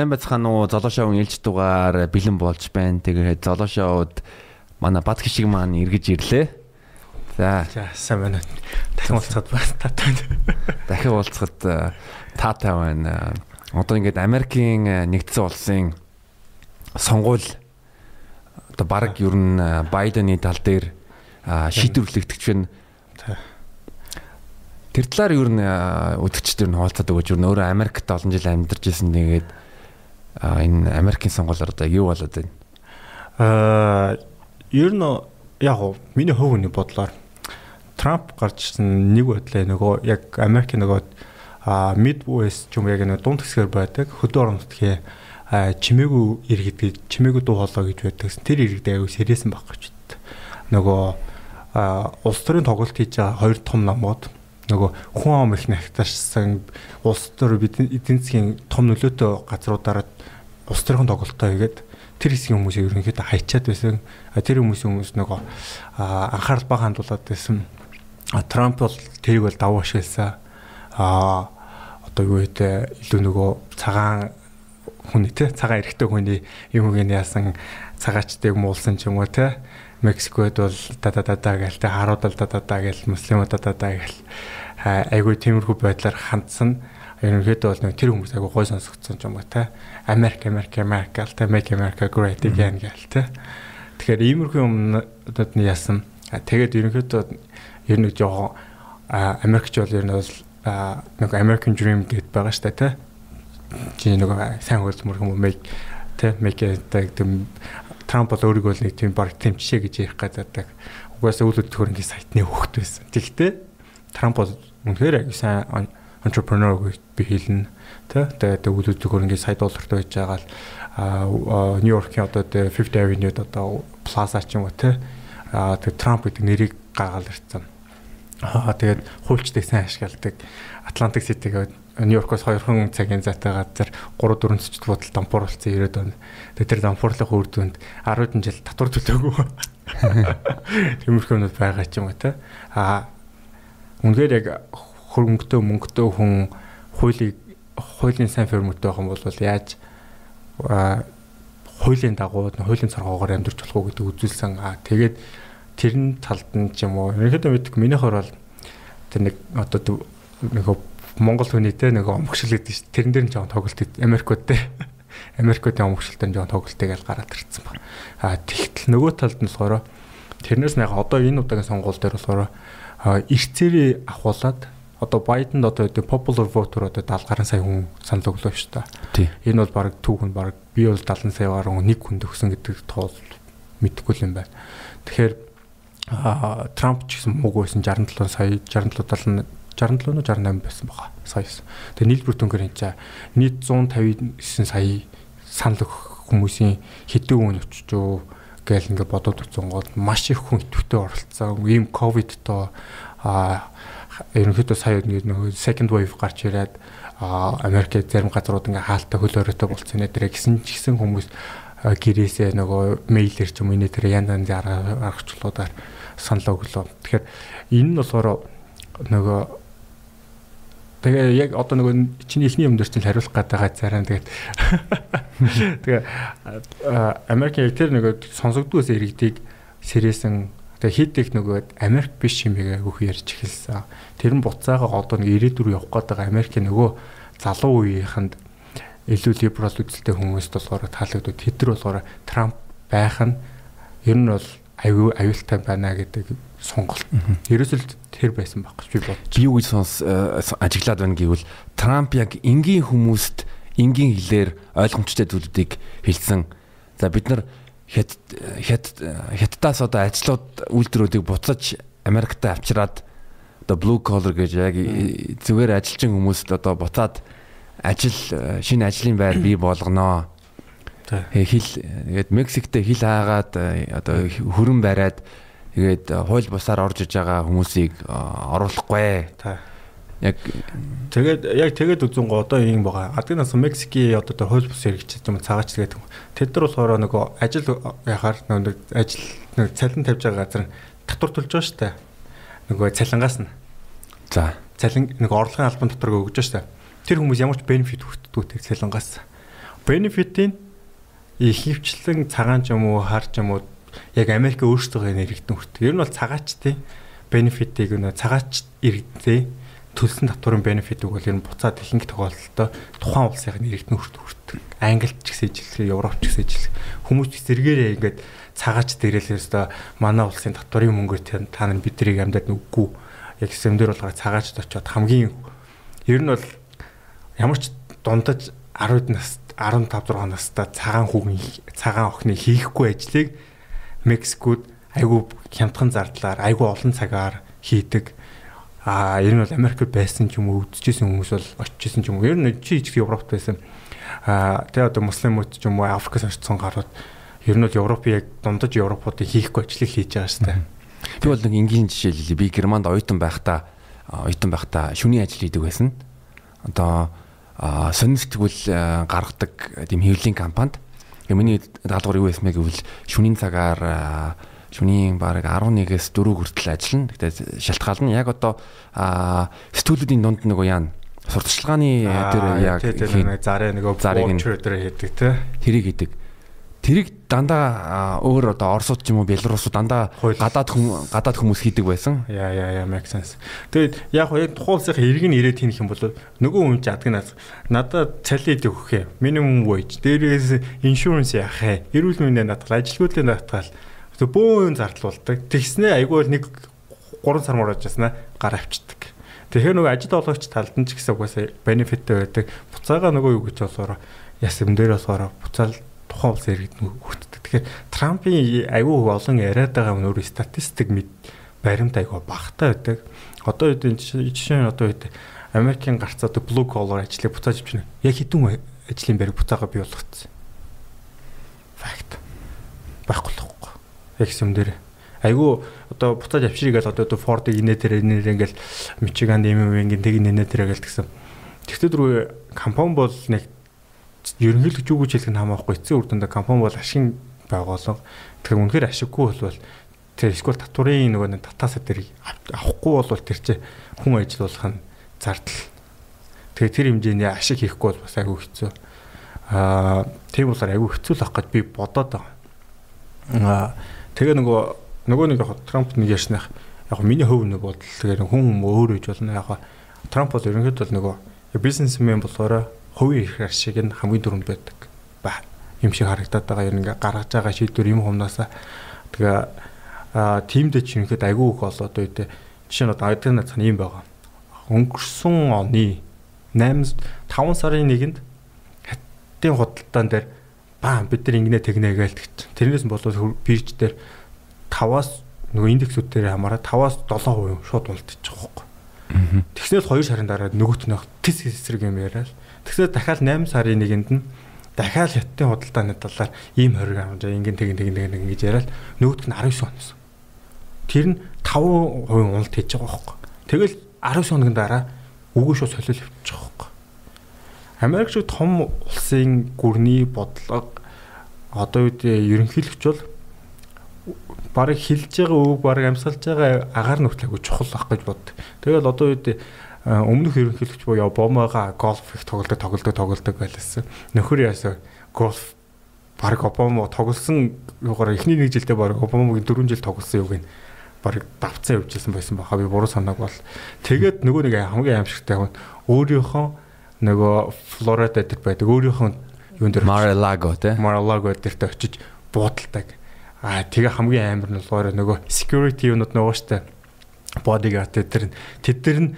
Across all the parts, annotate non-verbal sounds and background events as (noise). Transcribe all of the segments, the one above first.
Сайн байцгаана уу? Золошоон ээлж дугаар бэлэн болж байна. Тэгээд золошоод манай бат гişиг маань эргэж ирлээ. За. За сайн байна. Дахин уулзахад таатай. Дахин уулзахад таатай байна. Одоо ингээд Америкийн нэгдсэн улсын сонгуул одоо баг ер нь Байдены тал дээр шийдвэрлэгдэж байна. Тэр талаар ер нь өдөгчдөр нь хаалцаад өгөөж ер нь өөрөө Америкт олон жил амьдарч ирсэн нэгээд энэ Америкийн сонгуулиар одоо юу болоод байна? Аа ер нь яг уу миний хувь хүний бодлоор Трамп гарч ирсэн нэг бодлоо нөгөө яг Америк нөгөө Midwest юм яг нэг дунд хэсгээр байдаг хөдөө орон нутгийн чимээгүй иргэдэг чимээгүй дуу хоолой гэж байдаг. Тэр иргэдэг аягүй сэрээсэн гэж бод. Нөгөө улс төрийн тоглолт хийж байгаа хоёр том намууд нөгөө хүн ам их нагтарсан улс төр эдийн засгийн том нөлөөтэй газруудаараа улс төрийн тоглолтоо хийгээд тэр хэсгийн хүмүүсийг ерөнхийдөө хайчаад байсан. Тэр хүмүүсийн хүмүүс нөгөө анхаарал бага хандуулад байсан. Трамп бол тэрийг бол давуу ашигласан. Аа одоо юу гэдэг илүү нөгөө цагаан хүний те цагаан эрэгтэй хүний юм нь яасан цагаачдыг муулсан ч юм уу те Мексикод бол да да да да гээл те харууд л да да да гээл муслимууд да да да гээл айгүй тиймэрхүү байдлаар хандсан. Ерөнхийдөө бол нэг тэр хүмүүс айгүй гой сонсогдсон юм ба те. Америк Америк Америк те. Make America Great Again гээл те. Тэгэхээр иймэрхүү юмнууд нь яасан? Тэгээд ерөнхийдөө ер нь жоохон Америкч бол ер нь бол нэг American Dream гэд байгаа штэ те. Чи нэг сайн хөлт мөр юм make те make гэдэг Трамп бол өөрийгөө нэг тийм баг тийм жишээ гэж ярих гэдэг. Угаасаа үйл хөдлөхөр ингээд сайтны хөвгт байсан. Тэгэхдээ Трамп бол үнэхээр сайн entrepreneur би хэлнэ. Тэ тэгээд үйл хөдлөхөр ингээд сая доллартай байж байгаа л Нью-Йоркийн одоо 50 Avenue-д одоо Plaza ч юм уу тэ тэгээд Трамп гэдэг нэрийг гаагаал ирсэн. Аа тэгээд хуульчдыг сайн ашигладаг Atlantic City-г Нью-Йоркоос 2 цагийн зайтай газар 3 4 цэцэд бодол дампуурлцсан 90-ад он. Тэгээд тэр дампуурлах үр дүнд 10 жил татвар төлөөгүй. (laughs) Тиймэрхүү юмуд байгаа ч юм уу те. Аа үнээр яг хөрөнгөтэй мөнгөтэй хүн хуулийг хуулийн сайн фермертэй байх юм бол яаж хуулийн дагуу хуулийн цоргоогоор амьдарч болох уу гэдэг үзүүлсэн. Аа тэгээд тэрэн талд нь ч юм уу. Ерөнхийдөө мэдгүй миний хор бол тэр нэг одоо нэг Монгол хүний те нэг омгшил гэдэг чинь тэрэн дээр нь жоохон тоглолт Америкууд те (laughs) Америкуудын омгшилтанд жоохон тоглолтыг аль гараад ирсэн ба. А тэгтэл нөгөө талд нь болохоор тэрнээс нэг одоо энэ удаагийн сонгуул дээр болохоор эрцээрээ ахуулаад одоо Байденд одоо гэдэг popular voter одоо 70 гаруй сая хүн санал өглөө шүү дээ. Энэ бол баг түүхэн баг би бол 70 сая гаруй нэг хүн төгсөн гэдэг тоол мэдэхгүй юм байна. Тэгэхээр Трамп ч гэсэн мууг байсан 67 сая 67 70 67 нь 68 байсан байгаа саяас. Тэгээ нийлбэр дүнгээр энэ чаа нийт 159 сая санал өгөх хүмүүсийн хэдэн хүн юу гээл ингээ бодоод утсан гол маш их хүн идэвхтэй оролцсон. Ийм ковидтой а ерөнхийдөө сая нэг second wave гарч ирээд Америкт зарим газрууд ингээ хаалттай хөл өрөөтэй болцсон нэ тэрэ гисэн ч гэсэн хүмүүс гэрээсээ нөгөө мэйлэр ч юм уу нэ тэр янз янзын аргачлалуудаар санал өглөө. Тэгэхээр энэ нь болохоор нөгөө Тэгээ яг одоо нөгөө чиний ихний юм дээр чинь хариулах гээд байгаа зарим тэгээд (laughs) тэгээ Америкийн яг тэр нөгөө сонсогдгоос иргэдийг сэрээсэн тэгээ хийдэг нөгөө Америк биш юм яг өөх ярьж эхэлсэн. Тэр нь буцаага одоо нэг ирээдүр явах гээд байгаа Америкийн нөгөө залуу үеийнхэнд илүү либерал үзэлтэй хүмүүст болохоор таалагддаг. Тэд нар болохоор Трамп байх нь ер нь бол аюу аюултай байна гэдэг сонголт. Ерөөсөл тэр байсан байхгүй би бодчих. Би юу гэж сонс э, ажиглаад байна гэвэл Трамп яг энгийн хүмүүст энгийн хэлээр ойлгомжтой зүйлүүдийг хэлсэн. За бид нар хэд хэд хятадаас одоо ажлууд үйлдвэрүүдийг буцаж Америкт авчираад одоо blue collar гэж яг зүгээр ажилчин хүмүүст одоо буцаад ажил э, шинэ ажлын байр бий болгоноо. Хэл тэгээд Мексиктэй хил хаагаад э, одоо хөрөн бариад Тэгээд э, хууль бусаар орж иж байгаа хүмүүсийг э, оруулахгүй. Яг тэгээд яг тэгээд үзэн го одоо юм байгаа. Адгнаас Мексикийн одоо тэр хууль бус хэрэгч юм цагаач тэгээд тэд нар болохоор нөгөө ажил яхаар нөгөө ажил нэг цалин тавьж байгаа газар татвар төлж байгаа штэ. Нөгөө цалингаас нь. За. Цалин нэг орлогын албан дотор өгж байгаа штэ. Тэр хүмүүс ямар ч бенефит өгдөггүй тэр цалингаас. Benefit-ийн ихэвчлэн цагаан ч юм уу, хар ч юм уу яг Америк өөрсдөө нэрэгдэн хүрт. Ер нь бол цагаачтын бенефитийг нөө цагаач иргэдээ төлсөн татварын бенефитийг бол ер нь буцаад ихэнх тохиолдолд тухайн улсын нэрэгдэн хүрт хүрт. Англид ч гэсэн ижилхэн, Европ ч гэсэн ижилхэн хүмүүс зэрэгээрээ ингээд цагаач дээрээс өстө манай улсын татварын мөнгөөр та нар биднийг амьдад нүггүй. Яг сэмдэр болгоо цагаачд очиод хамгийн ер нь бол ямар ч дундаж 10 нас 15 6 настай цагаан хүүгийн цагаан охины хийхгүй ажлыг Мексикод айгүй хямдхан зардлаар айгүй олон цагаар хийдэг. Аа ер нь бол Америкт байсан ч юм уу үзчихсэн хүмүүс бол очижсэн ч юм уу. Ер нь чи ижиг Европт байсан. Аа тэгээ одоо муслимууд ч юм уу Африкаас очсон гарууд ер нь бол Европын яг дундаж Европуудыг хийхгүй ажлыг хийж байгаа дээ. Би бол нэг энгийн жишээ хэлье. Би Германд оюутан байхдаа оюутан байхдаа шүний ажил хийдэг байсан. Одоо сонирхтгүүл гаргадаг тийм хэвлэлийн компанид миний даалгавар юу байсан бэ гэвэл шүнийн цагаар шүнийн бараг 11-ээс 4 хүртэл ажиллана. Гэтэ шалтгаална яг одоо сэтгүүлүүдийн дунд нөгөө яана сурталчилгааны дээр яг зараа нөгөө зарыг дээр хийдэг те. Тэрийг хийдэг тэрийг дандаа өөр одоо Оросууд ч юм уу Белорусууд дандаа гадаад хүм гадаад хүмүүс хийдэг байсан. Яа яа яа make sense. Тэгээд яг яг тухайн улсынхаа иргэн ирээд хийх юм бол нөгөө хүн ч аддаг наад надад цалид өгөх юм. Minimum wage дээрээс insurance яах вэ? Эрүүл мэндийн надгал, ажилгүйдлийн надгал бөөн зардлуулдаг. Тэгснээ айгүй нэг 3 сар мууж яснаа гар авчдаг. Тэгэхээр нөгөө ажил олгогч талд нь ч гэсэн угаасаа бенефиттэй байдаг. Буцаага нөгөө юу гэж болохоор ясэм дээр болохоор буцаал тухайн улс иргэд хүртдэг. Тэгэхээр Трампын аюу олон яриад байгаа нь өөрөө статистик мэд баримт аюу багтаа байдаг. Одоо үед жишээ нь одоо үед Америкийн гарц одоо blue collar ажлыг буцааж авчихна. Яг хэдэн ажлын бариг буцаага бий болгоцсон. Факт. Байхгүй л хэвгүй. Яг юм дээр айгүй одоо буцааж авчирыг л одоо Ford-ыг инээ тэр нэр ингээл Michigan BMW-ийн тэг инээ тэр гэл тэгсэн. Тэгтээ дөрөв компани бол нэг ерөнхийдөө юу гэж хэлэх нь хамаахгүй эцсийн үр дүндээ компани бол ашиг байгуулга тэгэхээр үнэхээр ашиггүй болвол тэр эсвэл татварын нөгөө татаасаа тэр авахгүй бол тэр чинь хүн ажиллуулах нь зардал. Тэгээ тэр хэмжээний ашиг хийхгүй бол бас айгүй хэцүү. Аа тийм болохоор айгүй хэцүү л ах гэж би бодоод байгаа. Аа тэгээ нөгөө нөгөө нэг яг Трамп нэг ярьснах яг миний хөв нэг бодол тэгээ хүн өөр үж болно яг Трамп бол ерөнхийдөө нөгөө бизнесмен болохоор хувийн эрх ашиг нь хамгийн дөрөнд байдаг. Ба юм шиг харагдаад байгаа. Юм ингээ гаргаж байгаа шийдвэр юм хумнасаа тэгээ тимдээ ч юмхэд айгүй их болоод үү жишээ нь одоо айдын цан юм байгаа. Өнгөрсөн оны 8 5 сарын нэгэнд хаттын худалдаан дээр баа бид нар ингэнэ тэгнэ гээл тэрнээс болоод бирж дээр 5-аас нөгөө индексүүд дээр хамаараа 5-аас 7% шууд уналтчих жоохгүй. Тэгснээр 2 сарын дараа нөгөөт нь тис эсрэг юм яриад Тэгэхээр дахиад 8 сарын нэгэнд нь дахиад хятадын худалдааны талаар ийм хориг авч ингэн тэгин тэгин тэгин ингэж яриад нөгөөдг нь 19 хонос. Тэр нь 5% уналт хийж байгаа байхгүй. Тэгэл 19 хоногийн дараа үгүй шууд солиул явчих байхгүй. Америк шиг том улсын гүрний бодлого одоо үед ерөнхийлөгч бол барыг хилж байгаа үг барыг амьсгалж байгаа агаар нүхлээгөө чухал ах гэж бод. Тэгэл одоо үед өмнөх ерөнхийлөгч буюу Обамагаа голф их тоглолдог тоглолдог тоглолдог байлсан. Нөхөр яасан голф баг Обама тоглосон юугаар эхний нэг жилдээ баг Обамагийн 4 жил тоглосон юуг нь баг давцсан явжсэн байсан баха. Би буруу санааг бол. Тэгээд нөгөө нэг хамгийн аимшигтай хүн өөрийнхөө нөгөө Флорида дээр байдаг. Өөрийнхөө юун дээр Mar-a-Lago тий Mar-a-Lago дээрт очиж буудалдаг. Аа тэгээ хамгийн амар нь болохоор нөгөө security юунууд нөгөө штэ bodyguard тэр тэд нар нь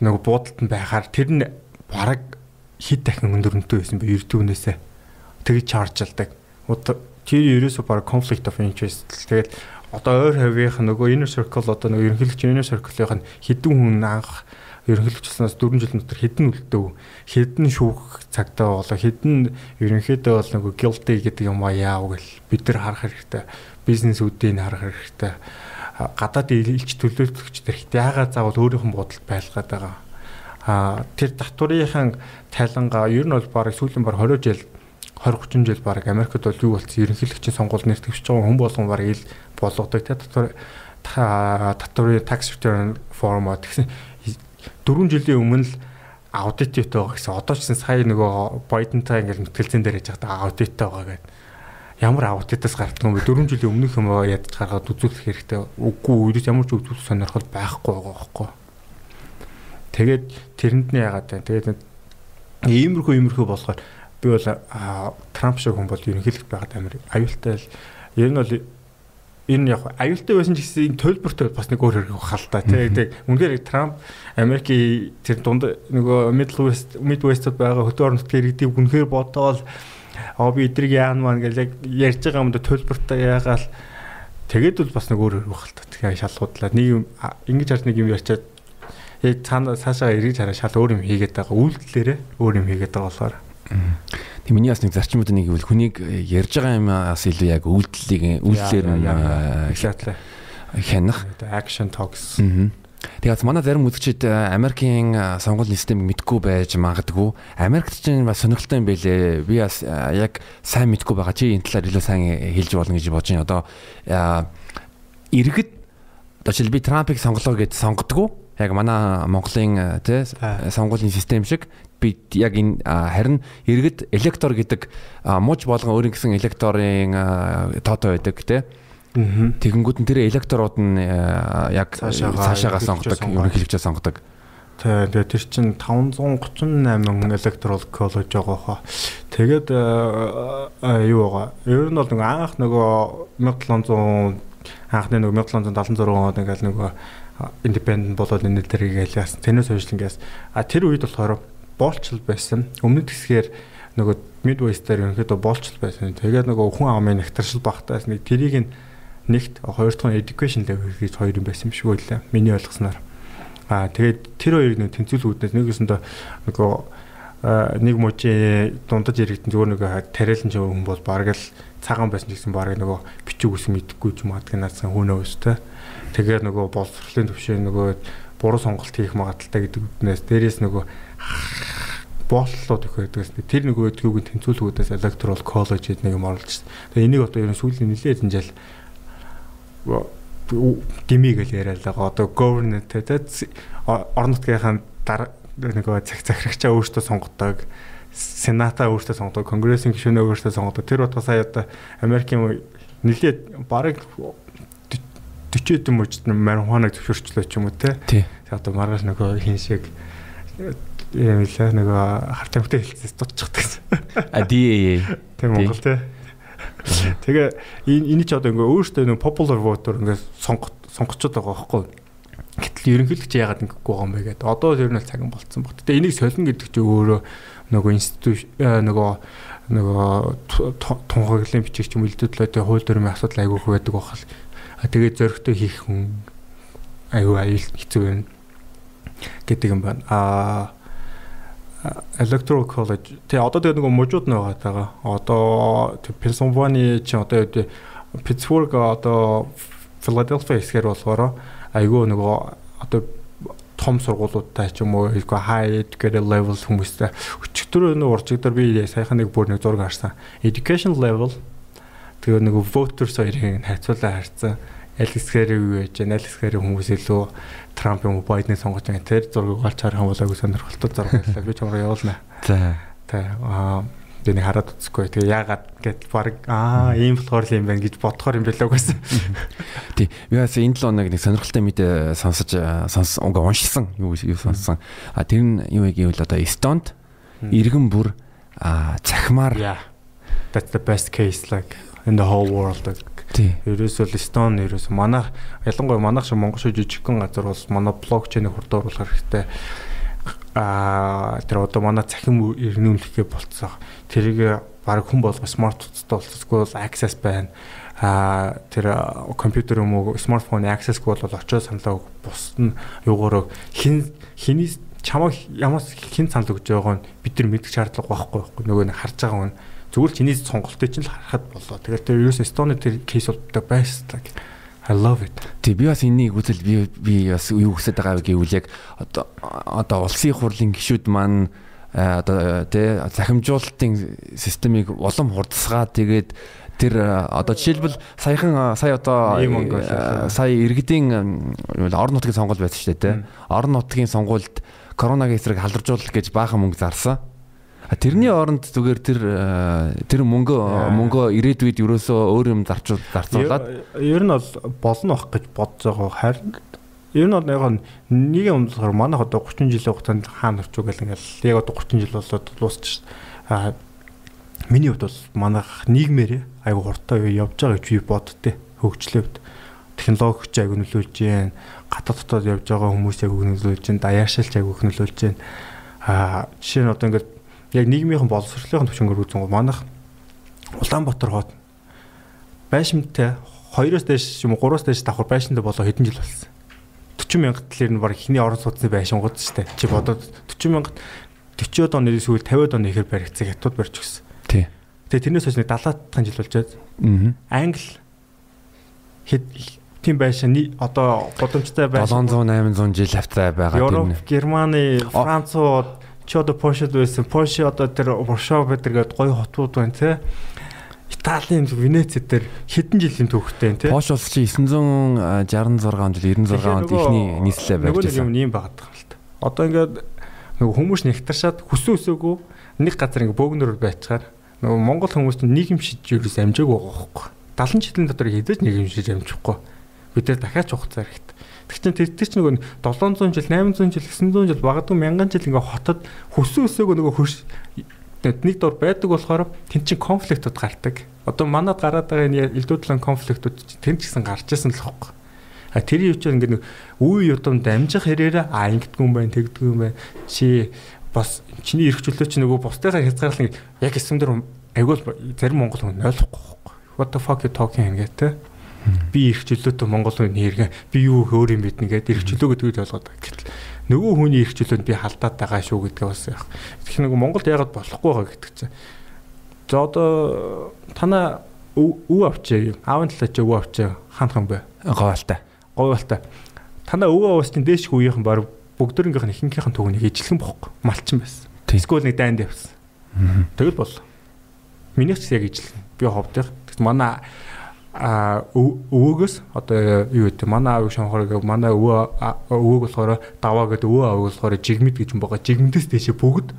нөгөө буудалд нь байхаар тэр нь бараг хэд дахин өндөрөнтэй байсан бэ эрдүүнээсээ тэгж чаржилдаг. Тэр ерөөсөө бараг conflict of interest. Тэгээд одоо ойр хавийнх нөгөө inner circle одоо нөгөө ерөнхийлөгч inner circle-ийн хэдэн хүн анх ерөнхийлөгчлснээс 4 жил дотор хэдэн үлдээв хэдэн шүүх цагтаа болоо хэдэн ерөнхийдөө бол нөгөө guilty гэдэг юм а яав гэл бид нар харах хэрэгтэй бизнесүүдийн харах хэрэгтэй гадаад илч төлөөлөгч төр хит яагаад заавал өөрийнх нь бодолд байлгаад байгаа. А тэр татврынхан тайлангаа ер нь бол баг сүүлийн баг 20 жил 20 30 жил баг Америкт бол юу болсон ерөнхийлөгчийн сонгуул нэр төвч байгаа хүн болгон баг ил болгодог те татвар татврын tax return form гэсэн 4 жилийн өмнө л аудитивтэй байгаа гэсэн. Одоо ч гэсэн сая нөгөө Байдентай ингээл мэтгэлцэн дээр яж байгаа аудиттай байгаа гэдэг. Ямар аудитаас гардаг юм бэ? 4 жилийн өмнөх юм ядж гаргаад үзүүлэх хэрэгтэй. Үгүй үргэлж ямар ч үзүүлэх сонирхол байхгүй байгаа байхгүй. Тэгээд тэрэнд нь яагаад вэ? Тэгээд иймэрхүү иймэрхүү болохоор би бол Трамп шиг хүн бол ерөнхийлөгч байгаад амар аюултай л ер нь бол энэ яг аюултай байсан ч гэсэн төлбөртэй бас нэг өөр хэрэг хал та тийм үнэхээр Трамп Америкийн тэр дунд нөгөө Middle West Mid West-д байгаа хөтөө орнот иргэдийг үнэхээр бодоол аа би эдрийг яана маань гэж яг ярьж байгаа юм да төлбөртэй яагаал тэгээд бол бас нэг өөр хэрэг хал та. Тэгэхээр шалгуудлаа. Нэг юм ингэж харж нэг юм ярьчаад яг цаана цаашаа эргэж хараа шал өөр юм хийгээд байгаа. Үйлдэлээрээ өөр юм хийгээд байгаа болохоор. Тэг миний бас нэг зарчмууд нэг гэвэл хүнийг ярьж байгаа юмас илүү яг үйлдэлийг үйлдэлээр хяатлаа хянах. Action talks. Тэгээд манай зарим үзэгчид Америкийн сонгуулийн системийг мэдгүй байж магадгүй. Америкт ч бас сонирхолтой юм байлээ. Би бас яг сайн мэдгүй байгаа. Чи энэ талаар илүү сайн хэлж болно гэж бодож байна. Одоо иргэд одоо жишээл би Трампыг сонголоо гэж сонгодгоо. Яг манай Монголын тий сонгуулийн систем шиг би яг энэ харин иргэд электор гэдэг мууч болгон өөрийн гэсэн электорын тоотой байдаг тий. Тэгэнгүүт нь тэр электорууд нь яг цаашаагаа сонгодог, ерөнхийлөгчөө сонгодог. Тэгээ тэр чинь 538 electoral college байгаа хаа. Тэгээд юу байгаа. Ер нь бол нэг анх нөгөө 1700 анхны нөгөө 1776 онд ингээл нөгөө independent болоод энэ дэрийг ялгаас. Тэрнээс хойш ингээс а тэр үед болохоор боолчл байсан. Өмнөд хэсгээр нөгөө Midwest-аар ерөнхийдөө боолчл байсан. Тэгээд нөгөө хүн амын нэгтаршил багтаас нэг тэрийг нэгт хоёр дахь нь education level гэж хоёр юм байсан юм шиг байлаа. Миний ойлгосноор. Аа тэгээд тэр хоёрыг нэг тэнцвүүлгүүднээс нэгэсэндээ нөгөө нэг мужийн дундаж иргэдэн зүгээр нөгөө тариалан ч хүн бол бараг л цагаан байсан гэсэн бараг нөгөө бичиг үс мэдэхгүй ч магадгүй наацсан хүн өөстэй. Тэгээд нөгөө боловсролын төвшөө нөгөө буруу сонголт хийх магадaltaй гэдэг үднээс дээрээс нөгөө бооллууд их байдгаас тэр нөгөө өдгөөгийн тэнцвүүлгүүдээс electoral college гэдэг нэг юм оруулж байна. Тэгээ энийг одоо ерөн сүүлийн нэлээд инжил дими гэж яриад байгаа. Одоо government те орон нутгийнхаа дараа нөгөө цаг захирагчаа өөртөө сонгодог сената өөртөө сонгодог, конгрессийн гишүүнээ өөртөө сонгодог. Тэр утгаас сая одоо Америкийн нэлээд бараг 40 эдэн мужид марихуанаг зөвшөөрчлөө ч юм уу те. Тий. Одоо маргааш нөгөө хин шиг юм лээ нөгөө харт амттай хэлцээс дутчихдаг. А DAA. Тийм Монгол те. (laughs) Тэгээ энэ ч одоо ингээ өөртөө нэг popular voter ингээ сонгох сонгочод байгаа байхгүй. Гэтэл ерөнхийлөгч яагаад ингэхгүй байгаа юм бэ гэдэг. Одоо тэр нь бол цаган болцсон баг. Тэгээ энийг солино гэдэг чинь өөрөө нөгөө институт нөгөө нөгөө тунхаглалын бичиг ч юм үлдээдлээ тэгээ хууль дүрмийн асуудал айгүйх байдаг бахал. Тэгээ зөрөгтэй хийх хүн аюу аюул хэцүү байна гэдэг юм байна. Аа electoral college тэгээ одоо тэгээ нөгөө мужууд нэг байгаа. Одоо Pennsylvania чи одоо Pittsburgh одоо Philadelphia хэсгээр болохоор айгүй нөгөө одоо том сургуулиудтай ч юм уу хэлгүй high educated level хүмүүстэй өчигдөр нөө урчигдөр би саяхан нэг бүр нэг зураг харсан. Education level тэгээ нөгөө voters хоёрын хайцуулаа харсан. Аль хэсгээр юу яаж, аль хэсгээр хүмүүс илүү Трамп юм уу Байден сонгож байгаа. Тэр зургийг олж харах юм бол айгүй сонирхолтой зураг байлаа. Би ч юмраа явуулна. За. Тэ аа тэний хараад үзэхгүй. Тэгээ яагаад гэд баг аа ийм болохоор л юм байна гэж бодохоор юм байлаа гэсэн. (laughs) Тий. Би бас энэ 7 хоног нэг сонирхолтой мэдээ сонсож сонс уга уншсан. Юу юу сонссон. А тэр нь юу гэвэл одоо Эстонд иргэн бүр цахимаар That's the best case like in the whole world Ерөөсөө Эстон ерөөсөө манайх ялангуяа манайх шиг Монгол шиг жижигхэн газар бол манай блокчейнийг хурдан оруулах хэрэгтэй. Аа тэр одоо манай цахим ирнүүлэхээ болцсон. Тэрийг баг хүн болго смарт утастай болцсохгүй бол access байна. Аа тэр компьютер юм уу смартфон access-гүй бол очиод саналаа бус нь юугаар хин хиний чамаа ямаас хин санал өгж байгааг нь бид нар мэдэх шаардлага байхгүй байхгүй нөгөө нэг харж байгаа хүн Зүгээр чиний сонголтыг чинь л харахад болоо. Тэгэхээр тэр ерөөс Эстоны тэр кейс болдог байсдаг. I love it. Тэг би бас энэнийг үзэл би би бас юу хүсэж байгаа гэвэл яг одоо одоо улсын хурлын гишүүд маань одоо тий захимжуулалтын системийг улам хурдсгаа тэгээд тэр одоо жишээлбэл саяхан сая одоо сая иргэдийн орон нутгийн сонгуул байсан шүү дээ тий орон нутгийн сонгуульд Коронагийн эсрэг халдваржуулах гэж баахан мөнгө зарсан. Тэрний оронд зүгээр тэр э, тэр мөнгө мөнгө ирээдүйд ерөөсөө өөр юм зарчуул зарцуулаад? Ер нь бол болно ах гэж бодож байгаа харин ер нь бол яг нэг юм болохоор манайх одоо 30 жилийн хугацаанд хаана орчуу гэл ингээл яг одоо 30 жил болоод дуусчих а миний хувьд бол манайх нийгмээр айгу хурдтай явж байгаа гэж би боддتي хөгжлөөд. Технологич айгу нөлөөлж जैन гадаад дотоод явж байгаа хүмүүс айгу нөлөөлж जैन даяаршилч айгу нөлөөлж जैन а жишээ нь одоо ингээд яг нийгмийн боловсролын төвчөнгөр үзэн манайх Улаанбаатар хот байшинтай 2-оос дээш юм уу 3-оос дээш давхар байшинтай болоо хэдэн жил болсон 40 мянгат талэр нь баг ихний орон сууцны байшингууд шүү дээ чи бодоод 40 мянгат 40-од оны сүүл 50-од оны ихэр баригдсан хятад барьж гисэн тий Тэгээ тэрнээс хойш нэг 70-аад жил болж байгаа. Аа. Англи хэд тийм байшин одоо гудамжтай байшин 700 800 жил хавцаа байгаа. Европ, Германы, Францууд чи одоо Польшид байсан. Польш одоо тэр Варшав гэдэргээд гоё хотууд байна те. Италийн Венец дээр хэдэн жилийн түүхтэй те. Польш улс чи 966 жил 96 онд ихний нийслэлээ барьж байсан. Нөгөө юм байгаад байгаа л та. Одоо ингээд нөгөө хүмүүс нэгтаршаад хүсэн өсөөгөө нэг газар ингээд бөөгнөр байцгаар нөгөө Монгол хүмүүст нийгэмшиж юус амжаагүй байгаа хөөхгүй. 70 жилийн дотор хэдэж нийгэмшиж амжихгүй. Бид нэр дахиад чухал хэрэгтэй. Тэг чин тэр чинь нөгөө 700 жил, 800 жил, 900 жил багадгүй мянган жил ингээ хотод хөсөн өсөөгөө нөгөө хөрш нэг дор байдаг болохоор тэн чин конфликтууд гардаг. Одоо манад гараад байгаа энэ элдвэдлэн конфликтууд тэн ч гэсэн гарч ирсэн л хөөхгүй. А тэр юу ч ингэ нэг үе удамд амжих хэрээр а ингэдэггүй юм байна, тэгдэггүй юм байна. Чи бас чиний эрх чөлөө чи нөгөө бусдынхаа хязгаарлал яг эсэмдэр айгуул зарим монгол хүн ойлгохгүй. What the fuck you talking ингээд те. Би эрх чөлөөтэй монгол хүн нэргээ би юу өөр юм биднэ гэдэг эрх чөлөө гэдгийг ойлгоод байгаа. Гэтэл нөгөө хүний эрх чөлөөнд би халдаад байгаа шүү гэдгээ бас яг. Тэгэхээр нөгөө Монголд яагаад болохгүй байгаа гэдэг чинь. За одоо танаа өв авчаа. Аавын талаа чи өв авчаа. Хаанхан бэ? Говьалтай. Говьалтай. Танаа өв авсан дээш үеийнхэн баг бүгдөрөнгийнх нь ихэнхийнхэн түүнийг ижлэхэн бохгүй малчин байсан. Эсвэл нэг дайнд явсан. Тэгэл бол. Минийх ч яг ижлэхэн. Би ховдох. Тэгт манай а өвөөгөөс одоо юу гэдэг манай аав шонхорыг манай өвөө өвөөг болохоор даваа гэдэг өвөө аав болохоор жигмэд гэж юм байгаа. Жигмэдээс дэше бүгд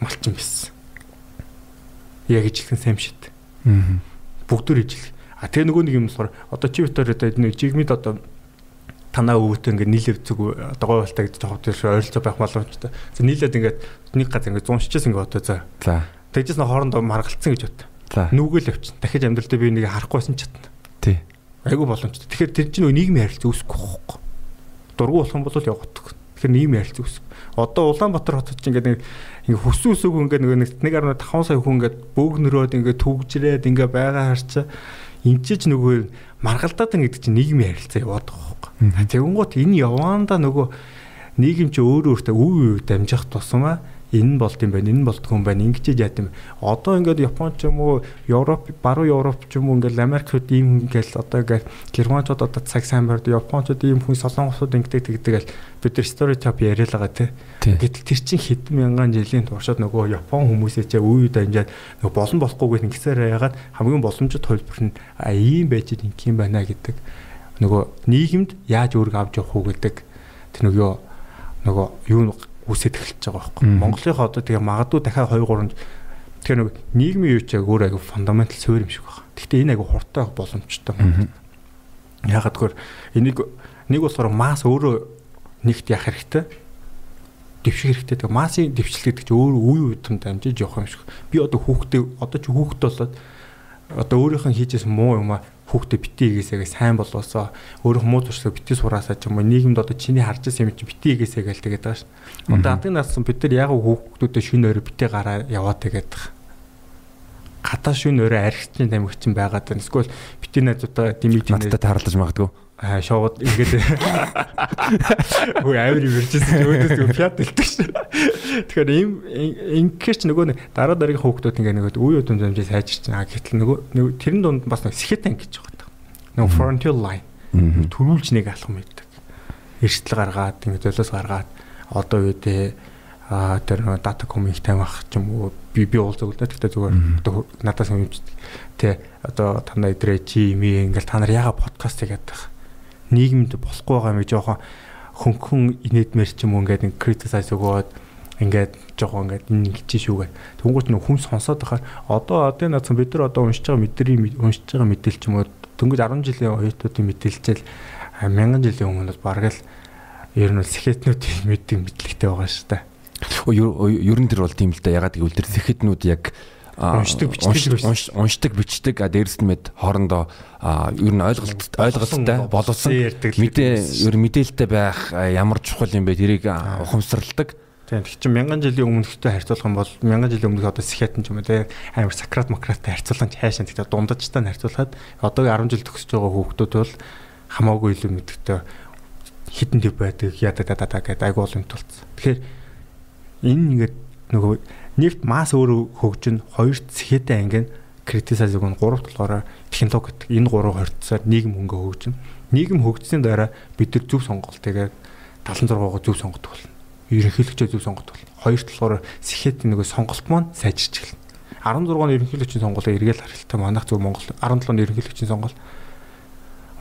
малчин байсан. Яг ижлэхэн сайм шít. Бүгдөө ижлэх. А тэгээ нөгөө нэг юм болохоор одоо чи битэр одоо нэг жигмэд одоо танаа өвөтэй ингээд нийлээ зүг одоо гойлтаа гэж ховд тийш ойролцоо байх боломжтой. За нийлээд ингээд нэг газар ингээд 160 ингээд одоо за. Нь хоорондоо маргалцсан гэж бод. Нүгэл явчихна. Дахиж амьдралдаа би нэг харахгүйсэн чадна. Тий. Айгу боломжтой. Тэгэхээр тэр чинь нийгмийн харилцаа үүсэхгүй байхгүй. Дургу болох юм бол явагдах. Тэгэхээр нийгмийн харилцаа үүсэх. Одоо Улаанбаатар хотод чинь ингээд нэг ингээ хүссэн үсээгөө ингээ нэг 1.5 сая хүн ингээ бөөгнөрөөд ингээ түгжрээд ингээ байгаа харчаа эмчиж нөгөө маргалдаад байгаа гэдэг чинь нийгмийн харилцаа яваад байгаа. Тэгэнгუთ энэ яваанда нөгөө нийгэм чи өөр өөртөө үе үе дамжих тусмаа энэ нь болд юм байна, энэ нь болдгүй юм байна, ингэж яат юм. Одоо ингээд Япон ч юм уу, Европ, баруун Европ ч юм уу ингээд Америкууд ийм ингээл одоо ингээд Германчууд одоо цаг сайн барьд, Япончууд ийм хүн солонгосууд ингээд тэгдэг л бид нар сторитип яриад байгаа тий. Гэтэл тэр чин хэдэн мянган жилийн туршид нөгөө Япон хүмүүсээ ч үе дамжаад нөгөө болон болохгүйгээр ингэсээр яагаад хамгийн боломжит хөлбөр нь ийм байж ингэх юм байна гэдэг нөгөө нийгэмд яаж өөргө авч явах уу гэдэг тэр нөгөө нөгөө юу үсэт эхэлж байгаа байхгүй. Монголынхоо одоо тэгээ магадгүй дахиад 2 3 тэгэхээр нэг нийгмийн юу ч яг өөр аяг фундаментал суурь юм шиг байна. Гэхдээ энэ аяг хуртай боломжтой. Ягаад гэвэл энийг нэг болохоор масс өөрөө нэгт яах хэрэгтэй. Дэвших хэрэгтэй. Тэгээ массын дэвшил гэдэг чинь өөр үе үетэнд амжиж явах юм шиг. Би одоо хүүхдээ одоо ч хүүхд болоод одоо өөрийнх нь хийжсэн муу юм аа хүүхдээ бити игээсээгээ сайн болоосоо өөрөө муу туршлага бити сураасаа ч юм уу нийгэмд одоо чиний харж байгаа юм чи бити игээсээ гээл тэгээд байгаа ш. Одоо адын нассан бид нар яг хүүхдүүдэд шүн өрөө бити гараа яваад тэгээд байгаа. Гадаа шүн өрөө архичны тамигчин байгаад байна. Эсвэл бити найзуудаа димиг надтай таарлаж магадгүй аа шоуд ингээд хөө авир имэрчсэн өөдөөс фят хэлдэг ш. Тэгэхээр им инкэж нөгөө нэг дараа дараагийн хүүхдүүд ингээд нөгөө үе удам замжаа сайжирч байгаа. Гэтэл нөгөө тэрэн дунд бас нэг сэхэт анги гэж байгаа. Нөгөө frontier line төрүүлж нэг алхам мэддэг. Эрсдэл гаргаад ингээд золиос гаргаад одоо үедээ а тэр дата комик тамих ч юм уу би би уул зөвлөдөө гэхдээ зүгээр одоо надаас юм. Тэ одоо танаа идрээ чи ми ингээл та нар яга подкаст хийгээд байгаа нийгэмд болохгүй байгаа юм жоохон хөнхөн инээдмэр ч юм уу ингээд criticize өгөөд ингээд жоохон ингээд ингэж шүүгээ. Тэнгуут нөх хүн сонсоод байхаар одоо одоо нацсан бид нар одоо уншиж байгаа мэдрийн уншиж байгаа мэдээлэл ч юм уу дөнгөж 10 жилийн оюутнуудын мэдээлэлчэл мянган жилийн өмнөөс бараг л ер нь сэхэтнүүдийн мэддэг мэдлэгтэй байгаа шүү дээ. Ер нь тэр бол тийм л да ягаад гэвэл тэр сэхэтнүүд яг уншдаг бичдэг уншдаг бичдэг. А дээрс нь мэд хоорондоо ер нь ойлголт ойлголттой боловсон мэдээ ер мэдээлэлтэй байх ямар чухал юм бэ тэрийг ухамсарладаг. Тийм тэг чинь мянган жилийн өмнөхтэй харьцуулах юм бол мянган жилийн өмнөх одоо Сэхэтэн ч юм уу те амар Сократ Макраттай харьцуулсан хайшаа тэгтээ дундажтай нь харьцуулахад одоогийн 10 жил төгсөж байгаа хүүхдүүд бол хамаагүй илүү мэддэгтэй хитэн төв байдаг яда да да гэдэг айгуул юм тулцсан. Тэгэхээр энэ ингээд нөгөө нефт масс өөрөө хөгжин хоёрт Сэхэтэн анги нь критисайзыг нь гуравт болохоор технологи гэдэг энэ гурав хорцсоор нийгэм хөнгө хөгжин. Нийгэм хөгжсөний дараа бид нар зөв сонголт тэгээд 76-ыг зөв сонгодог болно ерөнхийлөгчөө зөв сонгох бол хоёр талаар сэхэд нөгөө сонголт маань сайжирч эхэлнэ. 16-ны ерөнхийлөгчийн сонголтоо эргээл харалтаа манайх зөв Монгол 17-ны ерөнхийлөгчийн сонголт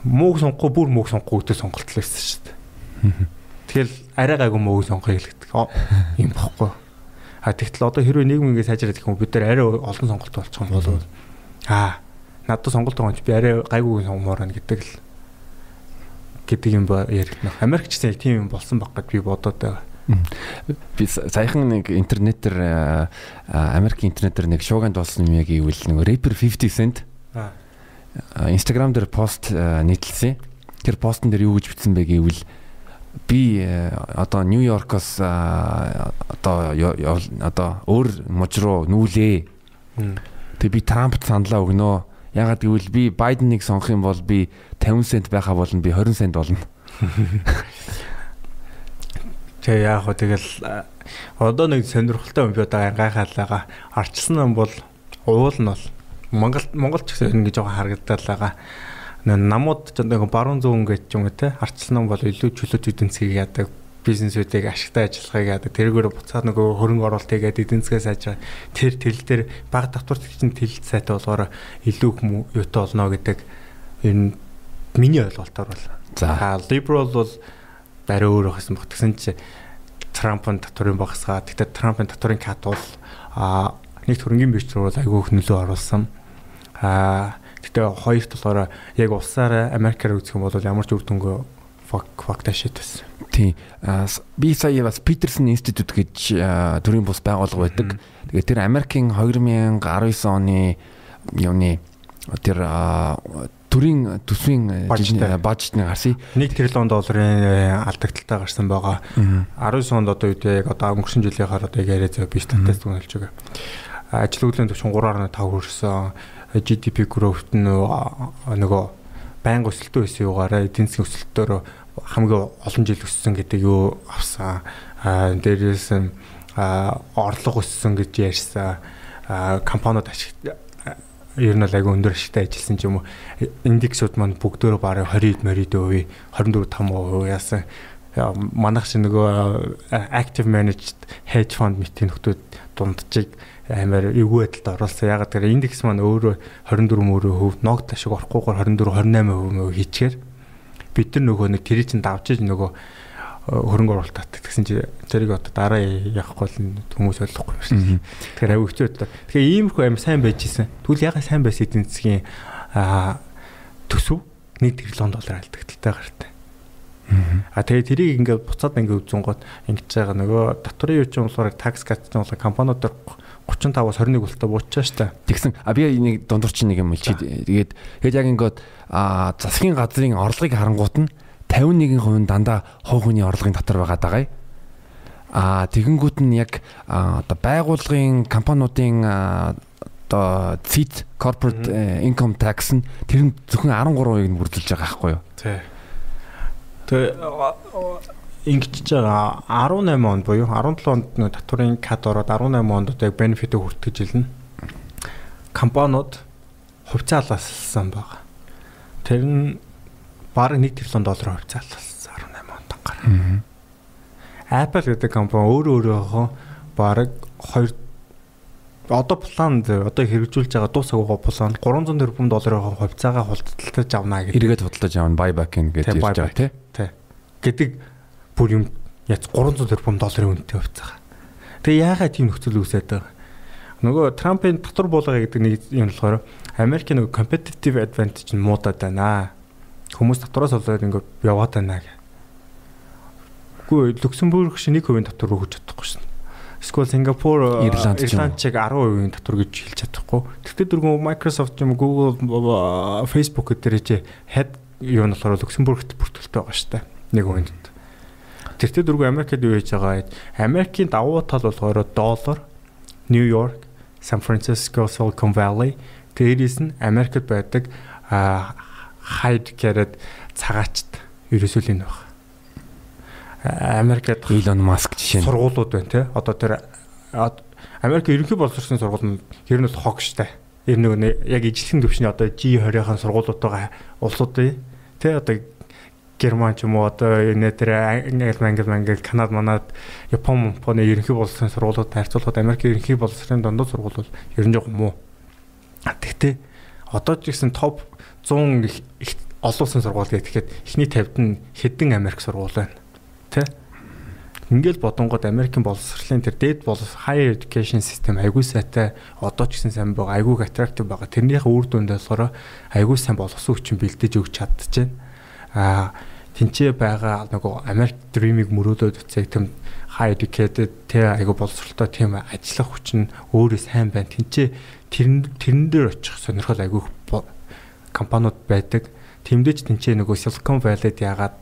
мууг сонгохгүй бүр мууг сонгохгүй гэдэг сонголт л байсан шүү дээ. (laughs) Тэгэл арай гайгүй мууг сонгохыг хэлдэг. Юм бохгүй. А тэгтэл одоо хэрвээ нийгэм ингэ сайжраад их юм бид нар арай олон сонголт болчих юм болов аа надад сонголт байгаа юм чи би арай гайгүй сонгомоор байна гэдэг л гэдэг юм ба яригдана. Америкч гэсэн тийм юм болсон баг гэд би бодоод байгаа. Би саяхан нэг интернетээр Америк интернетээр нэг шууганд болсон юм яг ивэл нэг рэпер 50 Cent Instagram дээр пост нийтлсэн. Тэр постн дээр юу гэж бичсэн бэ гэвэл би одоо Нью-Йоркоос одоо одоо өөр мужи руу нүүлээ. Тэг би Трампт саналаа өгнө. Ягаад гэвэл би Байденыг сонгох юм бол би 50 цент байхаа болно би 20 цент болно. Тэгээ яг хөө тэгэл одоо нэг сонирхолтой юм би одоо гайхаалаага арчилсан юм бол уул нь бол Монгол Монгол ч гэсэн ингэ жоохон харагдаад байгаа. Намууд ч нэг баруун зүүн гэж юм те арчилсан юм бол илүү чөлөөт эдийн засгийг яадаг бизнесүүдийг ашигтай ажиллахыг яадаг тэргээр буцаад нөгөө хөрөнгө оруулалт хийгээд эдийн засгаас ажиж тэр тэл дээр баг татварт чинь тэл сайтай болохоор илүү юутай болно гэдэг энэ миний ойлголтоор бол. За liberal бол арай өөр байсан баг. Тэгсэн чи Трампын татварын багасгаа. Тэгтээ Трампын татварын кат бол а нэг хөрөнгөний бичвэр бол айгүй их нөлөө оруулсан. А тэгтээ хоёр талаараа яг улсаараа Америкаар үзэх юм бол ямар ч үр дүнгүй факт ашиг байсан. Тийм. Би сая бас Peterson Institute гэж төрийн бус байгууллага байдаг. Тэгээд тэр Америкийн 2019 оны юуны тэр төрийн төсвийн бажетны гарсан 1 триллион долларын алдагдaltaй гарсан байгаа. 19 онд одоо үед яг одоо өнгөрсөн жилийнхаар одоо яриа зав би статистик хэлж байгаа. Ажил хөдөлгөөний түвшин 3.5 хүрсэн. GDP growth нь нөгөө байнга өсөлтөө байсан югаараа эдийн засгийн өсөлтөөр хамгийн олон жил өссөн гэдэг юу авсан. Дээрээс орлого өссөн гэж ярьсан. компаниуд ашиг ер нь айгүй өндөр ашигтай ажилласан ч юм уу индексүүд маань бүгдөө бараг 20 морид өвөө 24 5% яасан манайх шиг нөгөө active managed hedge fund мэтийн нөхдүүд дунджиг амар эвгүй байдалд оруулсан. Ягаад гэвэл индекс маань өөрөө 24 мөрөө хөв ногд ашиг орохгүйгээр 24 28% хийчихээр бид нар нөгөө нэг тэрий чин давж нөгөө хөрөнгө оруулалт татдаг гэсэн чи тэрийг одоо дараа явахгүй л хүмүүс ойлгохгүй юм шиг. Тэгэхээр аюу хэцүү байдаг. Тэгэхээр иймэрхүү аим сайн байж исэн. Тэгвэл ягаад сайн байсан эдийн засгийн төсөв 1 тэрлон доллар алдагдaltaй гартай. А тэгээ тэрийг ингээд буцаад ингээд үзэн гот ингэж байгаа нөгөө татварын юучин болохоор такс катсан болохоор компаниуд 35-аас 21 болтой буучаа штэ. Тэгсэн а би нэг дундурч нэг юм хэлчихэд тэгээд тэгээд яг ингээд а засгийн газрын орлогыг харангуут нь 51% дандаа хувь хүний орлогын дотор байгаа даа. Аа тэгэнгүүт нь яг одоо байгууллагын компаниудын одоо CIT corporate income tax нь тэр нь зөвхөн 13%-ыг бүрдүүлж байгаа байхгүй юу? Тий. Тэгээ ингэж байгаа 18 онд буюу 17 онд татварын кат ороод 18 онд одоо яг бенефит хүртэж илнэ. Компаниуд хувьцаалалсан байгаа. Тэр нь бараг 1 тэрлэн доллар хувьцаалсан 18 онд ангаар. Apple гэдэг компани өөрөө өөрөөхөө бараг 2 одоо план одоо хэрэгжүүлж байгаа дуус агууга план 300 тэрбум долларын хувьцаагаа худалдаж авна гэдэг. Эргээд худалдаж авна buyback гэдэг ярьж байгаа тий. Тий. Гэдэг бүр юм яц 300 тэрбум долларын үнэтэй хувьцаа. Тэгээ яагаад тийм нөхцөл үүсээд байгаа? Нөгөө Трампын татвар буулгаа гэдэг нэг юм болохоор Америкийн нөгөө competitive advantage нь муудаад байна. Хүмүүс татвараас болоод ингээд яваад байна гэх. Үгүй Люксембург шиг 1% татвар өгч чадахгүй шин. Эсвэл Сингапур, Ирланд чиг 10% татвар гэж хэлж чадахгүй. Тэгтээ дөрвөн Microsoft юм Google, Facebook гэдэг чи head юу нь болохоор Люксембургт бүртгэлтэй байгаа шүү дээ. 1%. Тэртээ дөрвөн Америкт юу хийж байгаа? Америкийн давуу тал болохоор доллар, New York, San Francisco, Silicon Valley дээрээс нь Америкт байдаг хайд гэрэд цагаачд ерөөсөө л энэ баг. Америкт Elon Musk жишээ нь сургуулиуд байна те. Одоо тэр Америк ерөнхий боловсролын сургууль нь ер нь бол хог штэ. Ер нь яг ижлэхэн төвчний одоо G20-ийн сургуулиудаа улсуудын те одоо Герман ч юм уу одоо энэ тэр англи мангли мангли Канад манад Япон Японы ерөнхий боловсролын сургуулиуд харьцуулахад Америк ерөнхий боловсролын дундад сургууль бол ер нь жоохон муу. Тэгтээ одоо ч гэсэн топ 100 их олон улсын сургууль гэхэд эхний 50-д нь хэдэн Америк сургууль байна. Тэ? Ингээл бодонгод Америкийн боловсролын тэр дээд боловс higher education system айгүй сайтай одоо ч гэсэн сайн байгаа айгүй attractive байгаа. Тэрнийхээ үр дүндээ болохоор айгүй сайн боловсон хүчин бэлдэж өгч чадчихжээ. Аа тэнцээ байгаа нөгөө Америк Dream-ийг мөрөөдөөд үцэг тэм high educated тэ айгу боловсролтой тийм ажиллах хүчин өөрөө сайн байна. Тэнцээ тэрэн тэрэн дээр очих сонирхол айгу компаниуд байдаг. Тэмдэж тэнцээ нөгөө Silicon Valley-д ягаад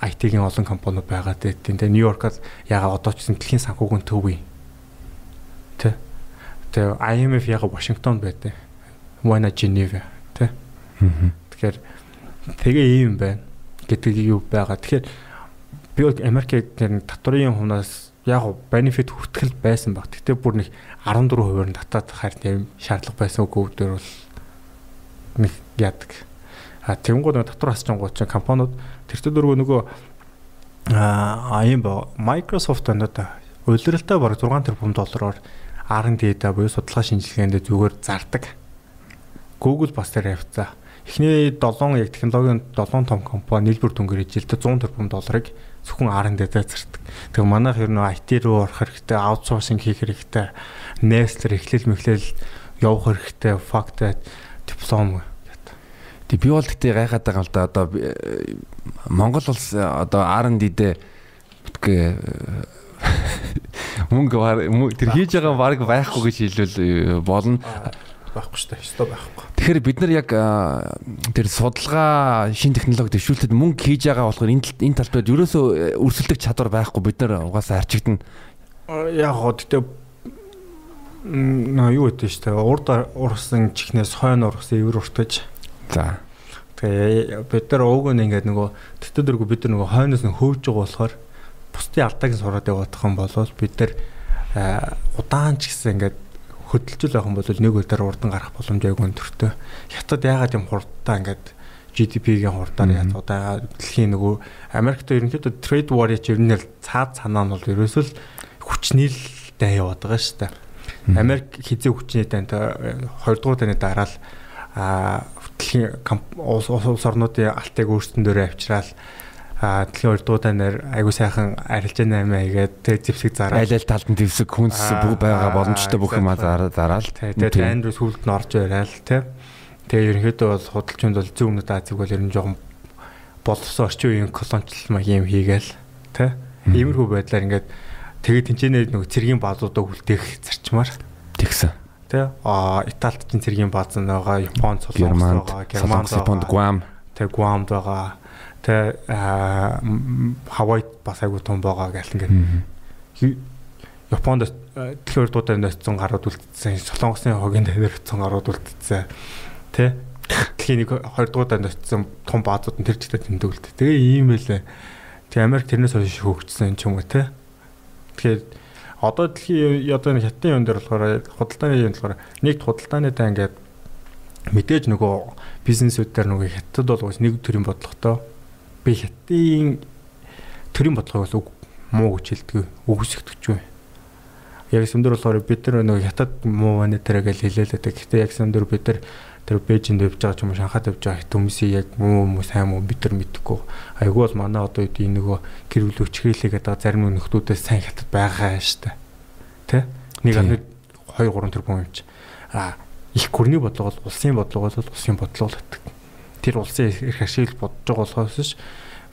IT-ийн олон компаниуд байдیں۔ Тэ Нью-Йоркод ягаад одоо ч дэлхийн санхүүгийн төв юм. Тэ. Тэ IMF ягаад Вашингтон. Why not Geneva тэ. Тэгэхээр тэгээ ийм байна гэдэг юу байгаа. Тэгэхээр би бол Америкийн татварын хувнаас яг бенефит хүртгэл байсан баг. Гэтэ бүр нэг 14% нь татаад харин тийм шаардлага байсан үгүй дээр бол нэг яадаг. А тэнгууд нэг татвар хасчингууд чинь компаниуд тэртээ дөрвөө нөгөө а юм ба Microsoft надад улиралтай баг 6 тэрбум доллараар R&D-даа буюу судалгаа шинжилгээнд зүгээр зардаг. Google бас тэр явцаа эхний 7 яг технологийн 7 том компани нийлбэр дүнгээр жилдээ 100 тэрбум долларыг зөвхөн R&D дээр зардаг. Тэгээ манайх ер нь IT руу орох хэрэгтэй, аутсорсинг хийх хэрэгтэй, Nestle эхлэл мэхлэл явах хэрэгтэй, факт диплом Тэг би бол гэтээ гайхаад байгаа л да. Одоо Монгол улс одоо R&D дээр бүтгэ (laughs) мөнгө тэр хийж байгаа баг байхгүй гэж хэлвэл болно байхгүй шүү дээ. Өстой байхгүй. Тэгэхээр бид нар яг тэр судалгаа, шин технологи дэвшүүлэлтэд мөнгө хийж байгаа болохоор энэ энэ талбайд ерөөсөө э, өрсөлдөх чадвар байхгүй бид нар угаасаа арчигдана. Яг гоо гэтээ нөө юу гэдэг шүү дээ. Урд урсан чихнээс хойно урсан эвэр уртаж. За. Тэгээ бид нар ууг нь ингээд нөгөө тэтгэдэргүй бид нар нөгөө хойноос нь хөөж байгаа болохоор бусдын алдааг нь сураад явах юм бол бид нар удаан ч гэсэн ингээд хөдөлжөл байх юм бол нэг удаар урдан гарах боломж айгүй өндөртэй. Хятад яагаад юм хурдтай ингээд GDP-ийн хурдаар яаж удаа дэлхийн нөгөө Америкт ерөнхийдөө trade war-ыг ер нь цаад санаа нь бол ерөөсөө л хүчнийлтэй яваад байгаа шүү дээ. Америк хизээ хүчний танд 2 дугаар дайны дараа л дэлхийн улс орнуудын алтыг өөрсдөндөө авчраал а дэлхийн 2 дугаар дайнаар айгуу сайхан арилжаа 8 хийгээд тэг зэвсэг зараад. Айл айл талд нь зэвсэг хүнс бүх байгаа боломжтой бүх юм дараал тэгээд дайн руу сүлд нь орж байраал тэг тэгээ ерөнхийдөө бол худалчинд бол зүүн өмнөд Азиг бол ер нь жоохон боловсон орчин үеийн колоничлал юм хийгээл тэг иймэрхүү байдлаар ингээд тэгээ тэнцэнэ нэг цэргийн баазуудаа үлдээх зарчмаар. Тэгсэн. Тэ а Италид чинь цэргийн бааз нь байгаа, Японд солонгос байгаа, Германд Гуам, тэ Гуамд байгаа Тэ Хавайд бас айгуу том байгаа гэл ингээд. Японд дэлхийн урдуудаар ноцсон гарууд үлдсэн. Солонгосын хогийн өцсөн гарууд үлдсэн. Тэ дэлхийн нэг 20 дугаар ноцсон том баазууд нь тэр чигтээ тэмдэглэв. Тэгээ ийм байлаа. Тэгээ Америк тэрнээс хойш хөгжсөн ч юм уу те. Тэгэхээр одоо дэлхийн одоо нэг хятадын юм дээр болохоор худалдааны юм болохоор нэг худалдааны та ингээд мэдээж нөгөө бизнесүүд дээр нөгөө хятад бол нэг төрлийн бодлоготой би хятадын төрийн бодлогоос үг муу гэж хэлдэг үгүйсгдэггүй. Яг сэмдэр болохоор бид нар нэг хятад муу байна тэрэг л хэлээлээд. Гэхдээ яг сэмдэр бид нар тэр Бээжинд явж байгаа ч юм уу Шанхайд явж байгаа хүмүүсийн яг муу муу сайн муу бид нар мэдэхгүй. Айгүй бол манай одоо энэ нөгөө гэр бүл өчгөрлээ гэдэг зарим нөхдүүдээс сайн хятад байгаа штэ. Тэ? Нэг анх 2 3 тэрбум юм чи. А их гүрний бодлого бол улсын бодлого бол улсын бодлого л гэдэг тэр улсын эрх ашиг бодож байгаа болохоос ш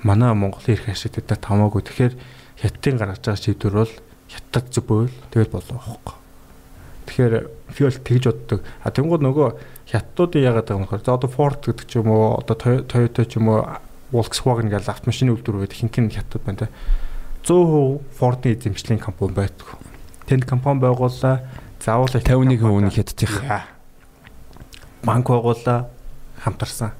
манай Монголын эрх ашиг дэдэ тамаагүй. Тэгэхээр хятадын гаргаж байгаа шийдвэр бол хятад зөвөөл тэгэл болов байхгүй. Тэгэхээр fuel тэгж боддог. А тэнгууд нөгөө хятадууд яагаад байгаа юм бэ? За одоо Ford гэдэг ч юм уу, одоо Toyota ч юм уу, Volkswagen гэж автомашины үйлдвэр байдаг хинхэн хятад байна те. 100% Ford-ийн эзэмшлийн компани байдаг. Тэнд компани байгууллаа. Заавал 51% нь хятадынх. Банк байгууллаа хамтарсан.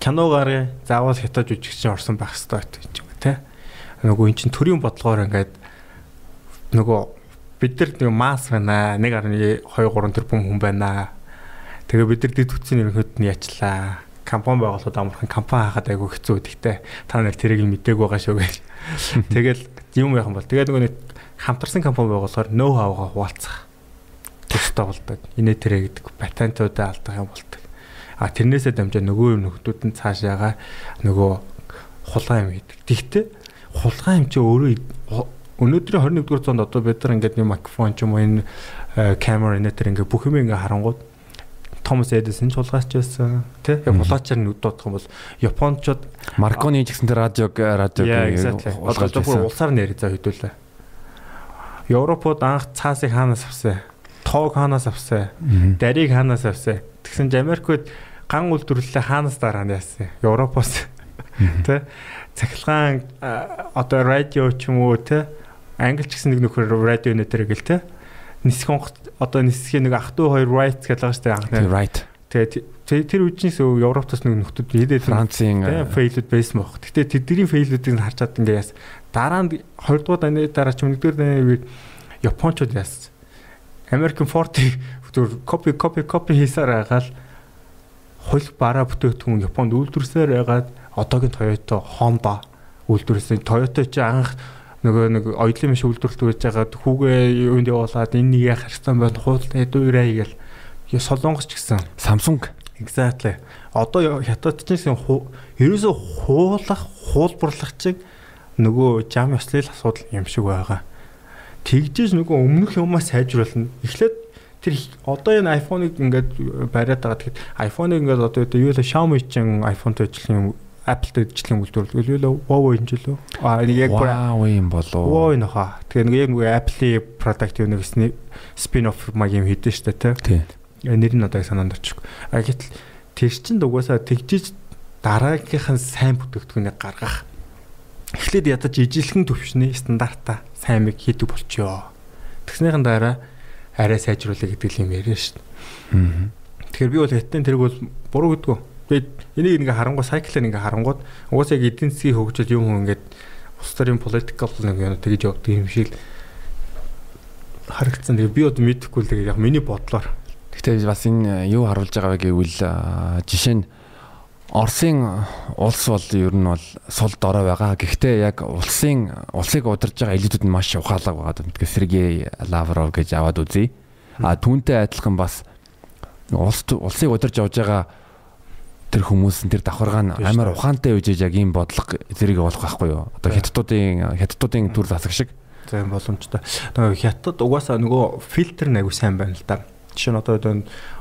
Кино гарыг заавал хятад жүжигчин орсон байх хэрэгтэй гэж юм те. Нөгөө эн чин төрийн бодлогоор ингээд нөгөө бид нар нэг масс байна 1.2 3 тэрбум хүн байна. Тэгээ бид нар дэд хүчний ерөнхийд нь ячлаа. Компани байгуулахад амархан компани хахад айгүй хэцүү гэдэгтэй. Та нар тэрийг мдэггүй байгаа шүү гэж. (laughs) Тэгэл юм яхан бол. Тэгээд нөгөө нэг хамтарсан компани байгуулахаар ноу хавгаа хуваалцах. Төстэй болдог. Инээ тэрэ гэдэг патентуудаа алдах юм болдог. А тэрнээсээ дамжаа нөгөө юм нөхдүүд нь цаашаага нөгөө хулгай юм хийдэг. Тэгтээ хулгай юм чи өөрөө өнөөдрийн 21 дугаар зуунд одоо бид нар ингээд нэг микрофон ч юм уу энэ камера энэ төр ингээд бүх юм ингээд харангууд Томас Эдисон ч хулгайч байсан тий хулгайчаар нүд дуудах юм бол Япончууд Марконы ч гэсэн радиог радиог хулгайч байсан. улсаар нэр за хөдөлөө Европод анх цаасыг хаанаас авсан? Тоог хаанаас авсан? Дарийг хаанаас авсан? Тэгсэн чинь Америкууд ган үйлдвэрлэлээ хаанаас дараа нь яасан Европоос. Тий цахилгаан одоо радио ч юм уу тий англи ч гэсэн нэг нөхөр радио нэтэр гэл те нисэх одоо нисхийн нэг ах トゥ хоёр right гэж байгаа шүү дээ анхны right. Тэгээ тэр үжнээс Европоос нэг нөхдүүд хийдээд Францын фейлүүд байсан баг. Гэтэ тэдний фейлүүдийг харчаад ингээ яас дараа нь 20 дугаар даны дараа ч 1 дугаар даны үед Япончууд яас American 40 төр копи копи копи хийсээр байгаал хөл бараа бүтээгдэхүүн Японд үйлдвэрсээр байгаад одоогийн Toyota Honda үйлдвэрсэн Toyota чи анх нөгөө нэг оёдлын биш үйлдвэрлэлт байж байгаа хүүгээ юунд явуулаад энэ нэг яах хэрэгцээ байна хуултай дүүрэй гэл. Солонгос ч гэсэн. Samsung exactly. Одоо хятад ч гэсэн ерөөсө хуулах хуулбарлах чиг нөгөө жам ёслол асуудал юм шиг байгаа. Тэгжээж нөгөө өмнөх юмаа сайжруулна. Эхлээд тэр одоо энэ iPhone-ыг ингээд бариад байгаа тэгэхэд iPhone-ыг ингээд одоо юу л Xiaomi чин iPhone-тэй юм Apple-тэй ижлэн үйлдвэрлэл юу Huawei юм жилөө. А яг Huawei юм болов. Huawei нөха. Тэгээ нэг нэг Apple-ийн product юу нэг spin off маг юм хийдэж штэ тий. Нэр нь одоо санаанд очихгүй. А гэтэл тэр чин дугасаа тэгжиж дараагийнх нь сайн бүтээгдэхүүнийг гаргах. Эхлээд ядаж ижилхэн төвшний стандарта сайн мэг хийдэг болчихё. Тэгснийхэн дараа арай сайжруулах гэдэг юм яриа штэ. Тэгэхээр би бол хятадын тэрэг бол буруу гэдгүү Тэгээд энийг ингээ харангуй сайклаар ингээ харангууд угаасаа яг эдийн засгийн хөгжил юм хүн ингээд улс төрийн political нэг юм тэгж явдаг юм шиг харагдсан. Тэгээ би одоо мэдэхгүй л тэгээ яг миний бодлоор. Гэхдээ бас энэ юу харуулж байгаа вэ гэвэл жишээ нь Оросын улс бол ер нь бол сул дорой байгаа. Гэхдээ яг улсын улсыг удирж байгаа элитүүд нь маш ухаалаг байгаа. Мэдээ Сергей Лавров гэж аваад үзье. А түүнтэй адилхан бас улс улсыг удирж явж байгаа тэр хүмүүс нь тэр давхаргаа нь амар ухаантай үжиж яг ийм бодлого зэрэг болох байхгүй юу? Одоо хятадуудын хятадуудын төр засаг шиг. Юм боломжтой. Тэгээ хятад угаасаа нөгөө фильтр нэг сайн байна л да. Жишээ нь одоо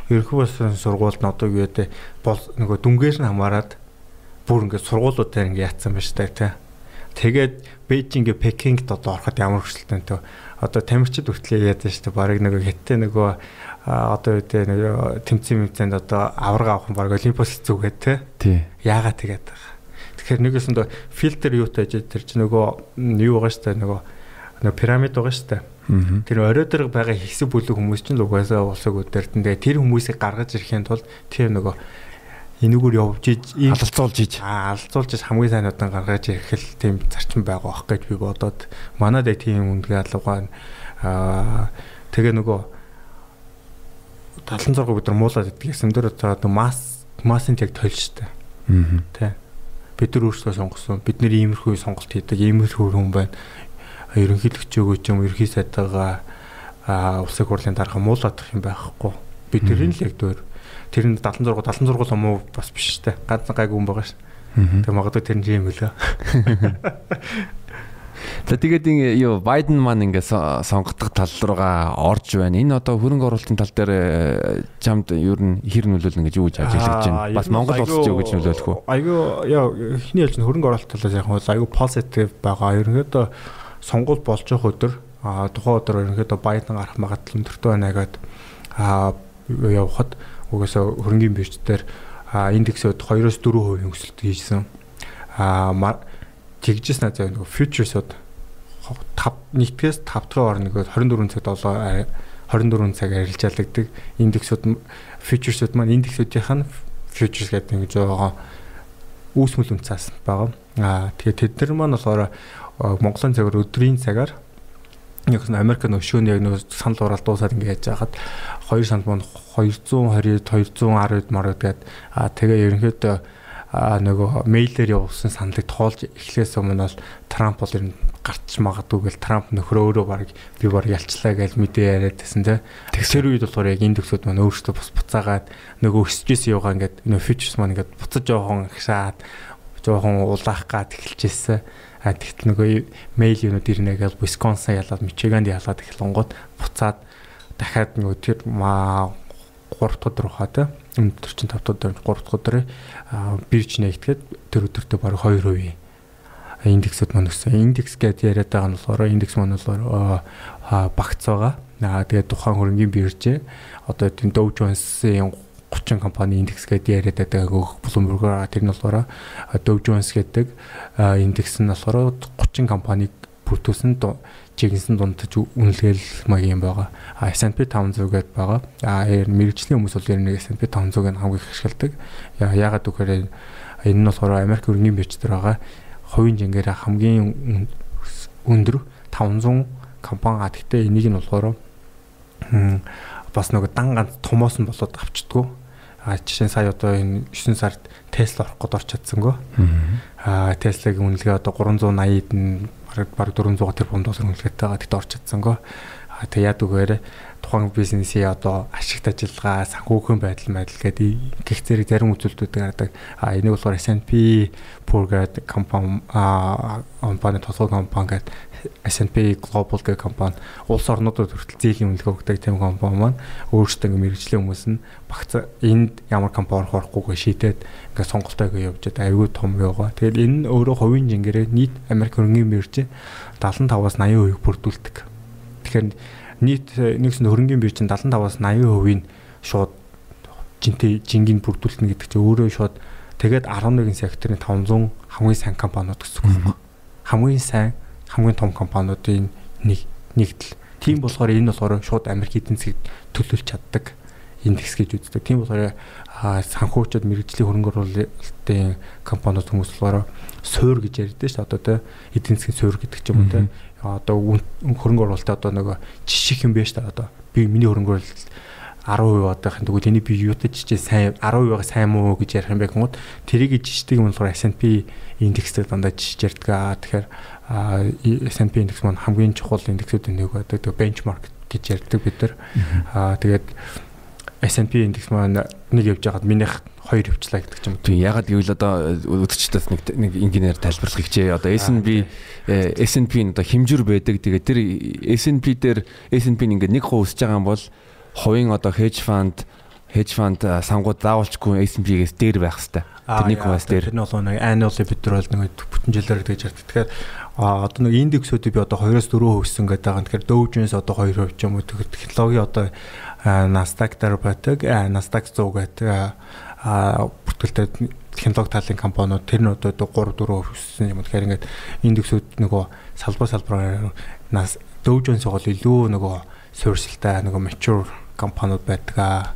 ерөнхий болсон сургуульд нь одоо юу гэдэг нөгөө дүнгээр нь хамаарад бүр ингээд сургуулиудаар ингээд яатсан байна дээ тий. Тэгээд Бээжинг Пекингд одоо ороход ямар хөшөлтөнтэй одоо тамирчид хүртлээ яадаг шүү дээ. Бараг нөгөө хятад нөгөө одоо үедээ нэг тэмцээн мэмцээнд одоо авраг авах баг олимпиас зүгээд те. Тий. Яагаад тэгээд байгаа. Тэгэхээр нэгээс нь фильтр юутай гэж тэр чинь нөгөө юу байгаа штэ нөгөө нөгөө пирамид байгаа штэ. Тэр орой дээр байгаа хэсэг бүлэг хүмүүс чинь л угаасаа улсыг өдөртөндөө тэр хүмүүсийг гаргаж ирэхийн тулд тэр нөгөө энүүгээр явж иж алалцуулж иж алалцуулж иж хамгийн сайн удаан гаргаж ирэх л тийм зарчим байгаа бох гэж би бодоод манад тийм үндгээ алуугаа аа тэгээ нөгөө 76 бид нар муулаад идэх гэсэн дээр одоо масс массын яг толштой. Аа. Тэ. Бид нар өөрсдөө сонгосон. Бид нэр иймэрхүү сонголт хийдэг, иймэрхүү хүн байна. Ерөнхийлөгч өгөөч юм, ерхий сайдгаа а улсын хурлын дарга муулаадах юм байхгүй. Бид тэрийг л яг дөр. Тэр нь 76 76 ломоо бас биш те. Ганц гайгүй хүн байгаа ш. Тэгээ магадгүй тэр нь юм лөө. За тэгээд юу Байден маань ингээ сонгогдох тал руугаа орж байна. Энэ одоо хөрөнгө оруулалтын тал дээр чамд ер нь хэр нөлөөлнө гэж юу гэж ажиглаж байна. Бас Монгол улс ч юу гэж нөлөөлөх үү? Айгүй яа эхний ялж хөрөнгө оруулалт талаас яг айгүй позитив байгаа. Ерөнхийдөө сонгуул болж явах өдөр тухайн өдөр ерөнхийдөө Байден гарах магадлал өндөртэй байна гэдэг явхад угаасаа хөрөнгөний бирж дээр индексүүд 2-4% өсөлт хийжсэн. А тэгжсэн аа нөгөө фьючерсууд 5 нэгтгэс 5 дахь орно нөгөө 24 цаг 7 24 цаг арилжаалагддаг индексүүд фьючерсүүд маань индексүүдийнх нь фьючерс гэдэг нэг жоохон үүсмэл үнцаас байгаа. Аа тэгээд тэд нар маань болохоор Монголын цагаар өдрийн цагаар яг нь Америк шүүн яг нөө санал хураалт дуусаад ингэ яаж хахад 2 санд мөн 220 210 марууд гээд тэгээ ерөнхийдөө нөгөө мэйлээр явуулсан саналыг тоолж эхлээс өмнө бол Трамп бол ер нь гарч магадгүй гэл Трамп нөхрөө өөрөө баг би баг ялчлаа гэж мэдээ яриад байсан те. Тэр үед болохоор яг индексүүд маань өөрсдөө бус буцаагаад нөгөө өсөжсэн явгаа ингээд нөгөө фьючерс маань ингээд буцаж жоохон агшаад жоохон улаах гад эхэлжсэн. А тэгтэл нөгөө мэйл юунууд ирнэ гэж Висконсин ялаад Мичиганд ялаад эхлэнгууд буцаад дахиад нөгөө тэр маа 3 дахь өдөр хаа те өнөөдөр чинь 5 дахь өдөр 3 дахь өдөр бирж нэгтгэхэд тэр өдөртөө бараг 2% индексүүд маань өссөн. Индекс гэж яриад байгаа нь болохоор индекс маань болохоор багц байгаа. Аа тэгээд тухайн хөрөнгөний биржээ одоо тийм Dow Jones-ийн 30 компани индекс гэдэг яриад байгаа Bloomberg тэр нь болохоор Dow Jones гэдэг индекс нь болохоор 30 компаниг бүрдүүлсэн жигэнсэн дундаж үнэлгээл маяг юм байгаа. А S&P 500 гэдээ байгаа. А мэрэгжлийн хүмүүс бол ер нь S&P 500-ыг хамгийн их ашигладаг. Яагаад гэвэл энэ нь болохоор Америк өргөний бирж дээр байгаа хувийн жингээр хамгийн өндөр 500 компани а гэхдээ энийг нь болохоор бас нөгөө дан ганц томоос нь болоод авчдггүй. А жишээ нь сая одоо энэ 9 сард Tesla орох гээд орч чадсангүй. Аа Tesla-гийн үнэлгээ одоо 380-д нь бараг 400 тэрбум доллар үнэлгээтэй байгаа. Тэгт орч чадсангүй. Аа тэг яад үгээр тухайн бизнесийн одоо ашигт ажиллагаа, санхүүгийн байдал байдал гэдэг гих зэрэг зарим үзүүлэлтүүд гардаг. Аа энийг болохоор S&P Poor гэдэг компани аа компани тусгай компани гэдэг S&P Global гэх компани улс орнуудад хүртэл зээлийн үнэлгээ өгдөг тийм компани маань өөрсдөө ингээ мэрэгжлийн хүмүүс нь багц энд ямар компани орох орохгүйгээ шийдээд ингээ сонголтоо ингээ явж байгаа аюул том яваа. Тэгэл энэ нь өөрөө хувийн жингэрээ нийт Америк хөрөнгөний бирж 75-аас 80% бүрдүүлдэг. Тэгэхээр нийт нэгсэн хөрөнгөний бирж 75-аас 80% нь шууд жинтэй жингийн бүрдүүлнэ гэдэг чинь өөрөө шууд тэгээд 11 секторын 500 хамгийн сайн компаниуд гэсэн үг байна. Хамгийн сайн хамгийн том компаниудын нэг нэгдэл. Тийм болохоор энэ болохоор шууд Америк эдийн засгийг төлөөлж чаддаг индекс гэж үздэг. Тийм болохоор санхүүчид мэрэгжлийн хөрөнгө оруулалтын компаниуд хүмүүс болохоор суур гэж ярьдээ шүү дээ. Одоо тэ эдийн засгийн суур гэдэг ч юм уу тэ. Одоо хөрөнгө оруулалтаа одоо нөгөө жиших юм байна шүү дээ. Одоо би миний хөрөнгө оруулалт 10% одоохын тэгвэл тэний би юутай жижиг сайн 10%-аа сайн муу гэж ярих юм байх уу тэрийг жижигдэг юм болохоор S&P индекстэй дандаа жижиг ярддаг аа тэгэхээр S&P индекс маань хамгийн чухал индексүүдийн нэг байдаг тэг бенчмарк гэж ярьдаг бид нар аа тэгээд S&P индекс маань нэг явж байгаад минийх хоёр явчлаа гэдэг юм. Тийм ягаад гэвэл одоо өдөрчдөөс нэг нэг инженеэр тайлбарлах хичээ. Одоо S&P S&P нь одоо хэмжүүр байдаг. Тэгээд тэр S&P дээр S&P нь ингээд нэг хуу өсөж байгаа юм бол хувийн одоо hedge fund hedge fund сангууд заавалчгүй S&P-гээс дээр байх хэвээр. Тэр нэг хуваас дээр. Тэр нь бол нэг annual бид нар бол нэг бүтэн жилээр гэж ярьдаг. Тэгэхээр одоо нэг индексүүдийг би одоо 2-оос 4% өссөн гэдэг байгаа. Тэгэхээр Dow Jones одоо 2% ч юм уу технологи одоо Nasdaq дээр байдаг. Nasdaq 100 гэдэг бүртгэлтэй технологи талын компаниуд тэр нь одоо 3 4% өссөн юм. Тэгэхээр ингээд индексүүд нөгөө салбар салбараар нас Dow Jones-ыг бол илүү нөгөө суурьшилтай нөгөө mature компаниуд байдаг аа.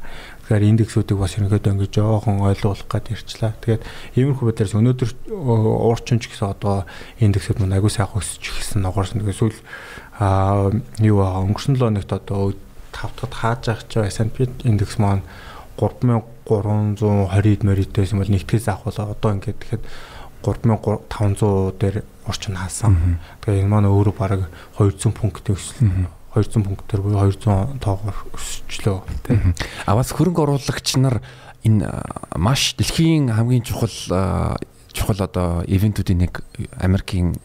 Тэгэхээр индексүүдийг бас ерөнхийдөө ингэж жоохон ойлгуулах гээд ирчлээ. Тэгээд иймэрхүү байдлаас өнөөдөр уурчин ч гэсэн одоо индексүүд мань агүй сайхан өсөж ирсэн ногоорсон. Тэгээд сүүл аа юу аа өнгөрсөн 7 өнөخت одоо 5 дахь хааж авах ч S&P индекс маань 3320-д мөрөдөөс юм бол нэгтгэж заах бол одоо ингээд тэгэхэд 3500 дээр орчин хаасан. Тэгээ энэ маань өөрөө бараг 200 пунктын өсөл 200 пунктээр буюу 200 тоогоор өсчлөө тийм. А бас хөрөнгө оруулагч нар энэ маш дэлхийн хамгийн чухал чухал одоо ивентүүдийн нэг Америкийн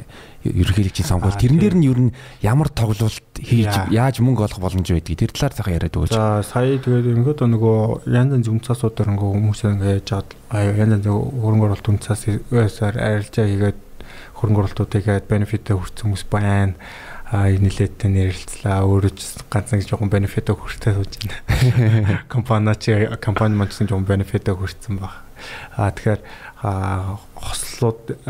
ерөнхийлөгчийн сонгуул тэрэн дээр нь ер нь ямар тоглолт хийж яаж мөнгө олох боломж байдгийг тэр талаар цахан яриад өгөөч. За сая тэгээд ингээд нөгөө янз янз үнцасуудаар ингээ хүмүүс ингээ яаж чад янз янз хөрөнгө оруулалт үнцас өсөр арилжаа хийгээд хөрөнгө оруулалтуудыг хийгээд бенефитээ хүртсэн хүмүүс байна а нилээдтэй нэрэлцлээ өөрөө ч ганцхан жоохон бенефитээ хүртээ сууж байна. (laughs) Компани чи компани маань ч жоохон бенефитээ хүртсэн баг. А тэгэхээр хослууд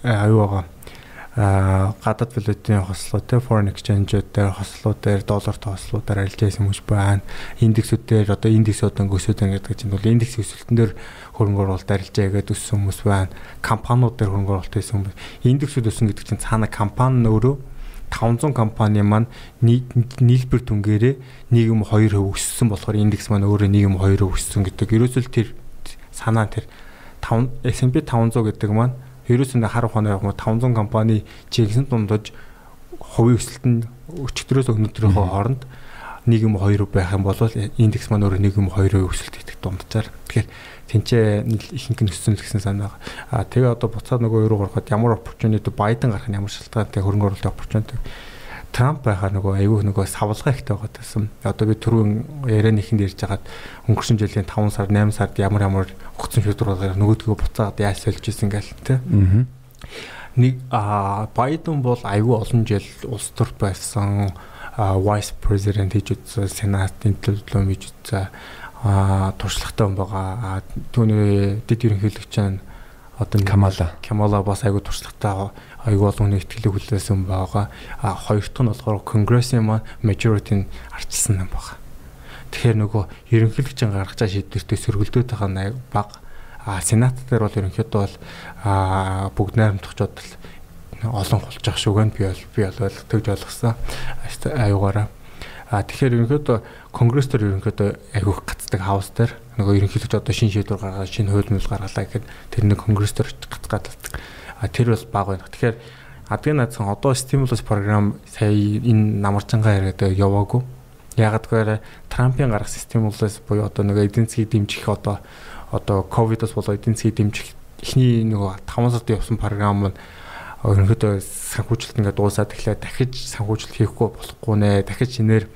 аюугаа гадаад валютын хослоо те foreign exchange-ууд дээр хослоо дээр доллартай хослуудаар арилж байсан хүмүүс байна. Индексүүд дээр одоо индексүүд өсөдөн гэдэг чинь бол индекс өсөлтөн дээр хөрөнгө оруулалт арилж байгаад өссөн хүмүүс байна. Компаниуд дээр хөрөнгө оруулалт хийсэн хүмүүс. Индексүүд өссөн гэдэг чинь цаана компани өөрөө 500 компани маань нийлбэр түнгээрээ 1.2% өссөн болохоор индекс маань өөрөө 1.2% өссөн гэдэг. Ерөөсөл тэр санаа тэр 5 S&P 500 гэдэг маань ерөөсөө хар ухаанаар явах 500 компани чигсэн дундаж хувийн өсөлт нь өчигдрөөс өнөөдрийнхөө хооронд 1.2 байх юм бол индекс маань өөрөө 1.2 өсөлт идэх дунджаар. Тэгэхээр тэнцээ ихэнх нь өссөн гэсэн санаа. А тэгээ одоо буцаад нөгөө юу гарахад ямар opportunity Байден гарах нь ямар шалтгаантай хөрөнгө оруулалтын opportunity Трамп байхаар нөгөө айгүй нөгөө савлгаа ихтэй байгаа гэсэн. Одоо би түрүүн ярианыхэнд ярьж хагаад өнгөрсөн жилийн 5 сар 8 сард ямар ямар огцон шийдвэр нөгөөдгөө буцаад яаж сольж исэн гээл тэ. Нэг а Байден бол айгүй олон жил улс төрт байсан vice president хийж үзсэн, сенатын төлөвлөм хийж үзсэн а туршлагатай хүн байгаа. Түүний дэд ерөнхийлөгч нь одоо Камала. Камала бас айгүй туршлагатай аюул олон ихтгэлэг хүлээсэн байгаа. А хоёр дахь нь болохоор конгрессийн маань majority нь арчилсан юм байна. Тэгэхээр нөгөө ерөнхийлөгчийн гаргаж байгаа шийдвэртээ сөргөлдөөд байгаа нь бага. А сенат дээр бол ерөнхийдөө бол а бүгд найрамдахчод олон холж ах шүүгэн би бол би бол төгж ойлгосон. Аюугаараа. А тэгэхээр ерөнхийдөө конгресс дээр ерөнхийдөө аюух гацдаг хаус дээр нөгөө ерөнхийлөгч одоо шин шийдвэр гаргаад шинэ хууль мэл гаргалаа гэхэд тэр нэг конгресс дээр гацгаад талдаг. А тэр бас бага байна. Тэгэхээр адгийн наадсан одоо стимулус програм сая энэ намарчангаа яриад яваагүй. Гэвэл Трампын гаргасан стимулус буюу одоо нэг эдийн засгийг дэмжих одоо одоо ковидос болоо эдийн засгийг дэмжих эхний нөгөө 5 сард явсан програм нь ерөнхийдөө санхүүжилт ингээд дуусаад эхлээд дахиж санхүүжилт хийхгүй болохгүй нэ дахиж шинээр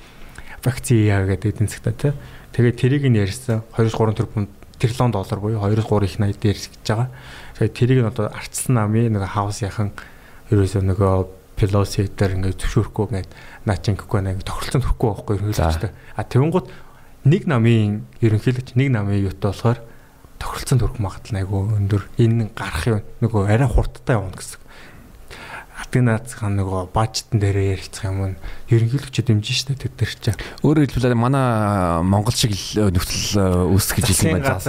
вакцин яа гэдэг эдийн засгтаа тий. Тэгээд тэрийг нь ярьсан 2-3 тэрбум тэрлон доллар буюу 2-3 их 80 дээр гэж байгаа. Тэгээд тэрийг нь одоо арчсан намын нэг хаус яхан ерөөсөө нөгөө Pelosi дээр ингээд зөвшөөрөхгүй ингээд наачинггүй нэг тохиролцоонд хүрэхгүй байхгүй ерөнхийлөгчтэй. А тэгвнгууд нэг намын ерөнхийлөгч нэг намын юутай болохоор тохиролцоонд хүрэх магадлал айгүй өндөр. Энэ гарах юм нөгөө арай хурдтай явна гэсэн. Атгийн наацхан нөгөө бажтан дээрээ ярилцах юм нь ерөнхийлөгч дэмжин штэ тэд нар ч. Өөрөөр хэлбэл манай Монгол шиг нөхцөл үүсгэж ирсэн байна.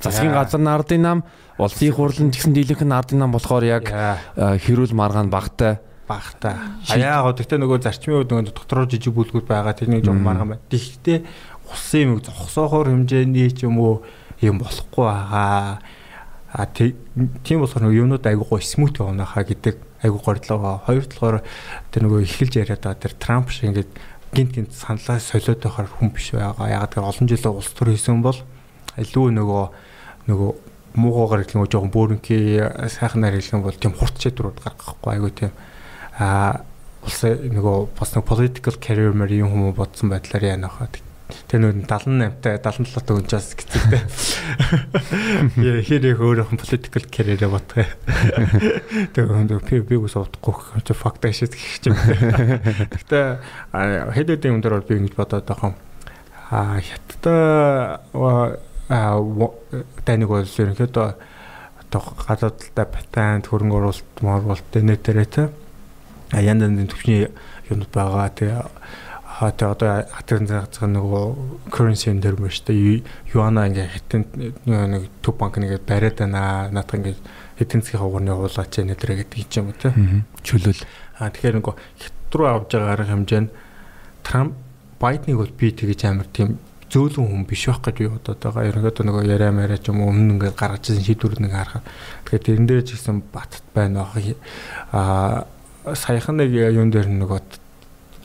Засгийн газар нардын нам Улсын хурлын гэсэн дийлэнх нь ардын нам болохоор яг хэрүүл маргаан багтай багтай. А яагаад гэхдээ нөгөө зарчмын үед нөгөө дотроо жижиг бүлгүүд байгаа тэрний жоо маргаан байна. Тэгэхдээ усан юм зогсоохоор хэмжээний ч юм уу юм болохгүй байгаа. А тийм болохоор нөгөө юмнууд айгуу смут явна хаа гэдэг айгуу гордлоо. Хоёр талаар тэр нөгөө эхэлж яриад байгаа тэр Трамп шиг ингээд гинт гинт саналаа солиод байхаар хүн биш байгаа. Ягаад гэвэл олон жилийн улс төр хийсэн бол илүү нөгөө нөгөө муугаар хэлэх нь жоохон бөөрөнхий сайхнаар юм бол тийм хурц чадварууд гаргахгүй айгүй тийм а улс нөгөө бас нэг political career мэр юм хүмүүс бодсон байдлаар яана хаа тэр нөр 78-тай 77 та өнчөөс гэцэлтэй хэрэг өөрөөх нь political career бодгоо. (laughs) Тэр хөөндөө би би ус удахгүй чи факт ашиг гэх юм. Гэхдээ хэдүүдийн өндөр бол би ингэж бодоод байгаа юм. А хятад тайныг бол ерөнхийдөө одоо гадаадтай патент хөрөнгө оруулалт моруулалт нэтэрэ тэ янз янзын төвчний юмуд байгаа тий хаа тий одоо хатгын зах нөгөө currency энэ төр мэж тэ юана ингээ хитэн нэг төв банк нэгэ бариад байна наадах ингээ эдийн засгийн хугацааны хуулаач нэтэрэ гэдэг юм тий чөлөөл а тэгэхээр нөгөө хит руу авж байгаа арга хэмжээ нь Трамп Байдныг бол би тэгэж амар тийм зөөлөн хүн биш байх гэж би бодоод байгаа. Ерөнхийдөө нөгөө яриа мараа ч юм уу өмнө ингээд гаргаж ирсэн шийдвэрүүд нэг харахад тэгэхээр тэрэн дээр ч гэсэн батт байна. Аа саяхан нэг юун дээр нөгөө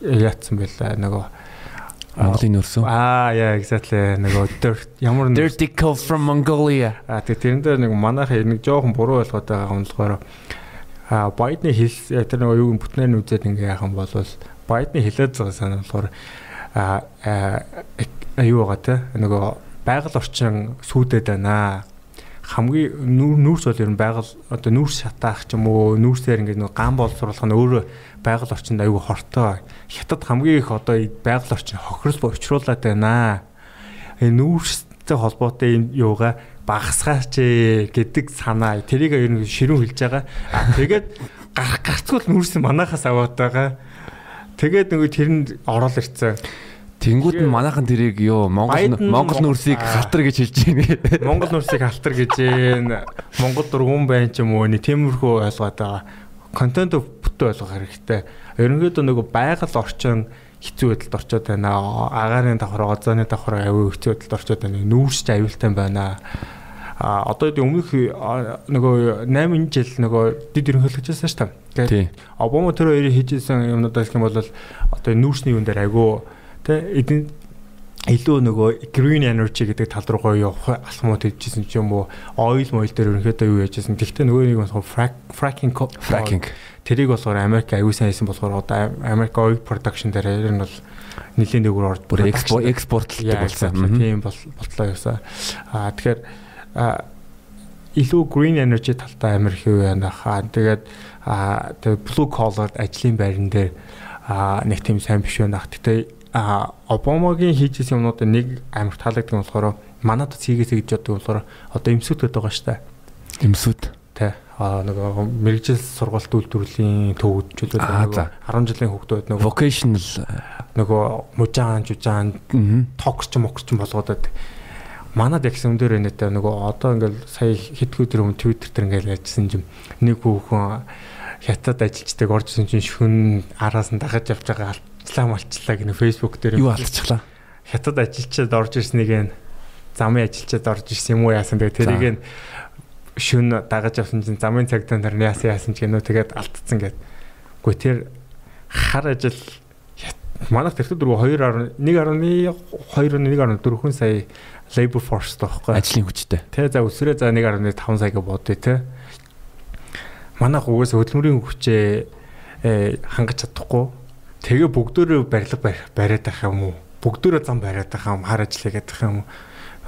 яатсан байлаа нөгөө Монголын нөрсөө. Аа яа exactly нөгөө dirt ямар нэг Dirty Cove from Mongolia. аа тэгээ тэрэн дээр нэг манайхаа нэг жоохон буруу ойлгоод байгаа болохоор аа Байдны хэл тэр нөгөө юу бүтнээр нь үзээд ингээ яах юм бол Байдны хэлээд байгаа санаа болохоор аа юу байгаа те нөгөө байгаль орчин сүудэд байна хамгийн нүүрс бол ер нь байгаль одоо нүүрс шатаах ч юм уу нүүрсээр ингээд нэг ган боловсруулах нь өөрөө байгаль орчинд аюу хортой. Хятад хамгийн их одоо байгаль орчин хохирол учруулад байна. Э нүүрстэй холбоотой юм юугаа багасгаач гэдэг санаа. Тэрийг ер нь ширүүн хэлж байгаа. Тэгээд гарах гарцгүй нүүрс манахаас аваад байгаа. Тэгээд нөгөө тэр нь ороод ирцэн. Тэнгүүд нь манайхан тэрийг юу Монгол Монгол нүрсийг халтар гэж хэлж байна. Монгол нүрсийг халтар гэж байна. Монгол дургуун байна ч юм уу нэг тиймэрхүү ойлгоод байгаа. Контент бүтэн ойлгох хэрэгтэй. Ерөнхийдөө нөгөө байгаль орчин хэцүү байдалд орчод байна. Агаарын давхар, гозооны давхар аюу хэцүү байдалд орчод байна. Нүүрсч аюултай байна. А одоо энэ өмнөх нөгөө 8 жил нөгөө дид ерөнхийлөгчөөсөн шүү дээ. Тэгээд Обама тэр хоёрыг хийжсэн юмнуудаас юм бол одоо нүүрсний юун дээр аюу тэ эдийн илүү нөгөө green energy гэдэг тал руугаа явах алхмууд хийжсэн ч юм уу oil moil дээр ерөнхийдөө юу яжсэн. Гэхдээ нөгөө нэг бас fracking fracking тэрийг болохоор Америк аюулсан хийсэн болохоор одоо Америк oil production дээр ер нь бол нэлийн дээгүүр орж бүр экспорт экспортлдог болсон. Тийм бол болтлоо юусаа. Аа тэгэхээр илүү green energy талтай Америк юу яана хаа. Тэгээд blue collar ажлын байран дээр аа нэг тийм сайн биш байна. Гэхдээ а Обамагийн хийжсэн юмнуудыг нэг амар таалагддаг болохоор манад хийгээсэй гэж боддог болохоор одоо эмсүүд гэдэг байгаа шүү дээ. Эмсүүд. Тэ. А нөгөө мэрэгжил сургалт үйлдвэрлэлийн төвөдчүүд нөгөө 10 жилийн хүүхдүүд нөгөө vocational нөгөө мужаан жужаан токч мокч болгоод манад яг юм дээр нэтэ нөгөө одоо ингээл сая хитгүү тэр юм Twitter дээр ингээл яжсэн юм нэг хүүхэн хятад ажилчдаг оржсэн чинь шүн араас нь дагаж явж байгаа алчлаа малчлаа гэнэ фэйсбુક дээр юу алдчихлаа хятад ажилчид орж ирснийг нь замын ажилчид орж ирсэн юм уу яасан тэгээ тэрийг нь шүн дагаж авсан чинь замын цагтаа нар яасан яасан ч гэнэ тэгээд алдсан гэд. Гэхдээ тэр хар ажил манайх тэр дөрөв 2.1.1 2.1.4 хүн сая labor force тоххой ажлын хүчтэй. Тэ за өсрөө за 1.5 саяга бодъё те. Манайх угаас хөдөлмөрийн хүчээ хангаж чадахгүй Тэгээ бүгдөө барилга бариад байх юм уу? Бүгдөө зам бариад байх юм хар ажиллаа гэдэг юм уу?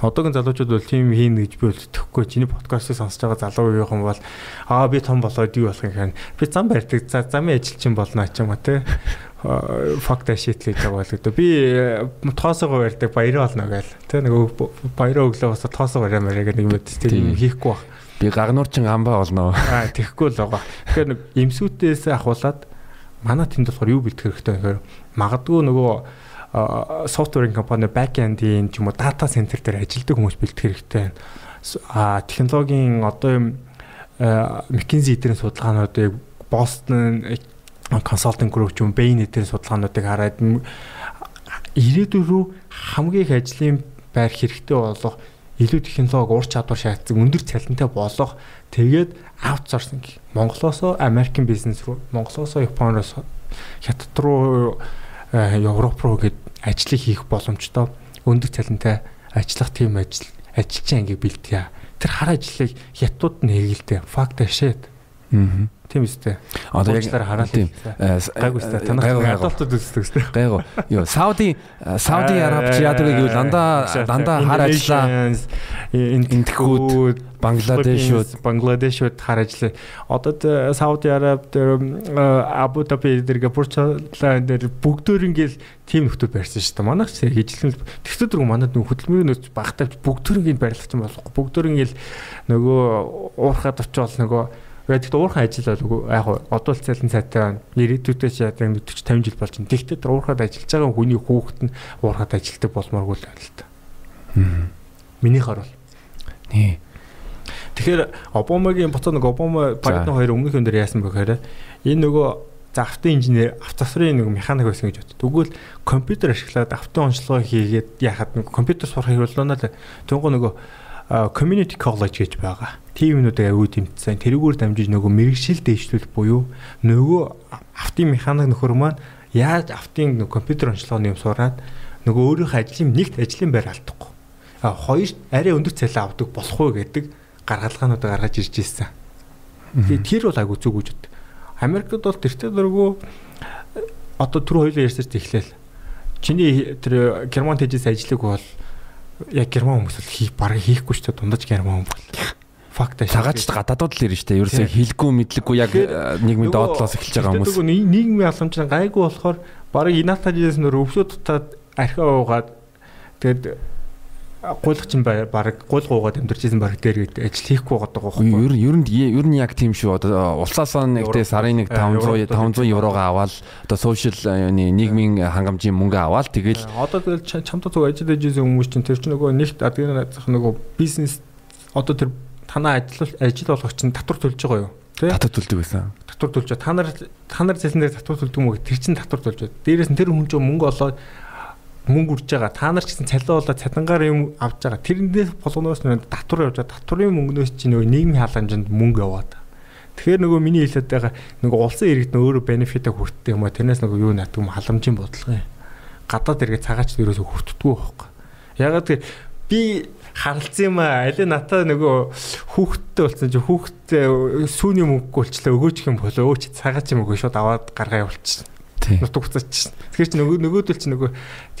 Одоогийн залуучууд бол тийм хийн гэж би өтөхгүй. Чиний подкастыг сонсож байгаа залуу үеийнхэн бол аа би том болоод юу болох юм хань. Би зам барьдаг. За замын ажилчин болно ч юм уу те. Факт шийтлэж байгаа бол гэдэг. Би тоосоо барьдаг баяраа болно гээл. Тэ нөгөө баяраа өглөө бас тоосоо барьаа мэрэ гэдэг юм байд. Тийм хийхгүй бах. Би гагнуурчин амбаа болно. Аа тэхгүй л байгаа. Тэгэхээр нэг эмсүүтээс ахуулаад манай тэнд болохоор юу бэлтгэх хэрэгтэй гэхээр магадгүй нөгөө софтверийн компани бэкэндийн ч юм уу дата центр дээр ажилладаг хүмүүс бэлтгэх хэрэгтэй байна. А технологийн одоо юм McKinsey эдгээр судалгаануудыг Boston консалтинг групп ч юм Bain эдгээр судалгаануудыг хараад ирээдүйн рүү хамгийн их ажлын байр хэрэгтэй болох илүү технологи ур чадвар шаардсан өндөр цалинтай болох тэгээд аутсорсинг Монголоосоо Америкийн бизнес руу Монголоосоо Японоос Хятад руу э, Европ руу гээд ажлыг хийх боломжтой өндөр цалинтай ажиллах тийм ажил ажилчин ангийг бэлтгийа. Тэр хар ажлыг хятад нь хийгэлтэй. Факт ашээд. Аа Тийм үстэй. Одоо яг хараад тийм гайгүй үстэй. Танах гадаалтад үздэг үстэй. Гайгүй. Йоо, Сауди Сауди Арабч яадаг гэвэл дандаа дандаа хар ажиллаа энтгүүд Бангладешүүд Бангладешүүд хар ажиллаа. Одоо Сауди Араб дээр Абу Даби дээр Бурчлаа дээр бүгдөө ингээл тийм нөхдөд барьсан шүү дээ. Манайх ч хийжлэн тэгтээ дөрөв манад нөх хөдөлмөрийн нөөц багтаа бүгдөө ингээл барилгач юм болохгүй. Бүгдөө ингээл нөгөө уурхаад очивол нөгөө Тэгэхэд уурхай ажил бол яг одоо л цалин цайтай байна. Ирээдүйдээ ч яг 40 50 жил болж байна. Тэгтээ тэр уурхад ажиллаж байгаа хүний хүүхэд нь уурхад ажилтдаг болмооргүй л байна л та. Миний харвал. Нээ. Тэгэхээр Обамагийн боцоо нэг Обама Байден хоёр өмнөх дээр яасан бэхээр энэ нөгөө за автын инженер автосрын нэг механик байсан гэж бод. Тэгвэл компьютер ашиглаад автын онцлогоо хийгээд яхад нэг компьютер сурах хэрэглэнэ л. Тэнгөө нөгөө community college гэж байгаа. Юмнуудыг аюу тэмцсэн. Тэрүүгээр дамжиж нөгөө мэрэгшил дэвшлүүлэх буюу нөгөө автын механик нөхөр маань яаж автын компьютер онцлогооны юм сураад нөгөө өөрийнхөө ажлын нэгт ажлын байр алдахгүй. А хоёр арай өндөр цалин авдаг болох уу гэдэг гаргалгаанууд гаргаж ирж ирсэн. Тэгээ тэр бол айгу зүг үжид. Америкт бол тэртээ дөрвөө одоо түр хоёулаа ярьсаж эхлээл. Чиний тэр герман тэжээс ажлыг бол яг герман хүмүүс л хийх бараг хийхгүй ч дундаж герман бол. Факт аа. Цагаач гадаадууд л ирнэ шүү дээ. Ерөөсөө хэлгүй мэдлэггүй яг нийгмийн доотлоос эхэлж байгаа хүмүүс. Нийгмийн алхамч гайгүй болохоор бараг инатажээс нөр өвсөд тутаад архиа уугаад тэгээд гуйлгачин баг гуйлгуугаад амьдарчсэн баг дээр гээд ажил хийхгүй байгаа байхгүй юу? Ер нь ер нь яг тийм шүү. Одоо улсаасаа нэгтээ сарын нэг 500 500 еврогоо аваад одоо сошиал нийгмийн хангамжийн мөнгө аваад тэгэл одоо тэгэл чамтай зөв ажил хийжсэн хүмүүс чинь тэр чинь нөгөө нэгт адгийн нөгөө бизнес одоо тэр танаа ажил ажил болгох чинь татвар төлж байгаа юу? Татвар төлдөг байсан. Татвар төлж та нар та нар зэлсэн дээр татвар төлдөг мөг тэр чинь татвар төлж. Дээрээс нь тэр хүн чинь мөнгө олоод мөнгө үрж байгаа. Та нар ч гэсэн болоод цатангаар юм авж байгаа. Тэрнээс болгоноос нь татвар явж байгаа. Татварын мөнгнөөс чинь нөгөө нийгмийн халамжинд мөнгө яваад. Тэгэхээр нөгөө миний хэлээд байгаа нөгөө улсын иргэд нь өөрөө бенефитэ хүртдэг юм а тэрнээс нөгөө юу наадг юм халамжийн бодлого юм. Гадаад иргэд цагаач ерөөсө хүртдэггүй байхгүй. Ягаад гэвэл би харалцсан юм а аль натаа нөгөө хүүхдтэй болсон чи хүүхдтэй сүүний мөнгө болчлаа өгөөч юм болоо өөч цагаач юм өгөө шууд аваад гаргаа явуулчихсан нутг хуцаач. Тэгэхээр чи нөгөө нөгөөдөл чи нөгөө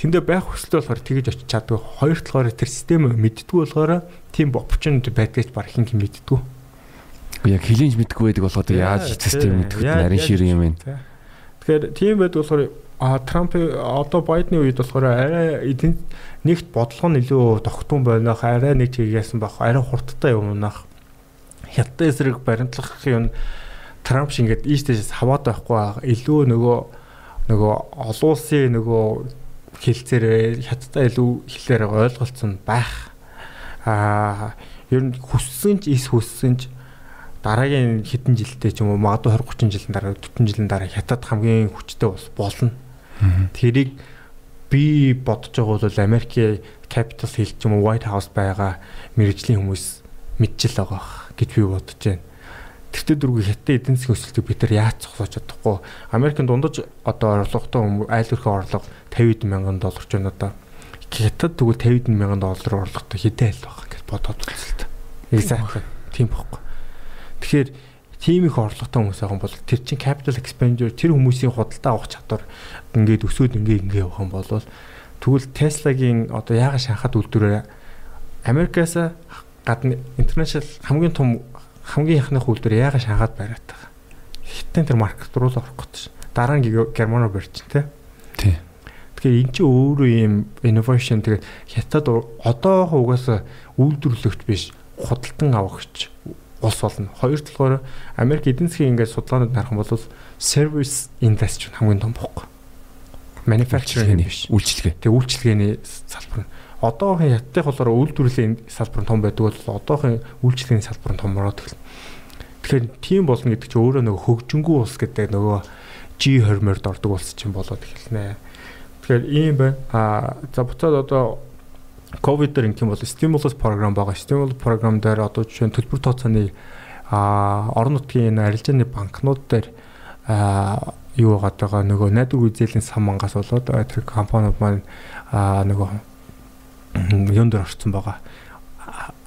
тэндээ байх хүсэлтэй болохоор тэгэж очиж чаддаг. Хоёр талаараа тэр систем мэддгүү болохоор тийм opportunity байдгаж баг хин хин мэддгүү. Яг хилэнж мэдгүй байдаг болохоор яаж систем мэдэх нарийн шир юм бэ? Тэгэхээр тийм байдаг болохоор а Трамп одоо Байдны үед болохоор арай эдийн нэгт бодлого нь илүү тогтун байнах арай нэг чигээсэн байх арай хурдтай юмнах хятад эсрэг баримтлах юм Трамп шиг ингээд ийшээс хаваад байхгүй илүү нөгөө нөгөө олон улсын нөгөө хэлцээрээ хятадтай илүү хэлээр ойлголцсон байх. Аа ер нь хүссэн ч эс хүссэн ч дараагийн хэдэн жилдээ ч юм уу магадгүй 20 30 жилийн дараа 40 жилийн дараа хятад хамгийн хүчтэй ус болно. Тэрийг би бодож байгаа бол Америкийн Capitol Hill ч юм уу White House байгаа мэрэгжлийн хүмүүс мэдчихэл байгаа гэж би бодож байна тэртээ дөрвөө хятад эдийн засгийн өсөлтийг бид нар яаж зогсоож чадахгүй. Америкийн дундаж одоо орлоготой айл өрхөө орлого 50 мянган доллар ч байна одоо. Хятад тэгвэл 50 мянган доллар орлоготой хэдэн айл байгаа гэж бодоод үзэл та. Exactly. Тийм байхгүй. Тэгэхээр тийм их орлоготой хүмүүс байгаа бол тэр чин capital expenditure тэр хүмүүсийн худалдаа авах чадвар ингээд өсөөд ингээ ингээ явах юм бол тэгвэл Tesla-гийн одоо яагаад шанхад үйлдвэрээ Америкаас гадна international хамгийн том хамгийн ихнийх үйлдвэр яагаад шангаад бариад байгаа. Хиттэн тэр маркет руу л орох гэж. Дараа нь германоор барьж тэ. Тий. Тэгэхээр эн чинь өөрөө юм innovation тэгээд хятад одоо угаасаа үйлдвэрлэгч биш худалдан авахч улс болно. Хоёр талаар Америк эдийн засгийн ингээд судалгаанууд харах юм бол service industry хамгийн том бохгүй. Manufacturing биш. Үйлчилгээ. Тэгээ үйлчилгээний салбар нь одоогийн хятадын болохоор үйлдвэрлэлийн салбар нь том байдаг бол одоогийн үйлчлэгийн салбар нь томроод эхэлнэ. Тэгэхээр тийм болно гэдэг чинь өөрөө нөгөө хөгжингүү улс гэдэг нөгөө G20-д ордог улс чинь болоод эхэлнэ. Тэгэхээр ийм байна. А за буцаад одоо ковид дээр ингэм бол stimulus програм байгаа. Stimulus програм дээр одоо жишээ нь төлбөр тооцооны а орон нутгийн арилжааны банкнууд дээр а юу байгаа нөгөө найдвар үзээлийн сан мангаас болоод тэр компаниуд маань а нөгөө юун дээр орцсон байгаа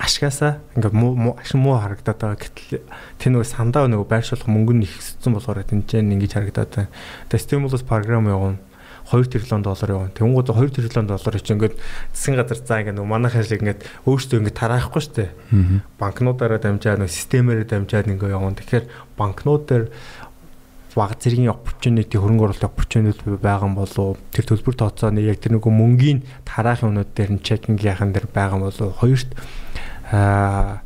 ашгаасаа ингээд муу ашиг муу харагдаад байгаа гэтэл тэр нөгөө сандаа нөгөө байршуулах мөнгө нь ихссэн болохоор тэнцэн ингэж харагдаад байна. Тэгээ стимулус програм явна 2 тэрлэн доллар явна. Тэнгууд 2 тэрлэн доллар чи ингээд засгийн газар заа ингээд нөгөө манайхаа шиг ингээд өөрсдөө ингээд тараахгүй шүү дээ. Банкнуудаараа дамжаад системээрээ дамжаад ингээд явна. Тэгэхээр банкнууд дээр баг зэргийн opportunity хөрөнгө оруулалт opportunity байгаа болов тэр төлбөр тооцооны яг тэр нөгөө мөнгийн тараах юмнууд дээр нь чекинг яхан дээр байгаа болов хоёрт аа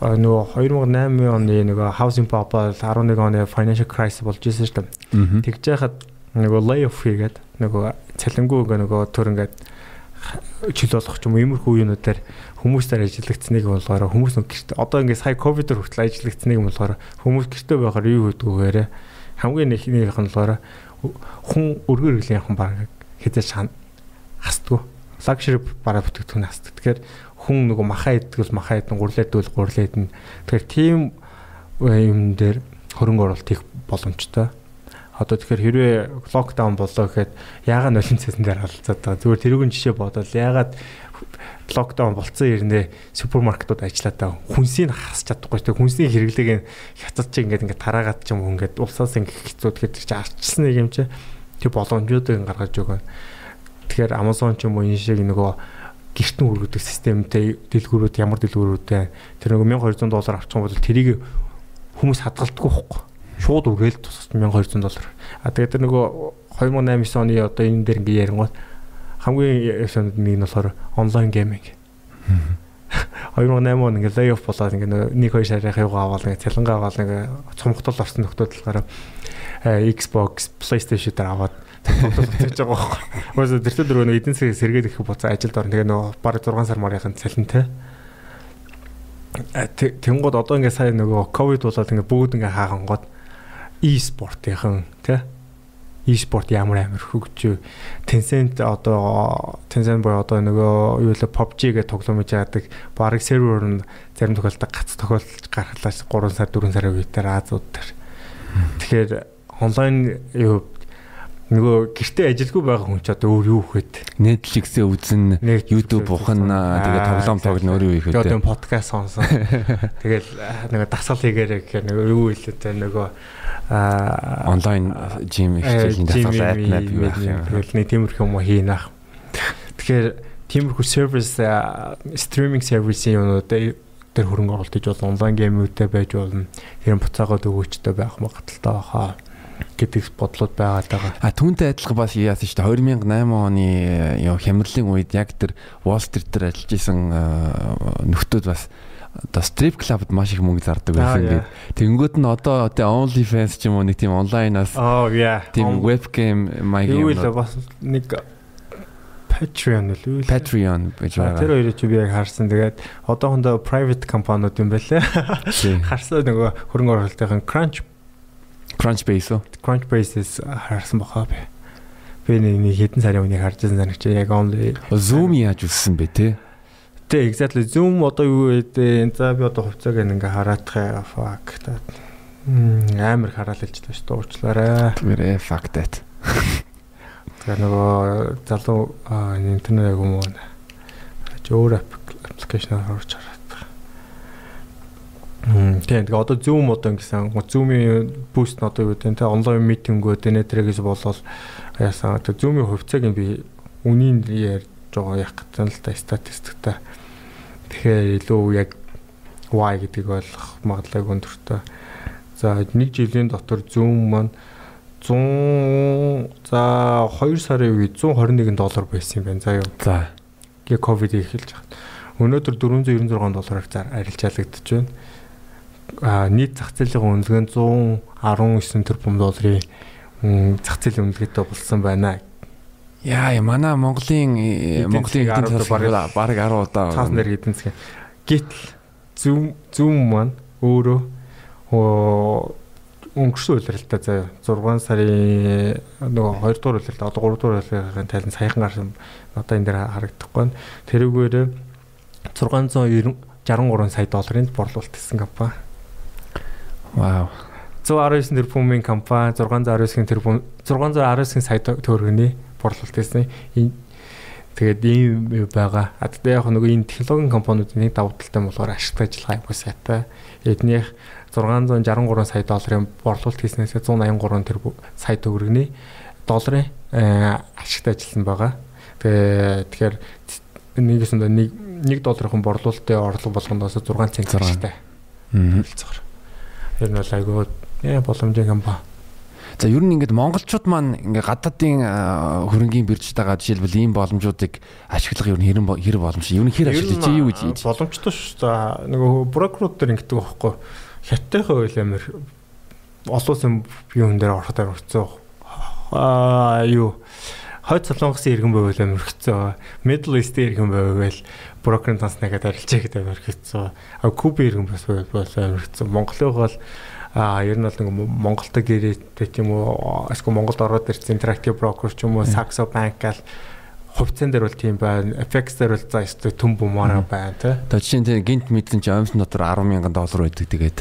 нөгөө 2008 оны нөгөө housing bubble 11 оны financial crisis болж ирсэн шүү дээ. Тэгж яхад нөгөө lay off хийгээд нөгөө цалингүй нөгөө төр ингээд чил болох ч юм уу иймэрхүү үеийнүүдээр хүмүүстээр ажиллагдсныг болохоор хүмүүс гэрт одоо ингээд сая ковидор хүртэл ажиллагдсныг болохоор хүмүүс гэртээ байхаар юу гэдгүүгээрээ хамгийн нэхнийх нь болохоор хүн өргөр хөлийн явах баг хязгаар хасдгүй лагшри бараа бүтээгдэхүүн хасдаг. Тэгэхээр хүн нөгөө махаа идэгэл махаа идэн гурлаа идвэл гурлаа идэн. Тэгэхээр тийм юм дээр хөрөнгө оруулалт хийх боломжтой. Одоо тэгэхээр хэрвээ локдаун болоо гэхэд яагаад нулимс цэсэн дээр халцаад байгаа. Зүгээр тэрүүн жишээ бодвол яагаад локдаун болцсон ирнэ супермаркетууд ажиллаад байгаа. Хүнсийг хасч чадахгүй дээ. Хүнсний хэрэглээг хятад чи ингээд ингээд тараагаад ч юм уу ингээд улсаас ингээд хэцүүд гэдэг чи арчилсан нэг юм чи тэр боломжуудыг гаргаж өгөө. Тэгэхээр Amazon ч юм уу энэ шиг нөгөө гэртэн хүргдэг системтэй дэлгүүрүүд ямар дэлгүүрүүдтэй тэр нөгөө 1200 доллар авчих юм бол тэрийг хүмүүс хадгалдаггүй байхгүй шууд үргээл тусч 1200 доллар. А тэгээд тэр нөгөө 2008 оны одоо энэ дээр ингээ ярингууд хамгийн сонд нэг нь болохоор онлайн гейминг. 2008 он ингээ layoff болоод ингээ нэг хоёр шарыг аваад ингээ цалингаа аваад ингээ цомгтол орсон нөхдөд талаараа Xbox, PlayStation дээр аваад утгаж байгаа байхгүй. Өөсө тэр тэр нөгөө эдийн засгийн сэргээд их буцаа ажилд орно. Тэгээ нөгөө баг 6 сар марийн цалинтай. Тэнгууд одоо ингээ сая нөгөө ковид болоод ингээ бүгд ингээ хаахангууд e-спортынхан тий e-спорт ямар амар хөгжөө Tencent одоо Tencent боо одоо нөгөө юу л PUBG гэдэг тоглоом хийж яадаг. Баг сервер нь зарим тохиолдолд гац тохиолдож гаргалаас 3 сар 4 сарын үеээр Азууд төр. Тэгэхээр онлайн юу нөгөө гэртээ ажилгүй байгаа хүн ч одоо өөр юу вэхэд Netflix-ээ үзэн YouTube ухна тэгээд тоглоом тоглоно өөр юу их үү. Одоо подкаст сонсон. (laughs) Тэгэл нөгөө дасгал хийгээрэй гэх нөгөө юу илүү тэ нөгөө онлайн жим хичээлийн дасгал map юу юм. Тэгэл нэг тиймэрхүү юм хийнэ ах. Тэгэхээр тиймэрхүү сервис стриминг сервисийн юмнууд дээр хөрөнгө оруулалт хийж бол онлайн геймүүдтэй байж болно. Тэр буцаагаад өгөөчтэй байх магадaltaй баха гэдэг бодлууд байгаа. А түүнтэй адилхан бас яасан шүү дээ 2008 оны ёо хямралын үед яг тэр Wall Street дээр ажиллаж исэн нөхдүүд бас одоо strip club-д маш их мөнгө зардаг байсан гэдэг. Тэнгүүд нь одоо одоо OnlyFans ч юм уу нэг тийм онлайнаас тийм webcam маягийн юу бас нэг Patreon л үү? Patreon гэж байгаа. Тэр хоёрыг би яг харсан. Тэгээд одоохондоо private компаниуд юм байлаа. (laughs) Харсан нөгөө хөрөнгө оруулалтын Crunch Crunchbase уу? Crunchbase-с харсан бахаа би. Би нэг хэдэн сарын өмнө харж байсан санагч яг only Zoom яаж үссэн бэ те? Тэ exactly Zoom одоо юу вэ? За би одоо хувьцааг ингээ хараадах fuck та. Амар хараал хэлж дээ. Уучлаарай. Тэрээ fuck that. Тэгээ нөгөө залуу интернет яг юм уу? Өөр аппликейшн оруулж хараа. Тийм тэгээ одоо Zoom одоо ингэсэн Zoom-ийн boost нь одоо юу гэдэг те онлайн митингүүд нэтэрэгээс болол яасан одоо Zoom-ийн хувьцааг нь би үнийн ярьж байгаа яг гэсэн л та статистиктай тэгэхээр илүү яг why гэдгийг ойлгох магадлалыг өндөртэй. За нэг жилийн дотор Zoom маань 100 за 2 сарын үед 121 доллар байсан юм байна. За юу. За. Гэ ковид эхэлж байгаа. Өнөөдөр 496 доллараар зар арилжаалагдчихж байна нийт зах зээлийн үнэлгээ нь 119 тэрбум долларын зах зээлийн үнэлгээтэй болсон байна. Яа, манай Монголын э, Монголын эдийн засаг бараг 10 удаа цаас нэр эдийн засаг. Гэтэл зүүм зүүм маань өөрөө өнгөрсөн үйлрэлтээ заяа 6 сарын нөгөө 2 дугаар үйлрэлт одоо 3 дугаар үйлрэлтийн тайлан саяхан гарсан одоо энэ дээр харагдахгүй байна. Тэрүүгээр 663 сая долларын борлуулалт хийсэн компани. Вау. 119 тэрбумын компани 619 тэрбум 619 сая төгрөгийн борлуулалт хийсэн. Тэгээд ийм байгаа. А тэгээд яг нөгөө энэ технологийн компаниудын нэг давуу талтай болохоор ашигтай ажиллагаа аягүй сайтай. Эднийх 663 сая долларын борлуулалт хийснээс 183 тэрбум сая төгрөгийн долларын ашигтай ажилласан байгаа. Тэгээ тэгэхээр нэгээс нэг 1 долларын борлуулалтын орлого болгоноос 6 цент ашигтай. Хэлцээр. Тэр нь бол айгүй ээ боломжтой юм ба. За ер нь ингээд монголчууд маань ингээ гадаадын хөрөнгийн биржд байгаа жишээлбэл ийм боломжуудыг ашиглах ер нь хэрэг хэрэг боломжтой. Ер нь хэр ашиглаж юу гэж боломжтой шүү дээ. Нөгөө брокерууд төр ингэдэг байхгүй. Хятадынхаа үйл амир олон юм дээр ороход орцсон. Аа юу хойд солонгосын иргэн байвал амир хэцүү. Middle East-ийн иргэн байвал брокерын арилжаа гэдэг амир хэцүү. А Куби иргэн бас амир хэцүү. Монголын бол а ер нь бол нэг Монголтой гэрээтэй ч юм уу эсвэл Монголд ороод ирсэн интерактив брокер ч юм уу Saxo Bank гал хувьцаан дээр бол тийм байна. FX дээр бол за өстой төм бумаараа байна тий. Тэгээ чинь тийм гинт мэдэн чи омс дотор 10 мянган доллар байдаг тэгээд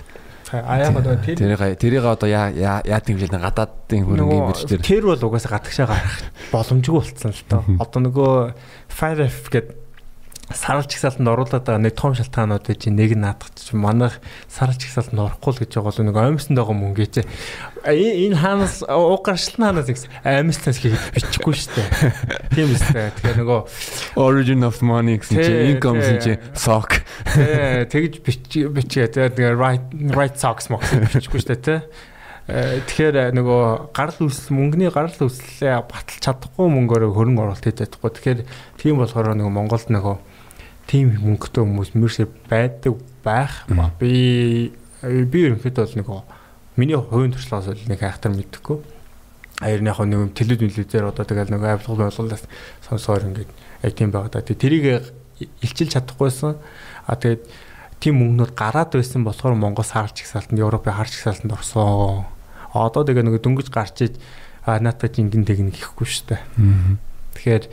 А яг одоо тэр тэрийг тэрийг одоо яа яа хэлээ гадаадын хөрөнгөний мэрч дээр тэр бол угаасаа гадагшаа гарах боломжгүй болцсон л доо. Одоо нөгөө Fire F гэдэг саралж гисалтанд оруулаад байгаа нэг том шалтгаанууд чинь нэг нь наадах чинь манайх саралж гисалтанд орохгүй л гэж байгаа бол нэг амьсанд байгаа мөнгө чи. Энэ хаанаас угаршил хаанаас их амьснаас хийх бичихгүй шүү дээ. Тийм үстэй тэгэхээр нөгөө origin of money гэсэн чи income гэсэн чи sock. Тэгж бичгээ тэгээ right right socks мокс бичихгүй шүү дээ те Тэгэхээр нөгөө гарал үүсэл мөнгөний гарал үүслээ баталж чадахгүй мөнгөөр хөрөнгө оруулалт хийж чадахгүй. Тэгэхээр тийм болохоор нөгөө Монголд нөгөө тийм мөнгөтэй хүмүүс мөрсө байдаг байх. Би би ерөнхийдөө бол нэг миний хувийн туршлагаас бол нэг хайхтар мэдхгүй. Аяр яг нэг телевиз нэлээдээр одоо тэгэл нэг авилгал болгоолаас сонсоор ингээд яг тийм байгаа да. Тэрийг илчилж чадахгүйсэн. А тэгээд тийм мөнгнүүд гараад байсан болохоор Монгол саарч гисалтанд Европын харч гисалтанд орсон. Одоо тэгээ нэг дөнгөж гарч иж наатаа жингэн тэгнэ гэхгүй шүү дээ. Тэгэхээр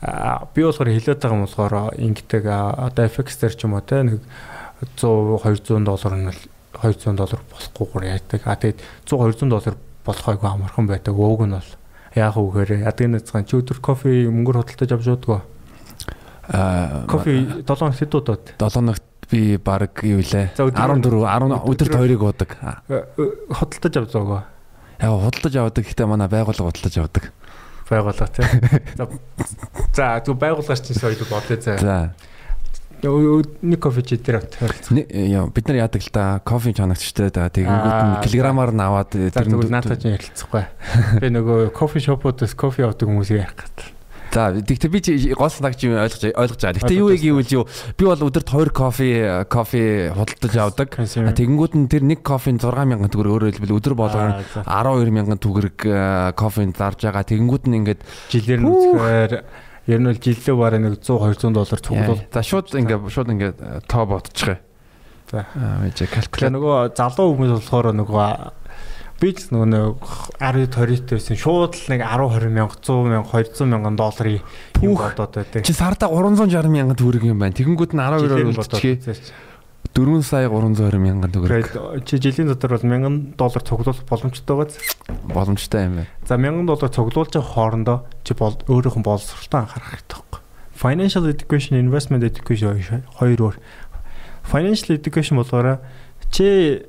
би болохоор хэлээд байгаа юм болохоор ингэдэг одоо FX дээр ч юм уу те нэг 100 200 доллар нь 200 доллар болохгүйгээр яадаг. А тэгээд 100 200 доллар болох айгүй амархан байдаг. Ууг нь бол яах вэхээр ядгийн нэцхан чи өдөр кофе мөнгөөр худалдаж авч уудгаа. Аа кофе 7 хоног хэд удаад? 7 хоногт би баг юу вэ? 14 10 өдөрт хоёрыг уудаг. Худалдаж авч зоогоо. Яг худалдаж авдаг гэхдээ манай байгууллага худалдаж авдаг байгууллага тийм. За зөв байгууллагаар чинь соёл бодлоо за. За. Нэг кофе чи дээр харилцсан. Бид нар яадаг л да кофе чанагчтай да тэгэнгүүт нь килограммаар нь аваад тэр нь наатаа чинь ярилцахгүй. (laughs) Би нөгөө кофе шопуудаас кофе авдаг хүмүүсийг ярих гэдэг. За тэгтээ би гол санагч юм ойлгож ойлгож байгаа. Гэтэ юу гэвэл юу би бол өдөрт 2 кофе кофе худалдаж авдаг. Тэгэнгүүт нь тэр нэг кофенд 6000 төгрөг өөрөөр хэлбэл өдөр болгоор 12000 төгрөг кофенд зарж байгаа. Тэгэнгүүт нь ингээд жилээр нь үзэхээр ер нь бол жилдээ бараг нэг 100 200 доллар цуглуул. За шууд ингээд шууд ингээд тоо бодчихъя. За. Аа вэж калькулятор нөгөө залуу хүмүүс болохоор нөгөө би ч нөгөө 10 20 байсан шууд л нэг 10 20 мянга 100 мянга 200 мянган долларын юм бодоод байдаг. Чи сарда 360 мянган төгрөг юм байна. Тэгэнгүүт нь 12 болчихъя. 4 сая 320 мянган төгрөг. Чи жилийн дотор бол 1000 доллар цуглуулах боломжтой байгааз. Боломжтой юм байна. За 1000 доллар цуглуулж байгаа хоорондоо чи бол өөрийнх нь боловсролтой анхаарах хэрэгтэй байхгүй. Financial education, investment education хоёр өөр. Financial education болохоор чи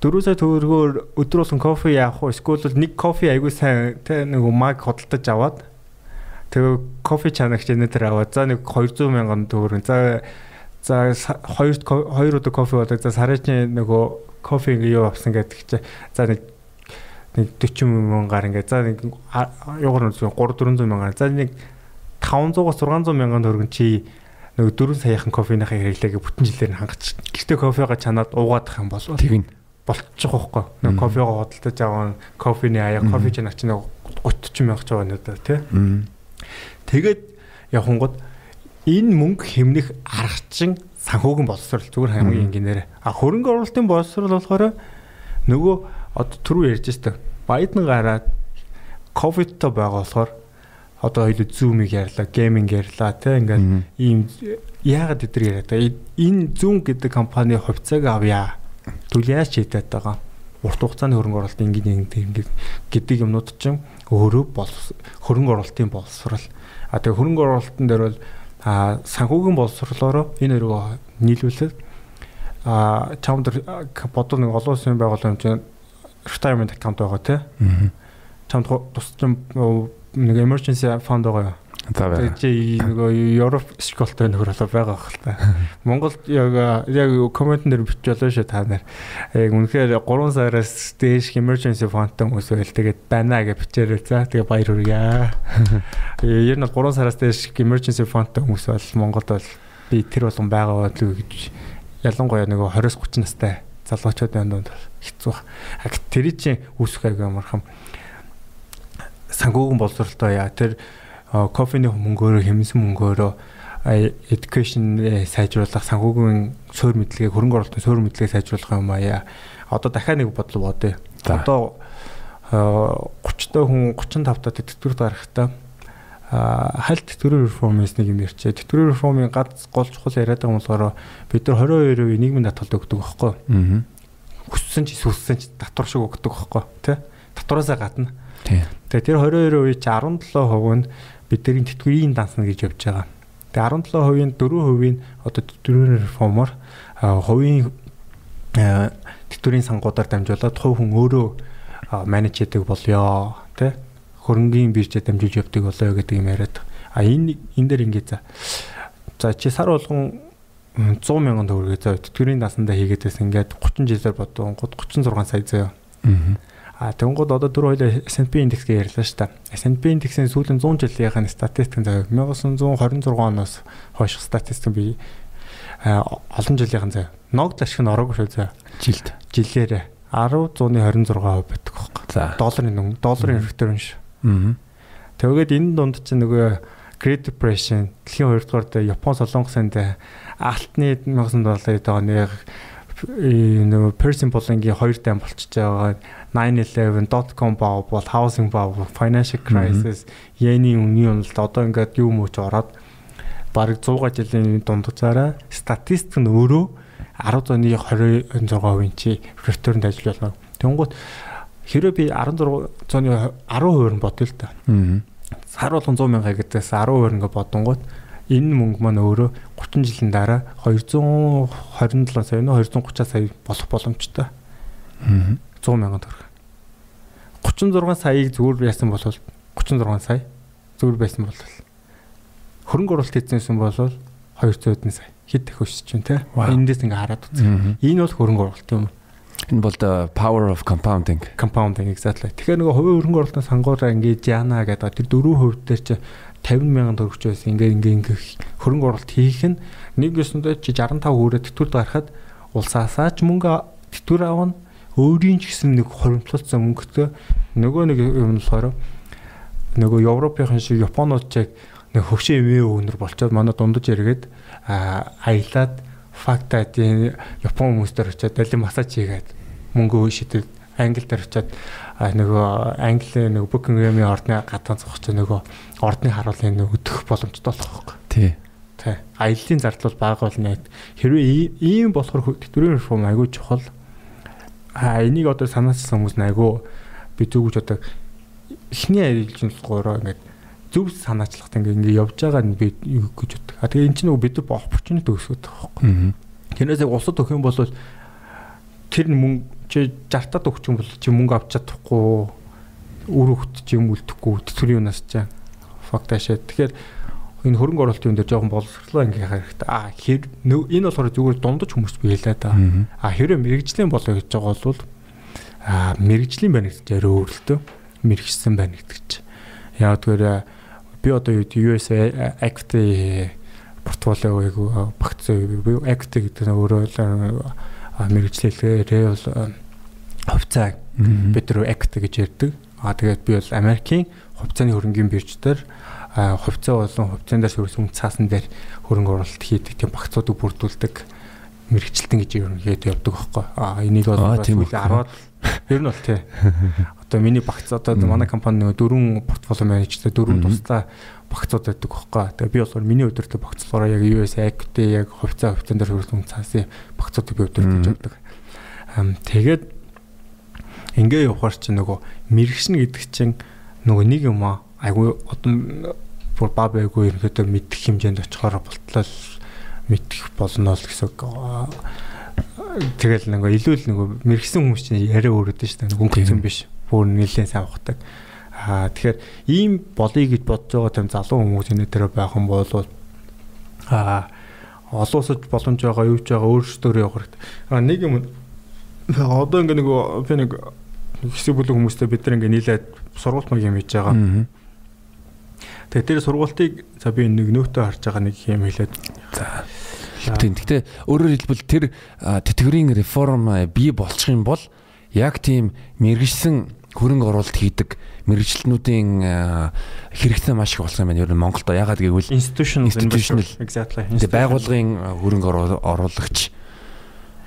4 сая төгрөгөөр өдөр болгон кофе яах вэ? Эсвэл бол нэг кофе айгүй сайн те нэг маг хөдөлтөж аваад тэгээ кофе чанагч энэ төр аваад за нэг 200 мянган төгрөг. За за хоёр хоёр удаа кофе болоо. За сарын чинь нөгөө кофе ингээ юу авсан гэдэг чи за нэг нэг 40 мянгаар ингээ за нэг юугаар нь 3 400 мянгаар. За нэг 500-аас 600 мянган төгрөг чи нэг 4 саяхан кофеныхаа хэрэглээгээ бүтэн жилээр нь хангаж. Гэхдээ кофега чанаад уугаадах юм бол тэгнь болчих واخхой. Нэг кофего хөдөлтөж аваа кофений аяа кофеж ач нэг 30 мянга ч байна да тий. Тэгээд явхангууд энэ мөнгө хэмнэх арга чин санхүүгийн боловсрол зүгээр хамгийн энгийнээр. А хөрөнгө оруулалтын боловсрол болохоор нөгөө одоо түрүү ярьж байсан Байден гараад ковидтой байгаа болохоор одоо хоёул зүүмийг ярьлаа, гейминг ярьлаа тийм ингээд ийм яагаад эдгээр яриад энэ зүүн гэдэг компани хувьцааг авья Тэгвэл яаж хийдэд байгаа? Урт хугацааны хөрөнгө оруулалт ингээд ингээд гэдэг юмнууд чинь өөрөө бол хөрөнгө оруулалтын боловсрал. А тэгээ хөрөнгө оруулалтын дээр бол а санхүүгийн боловсрлоороо энэ өргөө нийлүүлээд а чамд бодвол нэг олон улсын байгууллага юм чинь retirement account байгаа тий. Чамд тусч нэг emergency fund байгаа юу? Тэгээд чи нөгөө Европ школтой нөхөр болоо байгаа хэл та. (laughs) Монголд яг яг комментэн дээр бичүүлээ шүү та нар. Яг үнэхээр 3 сараас дээш emergency fund-тай хүмүүс байл тэгээд байна гэж бичээрэй за. Тэгээ баяр хүргье. (laughs) Ер нь 3 сараас дээш emergency fund-тай хүмүүс бол Монголд бол би тэр болгон байгаа болов гэж ялангуяа нөгөө 20-с 30 настай залуучуудын донд хэцүү баг. Тэр чинь үүсэх аягүй амархан сангууган боловсралтай яа тэр кофений мөнгөөрөө хэмнсэн мөнгөөрөө education сайжруулах санхүүгийн суурь мэдлэгийг хөрөнгө оруулалтын суурь мэдлэгийг сайжруулах юм аа. Одоо дахиад нэг бодол бодъё. Одоо 30 та хүн 35 та тэтгэврт гарахтаа хальт тэтгэврийн реформээс нэг юм ярьчээ. Тэтгэврийн реформын гац гол чухал яриад байгаа болохоор бид нар 22% нийгмийн татгалт өгдөг байхгүй юу? хүссэн ч сүссэн ч татвар шиг өгдөг байхгүй тий. Татвараасаа гадна. Тий. Тэгээ тэр 22% үе чи 17% нь бидний тэтгэврийн дансна гэж явж байгаа. Тэгээ 17%-ийн 4% нь одоо тэтгэврийн реформоор хувийн тэтгэврийн сангуудаар дамжуулаад хувь хүн өөрөө менеж хийдэг болёо тий хөрөнгөний биржээр дамжуулж явдаг болоо гэдэг юм яриад. А энэ энэ дээр ингээд за. За чи сар болгон 100 мянган төгрөг за тэтгэврийн дасандаа хийгээд байсан ингээд 30 жилээр бодвон 36 сая заяа. Аа. А тэнгууд одоо дөрөв хоёлаа S&P индекс гэж ярьлаа шүү дээ. S&P индексийн сүүлийн 100 жилийн статистик заяа 1926 оноос хойш статистик би олон жилийн заяа. Ногд ашиг нь ороогүй шүү заяа. Жилд. Жилээрээ 10 100-ны 26% байдаг байхгүй. За. Долларын нүн, долларын return шүү. Аа. Тэгээд энэ дунд чинь нөгөө Great Depression дэлхийн 2 дугаар дэ Япон солонгосын дэ алтны 1970-ад оны нөгөө Persian Bolling-ийн хоёр дан болчихж байгаа 911 .com бав бол housing бав financial crisis йений үнийн уналт одоо ингээд юу мөч ороод бараг 100 жилийн дундцаараа статистик нь өөрөө 10 оны 26% чи return ажиллуулна. Тэнгуут хэрэв би 16 цооны 10% нь бодъё л та. Аа. Сар болгон 100 мянга гэдээс 10% ингээ бодонгууд энэ мөнгө маань өөрөө 30 жилийн дараа 227 сая нөө 230 сая болох боломжтой. Аа. 100 мянган төгрөг. 36 саяыг зүгээр яасан бол 36 сая зүгээр байсан бол хөрөнгө оруулалт хийсэн бол 200 хэдэн сая хэд их өсөж чинь те. Эндээс ингээ хараад үзье. Энэ бол хөрөнгө оруулалт юм. Энэ бол the power of compounding. Compounding exactly. Тэгэхээр нөгөө хувийн хөрөнгө оруулалтын сангуудаа ингээд яана гэдэг тэр 4% дээр чи 50 мянган төгрөгч байсан ингээд ингээд ингээд хөрөнгө оруулалт хийх нь нэг ёсондоо чи 65 хүрээ тэтгэврд гарахад улсаасаа ч мөнгө тэтгэвэр авна өөрийн ч гэсэн нэг хоримтлуулсан мөнгөтэй нөгөө нэг юм болохоор нөгөө Европын шиг Японууд ч яг нэг хөвшин эмээ өнөр болчоод манай дундаж эргээд аялаад факта тийм Япон хүмүүстэр очиад далин массаж хийгээд мөнгө шидэд Англи дээр очиад нөгөө Англи нөгөө Buckingham-ийн ордны гадаа зогсож нөгөө ордны харуулын өдөх боломжтой болох байхгүй. Тий. Тий. Аяллаа зардлал бага болно. Хэрвээ ийм болохоор тэтгэврийн реформ айгүй чухал. А энийг одоо санаачсан хүмүүс айгүй би зүгж одоо эхний аялалжуулгаараа ингээд зөв санаачлахад ингээ ингээ явж байгаа нь би юу гэж боддог. А тэгээ эн чинь нөгөө бид нар opportunity өсгөх байхгүй. Тэрнээс яг улсад өгөх юм бол тэр мөнгө чи 60-тад өгч юм бол чи мөнгө авч чадахгүй үр чи юм үлдэхгүй тэтгэврийн юунаас чаа. Факт ашаа. Тэгэхээр энэ хөрөнгө оруулалтын дээр жоохон боловсрлоо ингээ хэрэгтэй. А хэр энэ болохоор зүгээр дундаж хүмүүс би хэлээ да. А хэрэв мэрэгжлийн болоо гэж байгаа бол а мэрэгжлийн байна гэж арай өөрлөлтөө мэрэгчсэн байна гэдэг чинь. Яг тэгэхээр би одоо US Equity портфолио айгу багцсан би Equity гэдэг нь өөрөө мэрэгчлэлээрээ бол хувьцаа бид нар Equity гэж ярьдаг. Аа тэгээд би бол Америкийн хувьцааны хөрөнгийн бирж дээр хувьцаа болон хувьцаан дээр суурьсан цаасан дээр хөрөнгө оруулалт хийдэг тийм багцуудыг бүрдүүлдэг мэрэгчлэлтэн гэж ерөнхийдөө явдаг байхгүй. Аа энийг бол 10-аад ер нь бол тий. (laughs) Одоо миний багц одоо манай компани нэг дөрвөн портфолио менежтэй дөрвөн тусдаа багцууд байдаг байхгүй. Тэгээ би болохоор миний өдөртөө багцлахаараа яг US equity яг хувьцаа хувьцаан дээр хөрсөн цаасын багцуудыг би өдөртөө явдаг. Тэгээд ингээ явахаар чи нөгөө мэрэгшин гэдэг чинь нөгөө нэг юм аа айгүй одоо бүр баа байггүй ерөнхийдөө мэдэх хэмжээнд очихоор болтлоо мэдэх болно л гэсэн тэгэл нэг илүү л нэг мэрэгсэн хүмүүс чинь яриа өөрөдөө шүү дээ. Өнгөцсөн биш. Бүр нэлээд сайн ухдаг аа тэгэхээр ийм болъё гэж бодож байгаа тийм залуу хүмүүс энэ дээр байх юм бол аа олон улсад боломж байгаа юу ч байгаа өөрсдөө явах хэрэгтэй аа нэг юм одоо ингээ нэг би нэг хэсэг бүлэг хүмүүстэй бид нар ингээ нийлээд сургууль маяг юм хийж байгаа Тэгээ тэр сургуультыг за би нэг нөтөө харж байгаа нэг юм хэлээд за Тийм. Гэхдээ өөрөөр хэлбэл тэр тэтгэврийн реформ бий болчих юм бол яг тийм мэрэгжсэн хөрөнгө оруулалт хийдэг мэрэгчлэнүүдийн хэрэгцээ маш их болсон юм байна. Ер нь Монголд ягаад гэвэл institutional exactly байгууллагын хөрөнгө оруулагч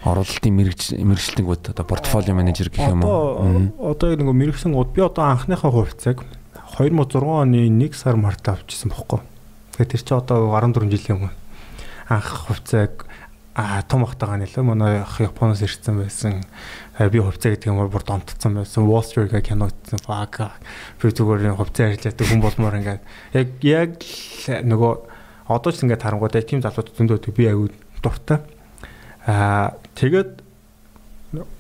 оруулалтын мэрэгч мэрэгчлэнгүүд одоо портфолио менежер гэх юм уу. Одоо нэг мэрэгсэн гууд би одоо анхныхаа хувьцааг 2006 оны 1 сар март авчихсан бохоггүй. Тэгэхээр тэр чинь одоо 14 жилийн өмнө анх хувьцааг а том ахтайгаа нэлээ манай ах Японоос ирсэн байсан. Би хувьцаа гэдэг юм бүр донтцсон байсан. Wall Street гэх кино үзсэн. Бага. Би зүгээр хувьцаа ажилладаг хүн болмоор ингээд яг яг нөгөө одоо ч ингээд харангуйтай тийм залууд зөндөө би аягүй дуртай. Аа тэгээд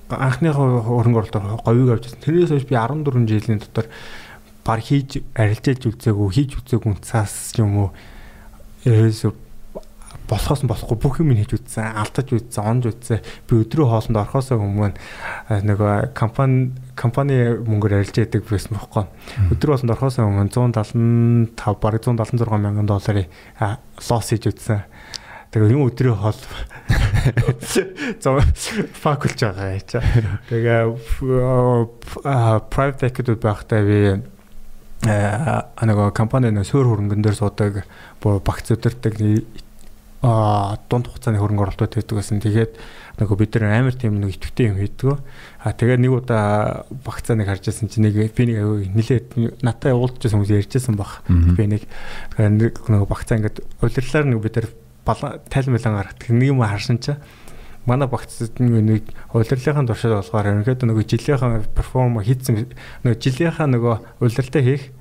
анхны хөрөнгө оруулалт говийг авчихсан. Тэрнээс хойш би 14 жилийн дотор баг хийж арилжаалж үзээгүй, хийж үзээгүй цаас юм уу. Ерөөсө болохоос нь болохгүй бүх юм хийж үзсэн, алдаж үзсэн, онж үзсэн. Би өдрөө хоолнд орхосоо өмнө нөгөө компани компани мөнгөөр арилж яадаг байсан бохоо. Өдрөө хоолнд орхосоо өмнө 175 бараг 176 мянган долларын лосс хийж үзсэн. Тэгээ юм өдрөө хоол (laughs) зов факулж байгаа яа. Тэгээ private equity байхдаа би а нэг компани нөө суур хөрөнгөн дээр суудаг багц өдөртөг а дунд хугацааны хөрөнгө оруулалт хийдэг гэсэн. Тэгээд нөгөө бид нар амар тийм нэг идэвхтэй юм хийдэг. А тэгээд нэг удаа багцаа нэг харж байсан чинь нэг би нэг нилээд натаа уулзчихсан хүмүүс ярьжсэн баг. Би нэг нэг нөгөө багцаа ингээд улирлаар нэг бид нар тайлмалан гаргадаг. Нэг юм харсан чинь манай багцад нэг улирлынхаа туршид болохоор ерөнхийдөө нөгөө жилийнхаа перформ хийцэн нөгөө жилийнхаа нөгөө улирлтаа хийх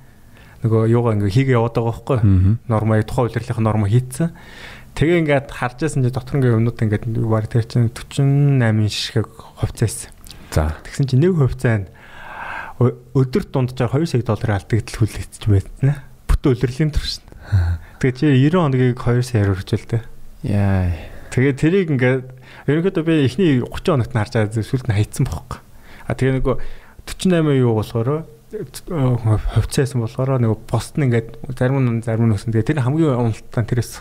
нөгөө юугаа ингээ хийгээ яваад байгаа байхгүй. Норма тухайн улирлынхаа норма хийцэн. Тэгээ ингээд харж байсан чи дотор ингээ юмнууд ингээд баг тэр чинь 48 ширхэг хувьцаасан. За. Тэгсэн чи нэг хувьцаа нь өдөрт дунджаар 2 сая доллар алдагдтал хүлээчих байсан. Бүтэн улирлын турш. (laughs) Тэгээ чи 90 хоногийг 2 саяар өргөжөл тээ. Яа. Тэгээ тэрийг ингээд ерөнхийдөө би эхний 30 хоногт нь харж байгаа зүйлд нь хайцсан бохоо. А тэгээ нөгөө 48 юу болохоор хувьцаасан болохоор нөгөө пост нь ингээд зарим нь зарим нь өсөн. Тэгээ тэр хамгийн уналтан тэрээс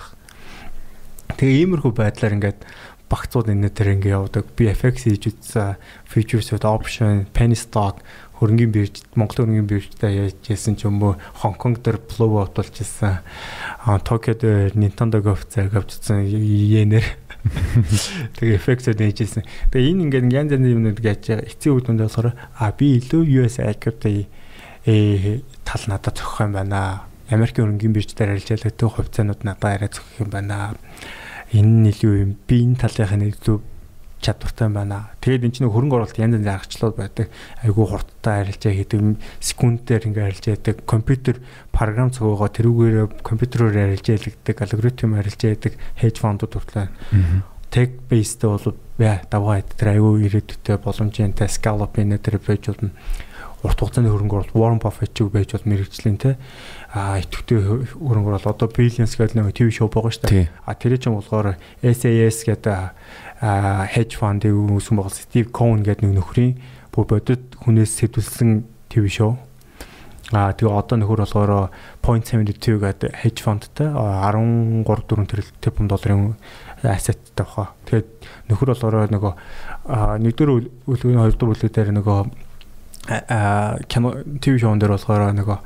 Тэгээ иймэрхүү байдлаар ингээд багцууд энэ төр ингээд явдаг. BFX хийж үзсэн, futures option, penny stock хөрөнгөний бирж Монгол хөрөнгөний биржтэй яажсэн ч юм уу Хонконг дээр blow out болж ирсэн. А Токиод Nintendo цаг авчихсан йенээр. Тэгээ эффектүүд нээжсэн. Тэгээ энэ ингээд янз янзын юмнууд гэж эцсийн үед үндэ болохоор а би илүү US equity э тал надад зохих юм байна. Америкийн хөрөнгөний бирж дээр арилжаалагдаг хувьцаанууд надад арай зохих юм байна энэ нь илүү юм би энэ талынхаа нэг илүү чадвартай байна. Тэгээд эн чинь хөрөнгө оруулалт янз янзын аргачлал байдаг. Айгуу хурдтай арилжаа хийдэг, секундээр ингээ арилжаа хийдэг, компьютер програм цогоогоо тэрүүгээр компьютероор арилжаа хийдэг, алгоритм арилжаа хийдэг хедж фондууд хүртлээ. Tech based бол бай давгаа хэд тэр айгуу ирээдүйтэй боломжтой scale-up энэ тэр байж болно урт хугацааны хөрөнгө оруулалт Warren Buffett ч байж бол мэрэгжлийн те а идэвхтэй хөрөнгө оруулалт одоо Billions гэдэг нэг ТV шоу байгаа шүү дээ. А тэр чинь болохоор SAS гэдэг hedge fund-ийг үүсгэн байгаа Steve Cohen гэдэг нэг нөхрийн бүр бодит хүнээс сэтүүлсэн ТV шоу. А тэгээ одоо нөхөр болохоор .72 гэдэг hedge fund-тай 13 4 тэрбум долларын asset-тай баха. Тэгээд нөхөр болохоор нөгөө нэгдүгээр үлгэн хоёрдугаар үлгэн дээр нөгөө кино ТV шоун дээр болохоор нөгөө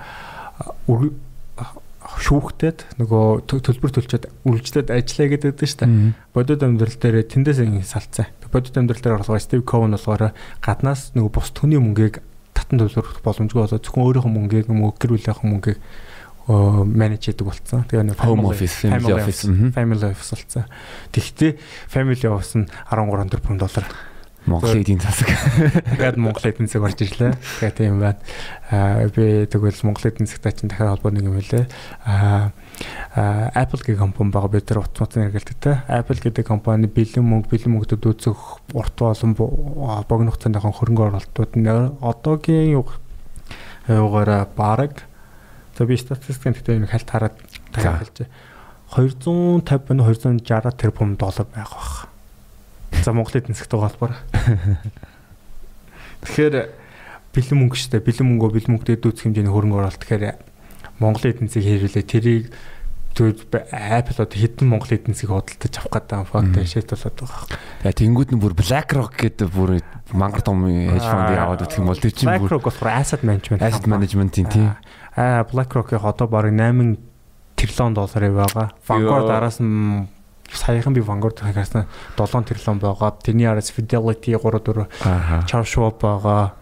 шүүхтэд нөгөө төлбөр төлчөөд үргэлжлээд ажиллая гэдэг дээ шүү дээ. Бодит амьдрал дээр тэндээс салцсан. Бодит амьдрал дээр болохоор Стив Ковн болохоор гаднаас нөгөө бус төний мөнгийг татан төлбөрөх боломжгүй болоод зөвхөн өөрийнхөө мөнгийг мөнгө гэр бүлийнхээ мөнгийг менеж хийдэг болсон. Тэгээ нэг home office, family office, family office болсон. Тэгвэл family office нь 13 тэрбум доллар Монголын эдийн засаг. Тэгээд Монголын эдийн засаг орж ирлээ. Тэгээд тийм байна. Аа би тэгвэл Монголын эдийн засагтай чинь дахиад холбоо нэг юм хэлээ. Аа Apple гэх компани байгаа бид нар утматын хэрэгэлдэг те. Apple гэдэг компани бэлэн мөнгө бэлэн мөнгөд үүсэх урт болон богино хугацааныхан хөрөнгө оруулалтууд нь одоогийн юугаараа баг за би статистикийн гэхдээ энэ хальт хараад тайлбарлаж 250 260 тэрбум доллар байх бах. За Монголын засгтай холбоор. (laughs) Тэгэхээр бэлэн мөнгө штэ бэлэн мөнгөө бэлэн мөнгөд дүүцэх хэмжээний хөрөнгө оруулалт тэгэхээр Монголын эдийн засгийг хэрэглээ тэрийг Apple одоо хэдэн Монголын эдийн засгийг худалдаж авах гэдэг факт шийт болоод байгаа. Тэгээ тэнгууд нь бүр BlackRock гэдэг бүр мангар том hedge fund-ыг аваад үтх юм бол тэр чинь бүр BlackRock болохоор asset management asset management-ийн тийм. Аа BlackRock-ийн одоо бараг 8 тэрлон долларын байгаа. Vanguard араас нь саяхан би Vanguard харсан 7 тэрлэн байгаа. Тэрний араас Fidelity 3 4 Charles Schwab байгаа.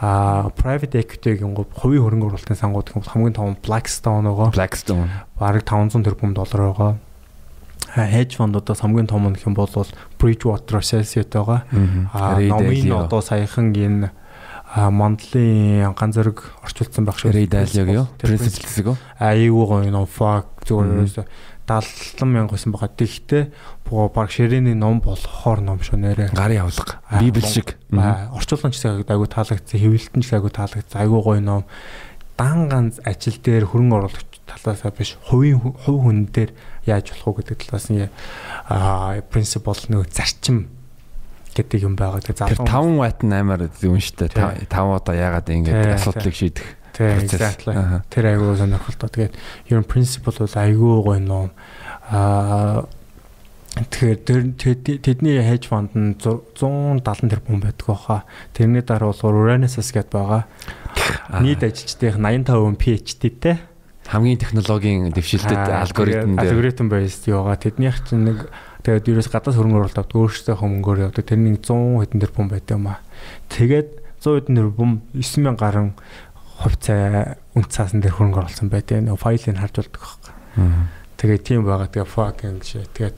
А private equity-гийн хувийн хөрөнгө оруулалтын сангууд гэх хамгийн том Blackstone байгаа. Blackstone бараг 500 тэрбум доллар байгаа. хедж фондуудаас хамгийн том нь юм бол Bridgewater Associates байгаа. Аа номын одоо саяхан энэ мандлын ганц зэрэг орчуулсан байх шүү. Ray Dalio юу? Principles үү? Аюу гоё ном fuck зүгээр 70 мянга байсан байгаа. Тэгэхдээ баг ширэний ном болохоор ном шүү нэрэ. Гарын авлага. Библи шиг. Орчуулсан ч гэсэн айгу таалагдсан, хэвлэлтэн ч айгу таалагдсан. Айгу гоё ном. Дан ганц ажил дээр хөрөнгө оруулагч талаасаа биш, хувийн хувь хүн дээр яаж болох уу гэдэг талаас нь аа принципл нөгөө зарчим гэдэг юм байгаа. Тэгээ залуу 5 ват нь амар юм шүү дээ. 5 одоо яагаад ингэж асуудлыг шийдэх процесс. Тэр айгүй сонирхолтой. Тэгээд ер нь принципл бол айгүй гоё ном. Аа Тэгэхээр тэдний хедж фонд нь 170 тэрбум байдаг баха. Тэрний дараа бол Renaissance гэдээ байгаа. Нийт ажилчдын 85% PhD-тэй хамгийн технологийн дэвшилтэд алгоритм дээр алгоритм based яваа. Тэднийх чинь нэг тэгээд ерөөс гадаас хөрөнгө оруулалт авдаг өөрсдөө хөнгөөр явдаг. Тэрний 100 хэдэн тэрбум байдаг юм аа. Тэгээд 100 хэдэн тэрбум 9000 гаруй хувьцаа үн цаасан дээр хөрөнгө оруулсан байдаг. Нэг файлыг харж болдог байхгүй. Тэгээд тийм байгаа. Тэгээд fucking shit. Тэгээд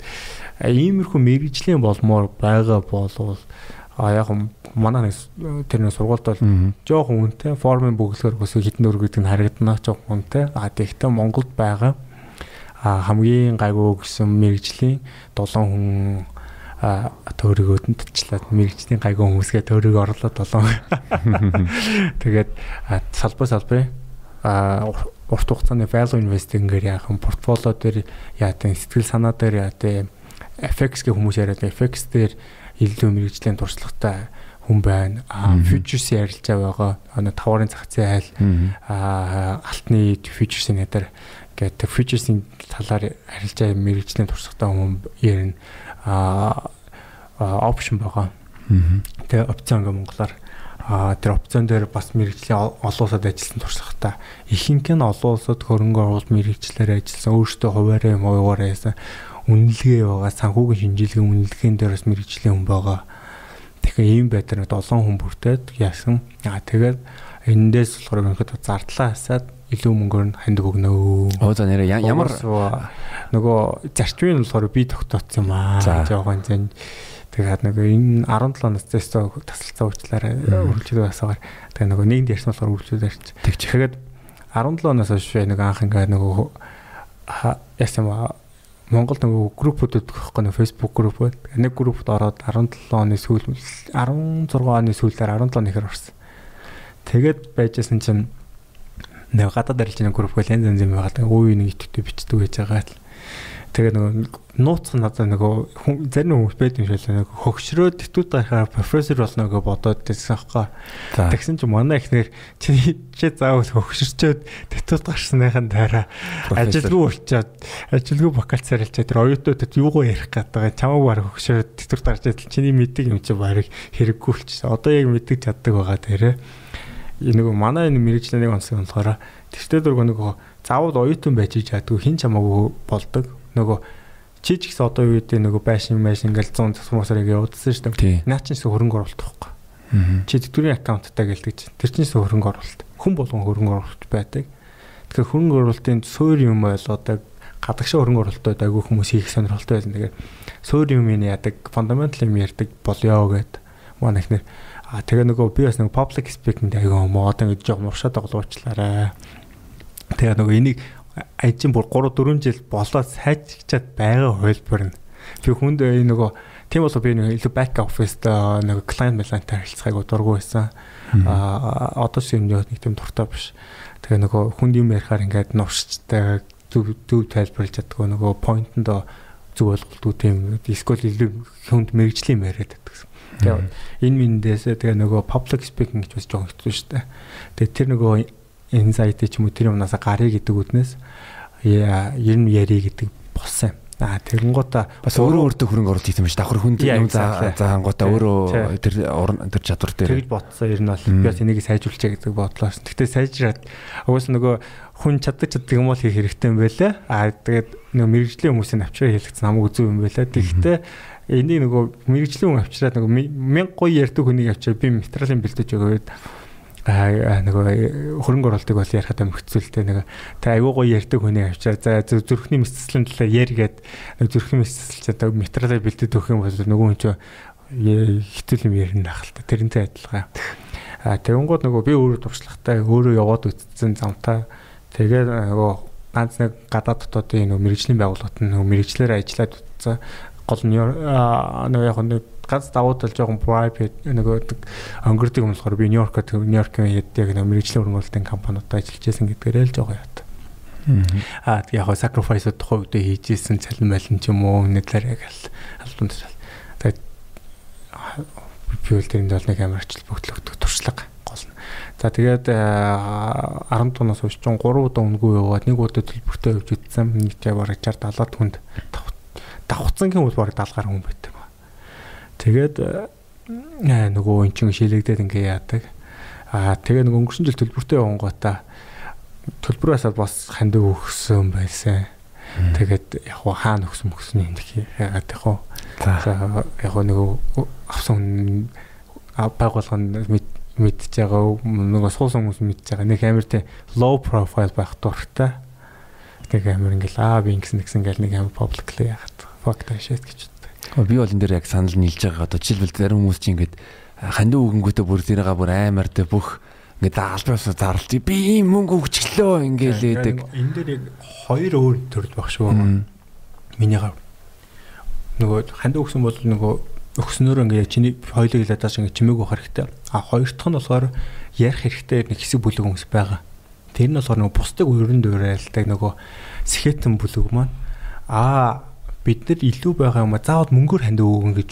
иймэрхүү мэрэгжлийн болмоор байгаа болвол а яг манай тэрний сургуульд бол жоохон үнэтэй формын бүглэгээр бас хитэн дөр гэдэг нь харагдана жоохон үнэтэй. А тэгэхдээ Монголд байгаа хамгийн гайгүй гэсэн мэрэгжлийн 7 хүн төөрөгөөд нь татчлаад мэрэгчдийн гайгүй хүмүүсгээ төөрөг орлоо 7. (laughs) Тэгээд салбар салбарын урт хугацааны value investing-ээр яахан портфолио дээр яатан сэтгэл санаа дээр яатан FX гэх хүмүүс яриад FX дээр илүү мэрэгжлийн туршлагатай хүн байна. Аа futures ярилж байгаа. Өнө таварын зах зээл айл аа алтны futures-ийн надаар гэдэг futures-ийн талаар харилж байгаа мэрэгжлийн туршлагатай хүн ярина. Аа опшн байгаа. Тэгээ опцион гэх монголоор а тэр опцион дээр бас мэрэгжлийн олон улсад ажилласан туршлагатай ихэнх нь олон улсад хөрөнгө оруулалт мэрэгчлэр ажилласан өөртөө хуваараа юм уугаараа яасан үнэлгээ байгаа санхүүгийн шинжилгээ үнэлгээнд дээр бас мэрэгжлийн хүн байгаа. Тэгэхээр ийм байдлаар 7 хүн бүртээд яасан. Аа тэгээд эндээс болохоор өнөхөд зардлаа хасаад илүү мөнгөөр нь хандаг өгнө. Оо за нэрээ ямар нөгөө зарчмын болохоор би тогтооцсон юм аа. Жохон зэн тэгээд нөгөө энэ 17 оноос зэстэ тасалцаа уучлаарай үргэлжлүүлээ басаагаар тэгээд нөгөө нэгд ярьсан болохоор үргэлжлүүлээ арч. Тэгэхэд 17 оноос хойш нэг анх ингээ нөгөө яасан юм Монголд нөгөө группүүд өгөх байхгүй нэг Facebook групп. Нэг группт ороод 17 оны сүүл 16 оны сүүлээр 17 нэхэр орсон. Тэгээд байжсэн чинь нэг гадаад арилжны групп гэл янз янз юм байгаа. Үй нэг итгэвтэй бичдэг байж байгаа. Тэгээ нөгөө нууцх надад нөгөө зарим хүмүүс байд юм шиг л нөгөө хөгшрөө тэтүүд гарахаар профессор болно гэж бодоод байсан байхгүй. Тэгсэн чинь манай ихнэр чи чи заавал хөгшөрчөөд тэтүүд гарсныхан дараа ажилгүй болчоод ажилгүй вакансаар хэлчихэд тэр оюутнуудад юугаа ярих гэдэг чамаг баг хөгшрөө тэтүүд гарч идэл чиний мэддэг юм чи баг хэрэггүй болчихсон. Одоо яг мэддэг чаддаг байгаа тэрэ. Нөгөө манай энэ мэрэгжлийн нэг онцлог болохоор тэртээ дөрөв нөгөө заавал оюутан байж чаддгүй хин чамаагүй болдог нөгөө чи ч гэсэн одоо үед нөгөө байшин байшин ингээл 100 засвармасаар ингээ удасан шүү дээ. Наа чинь хөрөнгө оруулалт байхгүй. Чи тэтгэврийн аккаунттай гэлдэг чинь. Тэр чинь хөрөнгө оруулалт. Хүн болгон хөрөнгө оруулалт байдаг. Тэгэхээр хөрөнгө оруулалтын суур юм болоодаг гадагшаа хөрөнгө оруулалтад айгүй хүмүүс хийх сонирхолтой байсан. Тэгээд суур юм яадаг, фундаментал юм ярьдаг болёо гэд манай ихнэр а тэгээ нөгөө би бас нөгөө public speaking айгүй юм одоо ингэ жоо муршаад оглуулчлаарай. Тэгээ нөгөө энийг ажин бүр 3 4 жил болоод сайжчихад байгаа хөлбөр нь. Би хүнд нөгөө тийм болоо би нэг илүү back office-д нэг client manager харилцахыг дургу байсан. Аа одоо шиг юм нэг тийм дуртай биш. Тэгээ нөгөө хүнд юм ярихаар ингээд нуршчтай зөв зөв тайлбарлаж чаддгүй нөгөө point-нд зөв ойлголтгүй тийм эсвэл илүү хүнд мэрэгжлийн яриад байдаг. Тэгээ энэ миндээс тэгээ нөгөө public speaking гэж бас жоох хэцүү шүү дээ. Тэгээ тэр нөгөө anxiety ч юм уу тэр юмнаас гарыг гэдэг үднээс ер нь яри гэдэг болсон юм. Аа тэгэнгуутаа бас өөрөө өөртөө хөрөнгө оруулалт хийсэн байж давхар хүнд юм заангуудаа өөрөө тэр тэр чадвар дээр тэгж ботсон ер нь бол би бас энийг сайжруулчаа гэдэг бодлоо. Гэхдээ сайжраад угаас нөгөө хүн чаддаг чаддаг юм бол хийх хэрэгтэй юм байлаа. Аа тэгээд нөгөө мэрэгжлийн хүмүүсийн авчраа хийлгэсэн хамаагүй зөв юм байлаа. Тэгэхдээ энийг нөгөө мэрэгжлийн хүн авчраад нөгөө мянган гоё ярьдаг хүнийг авчраа би материалын бэлдэж өгөөд аа нөгөө хөрөнгө оруулалтыг бол ярихад амөрцүүлтэй нэг та айгуу гоё ярьдаг хүний авчаар за зүрхний мэсцлийн талаар ярьгээд зүрхний мэсцэл одоо материалаар бэлдээд өгөх юм бол нөгөө хүн чинь хэцүү юм ярина ах л та тэрнтэй адилхан. А тэгэнгүүт нөгөө би өөрөө туршлагатай өөрөө яваад үтцсэн замтаа. Тэгээд нөгөө ганц нэг гадаад дотоодын нөгөө мэрэгжлийн байгууллагад нөгөө мэрэгчлэр ажиллаад үтцсэн гол нь нөгөө яг нэг ганц давуу тал жоохон private нөгөө өнгөрдөг юм болохоор би Нью-Йоркод Нью-Йоркийн яг нэг мэрэгжлийн хөрөнгөлтийн компаниудад ажиллаж байсан гэдгээр л жоохон ят. Аа яг sacrifice тухай үедээ хийжсэн цалин байлын ч юм уу нэтлэр яг л албан тушаал. Тэгээд би үл тэрэнд бол нэг амар ажил бүгдлөгдөх туршлага гол нь. За тэгээд 10 тонноос хойш 3 удаа өнгөө яваад нэг удаа төлбөртөө явж үтсэн. Нэг яг бараг 60 70 хүнд давхцангийн үл бараг 70 гаруй хүн байт. Тэгээд аа нөгөө эн чин шилэгдээд ингээ яадаг. Аа тэгээ нөгөө өнгөрсөн жил төлбөртэй явангуудаа төлбөрөөсөө бас ханд өгсөн байсан. Тэгээд яг хаа хаана өгсөн мөксөн юм гэх яагаад яг хоо. За яг нөгөө авсан байгуулгын мэдж байгаа нөгөө суусан хүмүүс мэдж байгаа нэг амар тий low profile байх дуртай. Нэг амар ингээл аа би ингэсэн гэсэн ингээл нэг амар publicly яхад fuck that shit гэж Би бол энэ дээр яг санал нийлж байгаа. Одоо жишээлбэл зарим хүмүүс чинь ингээд хандив өгөнгөтэй бүр тэрага бүр аймаар тэ бүх ингээд албаас зарлж би ийм мөнгө өгчлөө ингээд лээдэг. Энэ дээр яг хоёр өөр төрөл баг шүү. Миний гав. Нөгөө хандив өгсөн бол нөгөө өгснөөр ингээд чиний хоёлыг ладааш ингээд чимээг өгөх хэрэгтэй. А хоёр дахь нь болохоор ярих хэрэгтэй нэг хэсэг бүлэг хүмүүс байгаа. Тэр нь болохоор нөгөө бусдыг өрөнд дуурайлдаг нөгөө сэхэтэн бүлэг маань. Аа бид нар илүү байгаа юм а заавал мөнгөөр ханд өгөн гэж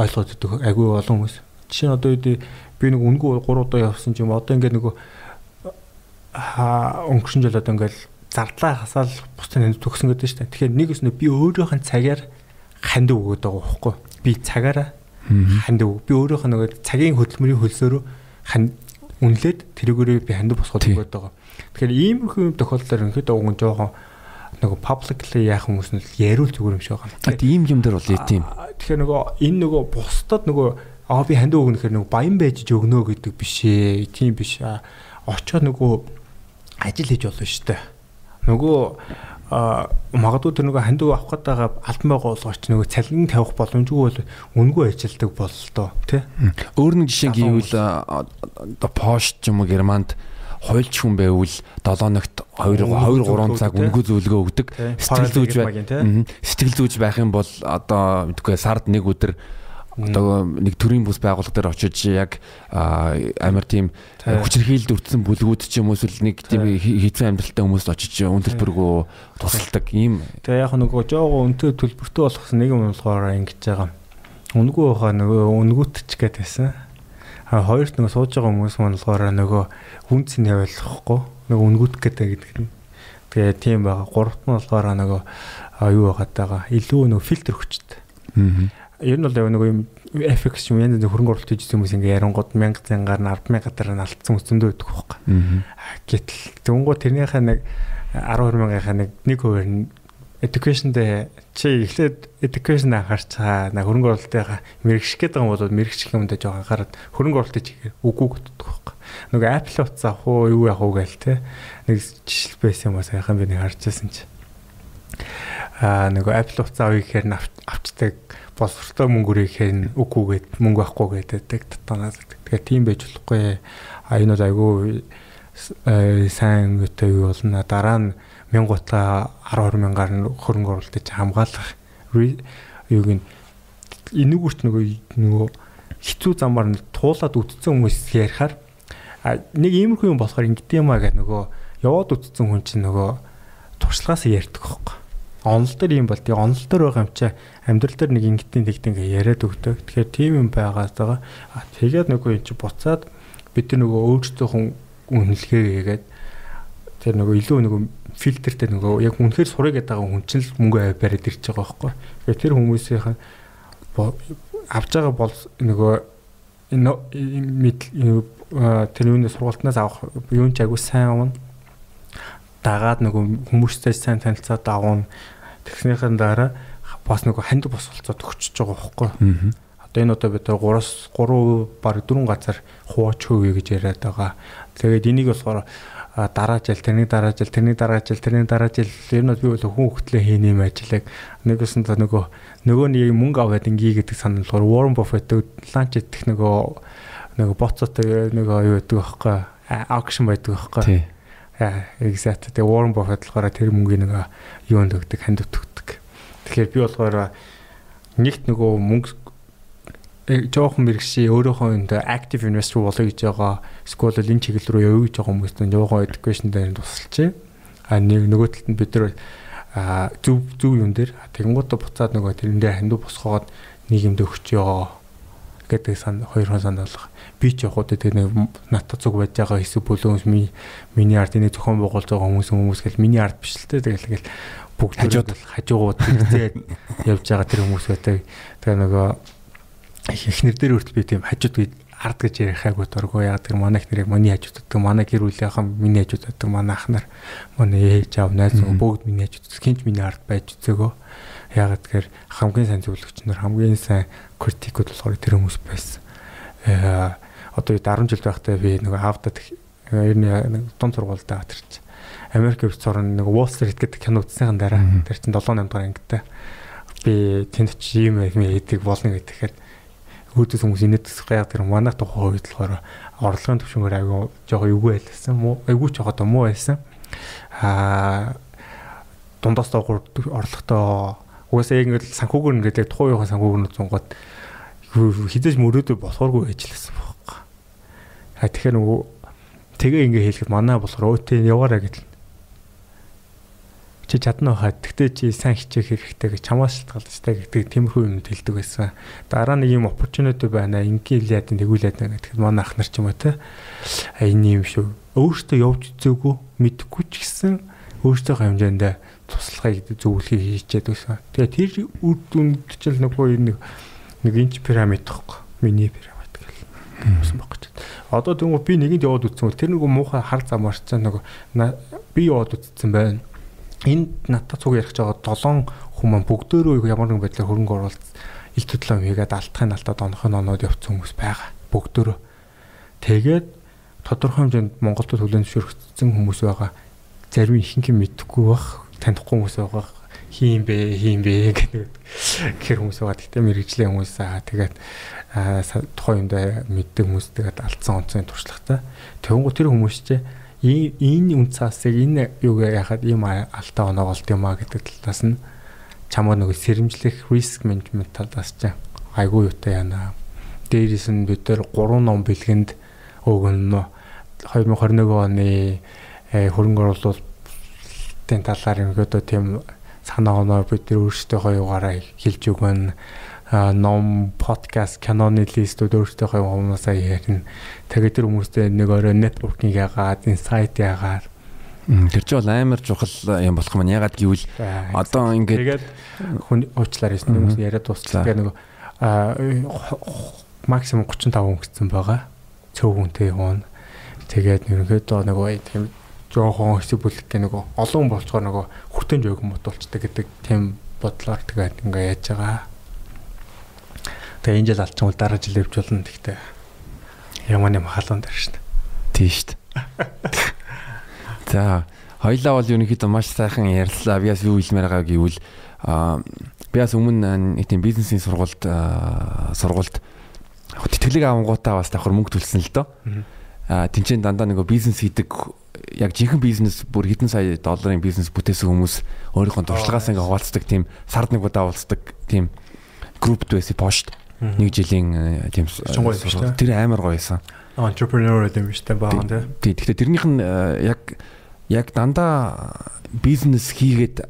ойлгоод өгдөг агүй олон хүмүүс. Жишээ нь одоо би нэг үнгүү 3 удаа явсан ч юм одоо ингээд нөгөө аа өнгөрсөн жил одоо ингээд зардлаа хасаал бусдын ханд төгсөн гэдэг шүү дээ. Тэгэхээр нэг өснө би өөрийнх нь цагаар ханд өгöd байгаа байхгүй. Би цагаараа ханд өг. Би өөрийнх нь нөгөө цагийн хөдөлмөрийн хөлсөөрөө ханд үнэлээд тэрүүгээрээ би ханд босгоод өгöd байгаа. Тэгэхээр иймэрхүү юм тохиолдолд ингээд ууган жоохон нөгөө publicly яах хүмүүс нь яриул зүгээр юм шиг байна. А тийм юм дээр бол тийм. Тэгэхээр нөгөө энэ нөгөө бусдад нөгөө аа би хандив өгнө гэхээр нөгөө баян байж өгнө гэдэг биш ээ. Тийм биш. Очоод нөгөө ажил хийж болно шүү дээ. Нөгөө а магадгүй тэр нөгөө хандив авах байгаа албан байгууллагч нөгөө цалин тавих боломжгүй бол үнгүй ажилдаг бололтой тий. Өөр нэг жишээ гэвэл оо Пош ч юм уу Германд хуйлч хүн байвал 7 ногт 2 2 3 цаг өнгө зөвлөгөө өгдөг. Сэтгэл зүйж байх. Сэтгэл зүйж байх юм бол одоо мэдгүй сард нэг өдөр одоо нэг төрийн бүс байгууллага дээр очиж яг амар тийм хүчирхийлд өртсөн бүлгүүд ч юм уу эсвэл нэг тийм хэцүү амьдралтай хүмүүст очиж үн төлбөргөө тусалдаг. Ийм тэгээ яг нөгөө жоого өнтөө төлбөртөө болгосон нэг юм болохоор ингэж байгаа. Үнгүү хаа нөгөө үнгүүтч гэдээсэн хоёрт нөгөө сууж байгаа хүмүүс маань болохоор нөгөө хүн цэн явуулахгүй нөгөө үнгүүт гэдэг гэдэг нь. Тэгээ тийм байгаа. Гуравт нь болохоор нөгөө юу байгаад байгаа. Илүү нөгөө фильтр хүчтэй. Аа. Ер нь бол нөгөө юм FX юм янз бүрийн хөрөнгө оруулалт хийж хүмүүс ингээ ярангууд 1000 зангаар нь 100000 гадар нь алдсан өсөндөө байдаг байхгүй. Аа. Гэтэл зөвнгөө тэрнийхээ нэг 12000-ийнхаа нэг 1% нь education дээр чи эхлээд education анхаарч байгаа на хөрөнгө оруулалтынхаа мэрэгших гэдэг юм бол мэрэгчих юмдаа жоо анхаарат хөрөнгө оруулалтыг үгүй гэдэг байхгүй. Нөгөө Apple утас авах уу юу явах уу гээл те. Нэг жишэл байсан юм аа сайхан би нэг харжсэн чи. Аа нөгөө Apple утас авъя гэхээр авчдаг боловсролтой мөнгө ирэхээр үгүй гэд мөнгө авахгүй гэдэг татанаас. Тэгэхээр тийм байж болохгүй. А энэ бол айгүй э, сайн үетэй юу болно. Дараа нь мянгуута 10 мянгаар хөрөнгө оруулалтыг хамгаалах юуг нь энүүгүрт нөгөө нөгөө хэцүү замаар нь туулаад үтцсэн хүмүүс ярихаар нэг иймэрхүү юм болохоор ингэдэм юм а гэх нөгөө яваад үтцсэн хүн чинь нөгөө туршлагаас ярьдаг хөөхгүй. Онол дээр юм бол тий онол дээр байгаа юм чи амьдрал дээр нэг ингэдийн тэгт ингээ яриад өгдөг. Тэгэхээр тийм юм байгаад байгаа. Тэгээд нөгөө юм чи буцаад бид нөгөө өөрсдөө хүн үнэлгээ хийгээд тэр нөгөө илүү нөгөө фильтртэй нөгөө яг үнэхээр сурыг гэдэг хүн чинь л мөнгө бариад ирж байгаа байхгүй. Тэгэхээр тэр хүмүүсийнх авж байгаа бол нөгөө тэр юуны сургалтнаас авах юу ч агүй сайн авна. Дагаад нөгөө хүмүүстэй сайн танилцаад авна. Тэгснийхэн дараа бас нөгөө ханд босголцоод өгчөж байгаа байхгүй. Одоо энэ одоо бид 3-аас 3 баг 4 газар хувааж хөвье гэж яриад байгаа. Тэгээд энийг болохоор дараа жил тэрний дараа жил тэрний дараа жил тэрний дараа жил. Ер нь би бол хүн хөлтлөө хийн юм ажиллаг нэгсэн за нөгөө нөгөө нэг мөнгө аваад ингээ гэдэг болохоор Warren Buffett ланч идэх нөгөө нөгөө боцоотой нөгөө юу гэдэг байхгүй? Аукшн байдаг байхгүй? Exact. Тэгээ Warren Buffett болохоор тэр мөнгөний нөгөө юунд өгдөг хандивт өгдөг. Тэгэхээр би болохоор нэгт нөгөө мөнгө жоохон мэрэгшээ өөрийнхөө энд active investor болоё гэж байгаа эсвэл энэ чиглэл рүү явъя гэж байгаа хүмүүст нь жоохон education дээр тусалж а нэг нөгөө талд нь бид нар зөв зөв юм дээр тэгэнгუутаа буцаад нөгөө тэрэндээ хандив босгоод нийгэмд өгчөө гэдэг сан хоёр хон санал болох. Би ч яг удаа тэр нэг натад зүг байж байгаа хэсэг бүлөөс миний ард энэ зохион байгуулж байгаа хүмүүс хүмүүс гэл миний ард биш л те тэгэл тэгэл бүгд хажууд хажуугууд тэгзээд явж байгаа тэр хүмүүс байдаг. Тэгээ нөгөө эхнэр дээр хүртэл би тийм хажууд би ард гэж ярихаагүй дурггүй яг тэр манай эхнэр яг миний хажууд өгдөг манай гэр бүлийнхэн миний хажууд өгдөг манай ах нар манай ээж аав найз бүгд миний хажууд хинч миний ард байж үзээгөө. Ягаад тэгэхээр хамгийн сайн зөвлөгч нар хамгийн сайн критикуд болохоор тэр хүмүүс байсан. Э одоо 10 жил байхдаа би нэг аавдад ер нь дунд сургуультай атарч Америк хөвч цорн нэг Wall Street гэдэг кино үзсэнхэн дараа тэр чинь 7 8 дахь ангитай. Би тэнд чи юм юм хийдэг болно гэхээр өөдөөс хүмүүс инээдсэх яг тэр манай тухай хувьд болохоор орлогын төвшөнгөөр аягүй жоохон эвгүй байлсан эвгүй ч жоохон муу байсан аа дундаас доо орлоготой угаасаа яг ингээд санхүүгээр ингээд тухайн үеийн санхүүгнүүд зунгаад хизээж мөрөөдөө болохооргүй ажилласан байхгүй. А тэгэхээр нөгөө тэгээ ингээ хэлэхэд манай болохоор өөтөө яваараа гэдэл чи чадна байхад тэгтээ чи сайн хичээх хэрэгтэй гэж чамаас шалтгаалжтай гэдэг тиймэрхүү юм хэлдэг байсан. Дараа нэг юм opportunity байна. Ингийн яадан тэгүүлээд байна гэхэд манай ах нар ч юм уу те. А энэ юм шүү. Өөртөө явж үзээгүй мэдхгүй ч гэсэн өөртөө хэмжээндээ туслахыг зөвлөхийг хийчихэд байсан. Тэгээ тэр үр дүнд ч л нөгөө нэг нэг инч пирамид тахгүй. Миний пирамид гэл. Юмсан баг гэж. Одоо тэгвэл би нэгэнд яваад үзсэн. Тэр нөгөө муухай хар замаарч нөгөө би яваад үзсэн байна энд надад цуг ярих жагаа 7 хүмүүс бүгдөө ямар нэгэн байдлаар хөрөнгө оруулалт их төдлөө хийгээд алтахын алтад онохын оноод явцсан хүмүүс байгаа. Бүгдөө. Тэгээд тодорхой хэмжээнд Монголд төлөөлөн зөвшөөрөгдсөн хүмүүс байгаа. Зарим ихэнх юм мэдэхгүй бах, танихгүй хүмүүс байгаа. Хийм бэ, хийм бэ гэдэг. Гэхэр хүмүүс байгаа. Гэтэ мэрэгжлийн хүмүүс аа тэгээд тухайн юмдаа мэддэг хүмүүс тэгээд алдсан онцгийн туршлагатай. Тэгвэл тэр хүмүүс чинь энэ үн цаасыг энэ юуг яхад ийм алтаа оноо болд юм а гэдэг талаас нь чамаа нөгөө сэрэмжлэх риск менежмент талаас ч айгүй юутай яана. Дээрээс нь бид нар 3 ном бэлгэнд өгнө 2021 оны э, хөрөнгө оруулалтын талаар ерөөдөө тийм санаа оноо бид нар өөрсдөө хоёугаараа хэлж өгнө ном, подкаст, киноны листүүд өөртөө хүмүүсээ ярина. Тэгээд тэр хүмүүстэй нэг орой нетворкинг яагаад, инсайт яагаад Тэр чинь бол амар чухал юм болох маань ягаад гэвэл одоо ингээд хүн уучлаар хэлсэн хүмүүс яриад дуусчихлаа. Тэгээ нэг максимум 35 хүн гэсэн байгаа. Цөв хүнтэй хүн. Тэгээд ерөнхийдөө нөгөө тийм жоохон хэсэг бүлэг гэх нөгөө олон болцгоор нөгөө хүртэн жоог мотуулцдаг гэдэг тийм бодлоор тэгээд ингээ яаж байгаа. Тэгээ энэ жил алчин бол дараа жил явж болно гэхдээ ямар нэм халуун дээр шнэ. Тийм шүү дээ. За хоёлаа бол ерөнхийдөө маш сайхан ярьлаа. Би бас юу хэлмээр байгаа гэвэл би бас өмнө нэг тийм бизнесийн сургуульд сургуульд тэтгэлэг авангуудаа бас давхар мөнгө төлсөн л доо. А тэнцэн дандаа нөгөө бизнес хийдэг яг жинхэнэ бизнес бүр хэдэн сая долларын бизнес бүтээсэн хүмүүс өөрийнхөө туршлагаас ингээ хуваалцдаг тийм сард нэг удаа уулздаг тийм группд байсан пошт нэг жилийн э, тийм тэр амар гоёсэн. Entrepreneur гэдэг юм шүү дээ баахан тий. Тэгэхдээ тэрнийх нь э, яг яг дандаа бизнес хийгээд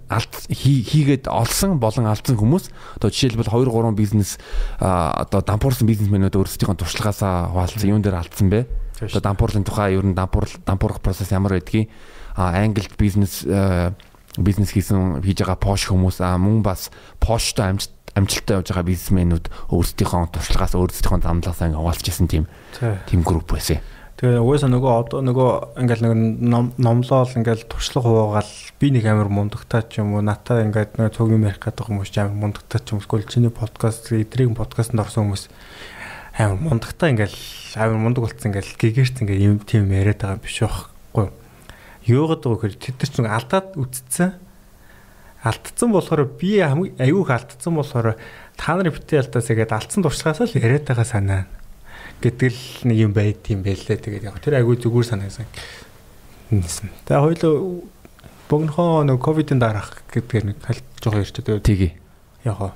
хийгээд олсон болон алдсан хүмүүс одоо жишээлбэл 2 3 бизнес одоо дампуурсан бизнесмэнүүд өөрсдийнхөө туршлагаасаа хуваалцсан юун дээр алдсан бэ? Одоо дампуурлын тухай ер нь дампуур дампуурах процесс ямар байдгийг англид бизнес э, бизнес хийсэн хийж байгаа пош хүмүүс а мөн бас поштой амжилт амжилттай явж байгаа бизнесмэнүүд өөрсдийнхөө туршлагаас өөрсдийнхөө замлаасаа ингээ хуваалцж исэн тийм тийм групп байсан. Тэгээ угаасаа нөгөө одоо нөгөө ингээл нэг номлоол ингээл туршлага хуваагаал би нэг амар мундагтаа ч юм уу натаа ингээд нөгөө цог юм ярих гэдэг хүмүүс амар мундагтаа ч юм уу чиний подкаст эдрийг подкастт орсон хүмүүс амар мундагтаа ингээл амар мундаг болцсон ингээл гэгэрч ингээл юм тийм яриад байгаа биш байхгүй юугаад байгаа гэхээр тэд нар ч нэг алдаад үтцсэн алдсан болохоор би аюух алдсан болохоор та нарын битээ алдаас игээд алдсан туршлагаас л яриад байгаа санаа гэтэл нэг юм байд юм байлээ. Тэгээд яг тэр айгүй зүгээр санаасан. Тэгээ хоёул богнохоо нэг ковидын дараах гэдгээр нэг талт жоохон ярьж байгаа. Тгий. Яг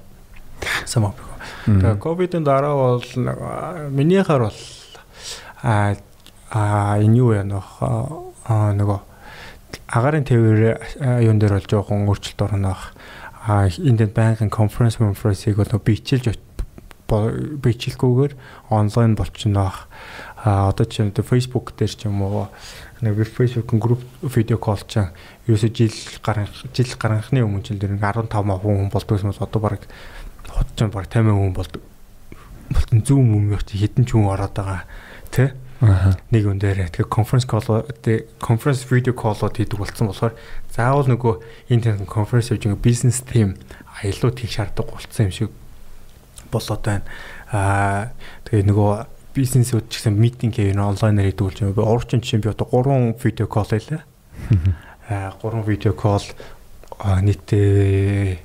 самаа. Тэгээ ковидын дараа бол минийхаар бол а а энэ юу яа нөх нөгөө агарын тээвэр юун дээр бол жоохон өөрчлөлт орно ах а энд байнгын конференс конференсийг бол бичилж бичлэггүйгээр онлайн болчихно бах. А одоо чинь Facebook дээр ч юм уу нэг Facebook групп видео колл чинь ерөөсө жил гарах жил гарахны өмнө чинь дэр 15 хүн болдгоос одоо баг хот чинь баг 50 хүн болдог. Болтон зүүн юм яг хитэн ч хүн ороод байгаа тий нэг үн дээр тэгээ конференс колл конференс видео коллод хийдэг болсон болохоор заавал нөгөө энэ конференс хийж байгаа бизнес тим аялууд хийх шаардлагагүй болсон юм шиг болоод байна. Аа тэгээ нөгөө бизнесүүд ч гэсэн митинг хийв онлайнаар хийдэг болж байна. Урчин жишээ би одоо 3 видео колл хийлээ. (laughs) Аа 3 видео колл нийтээ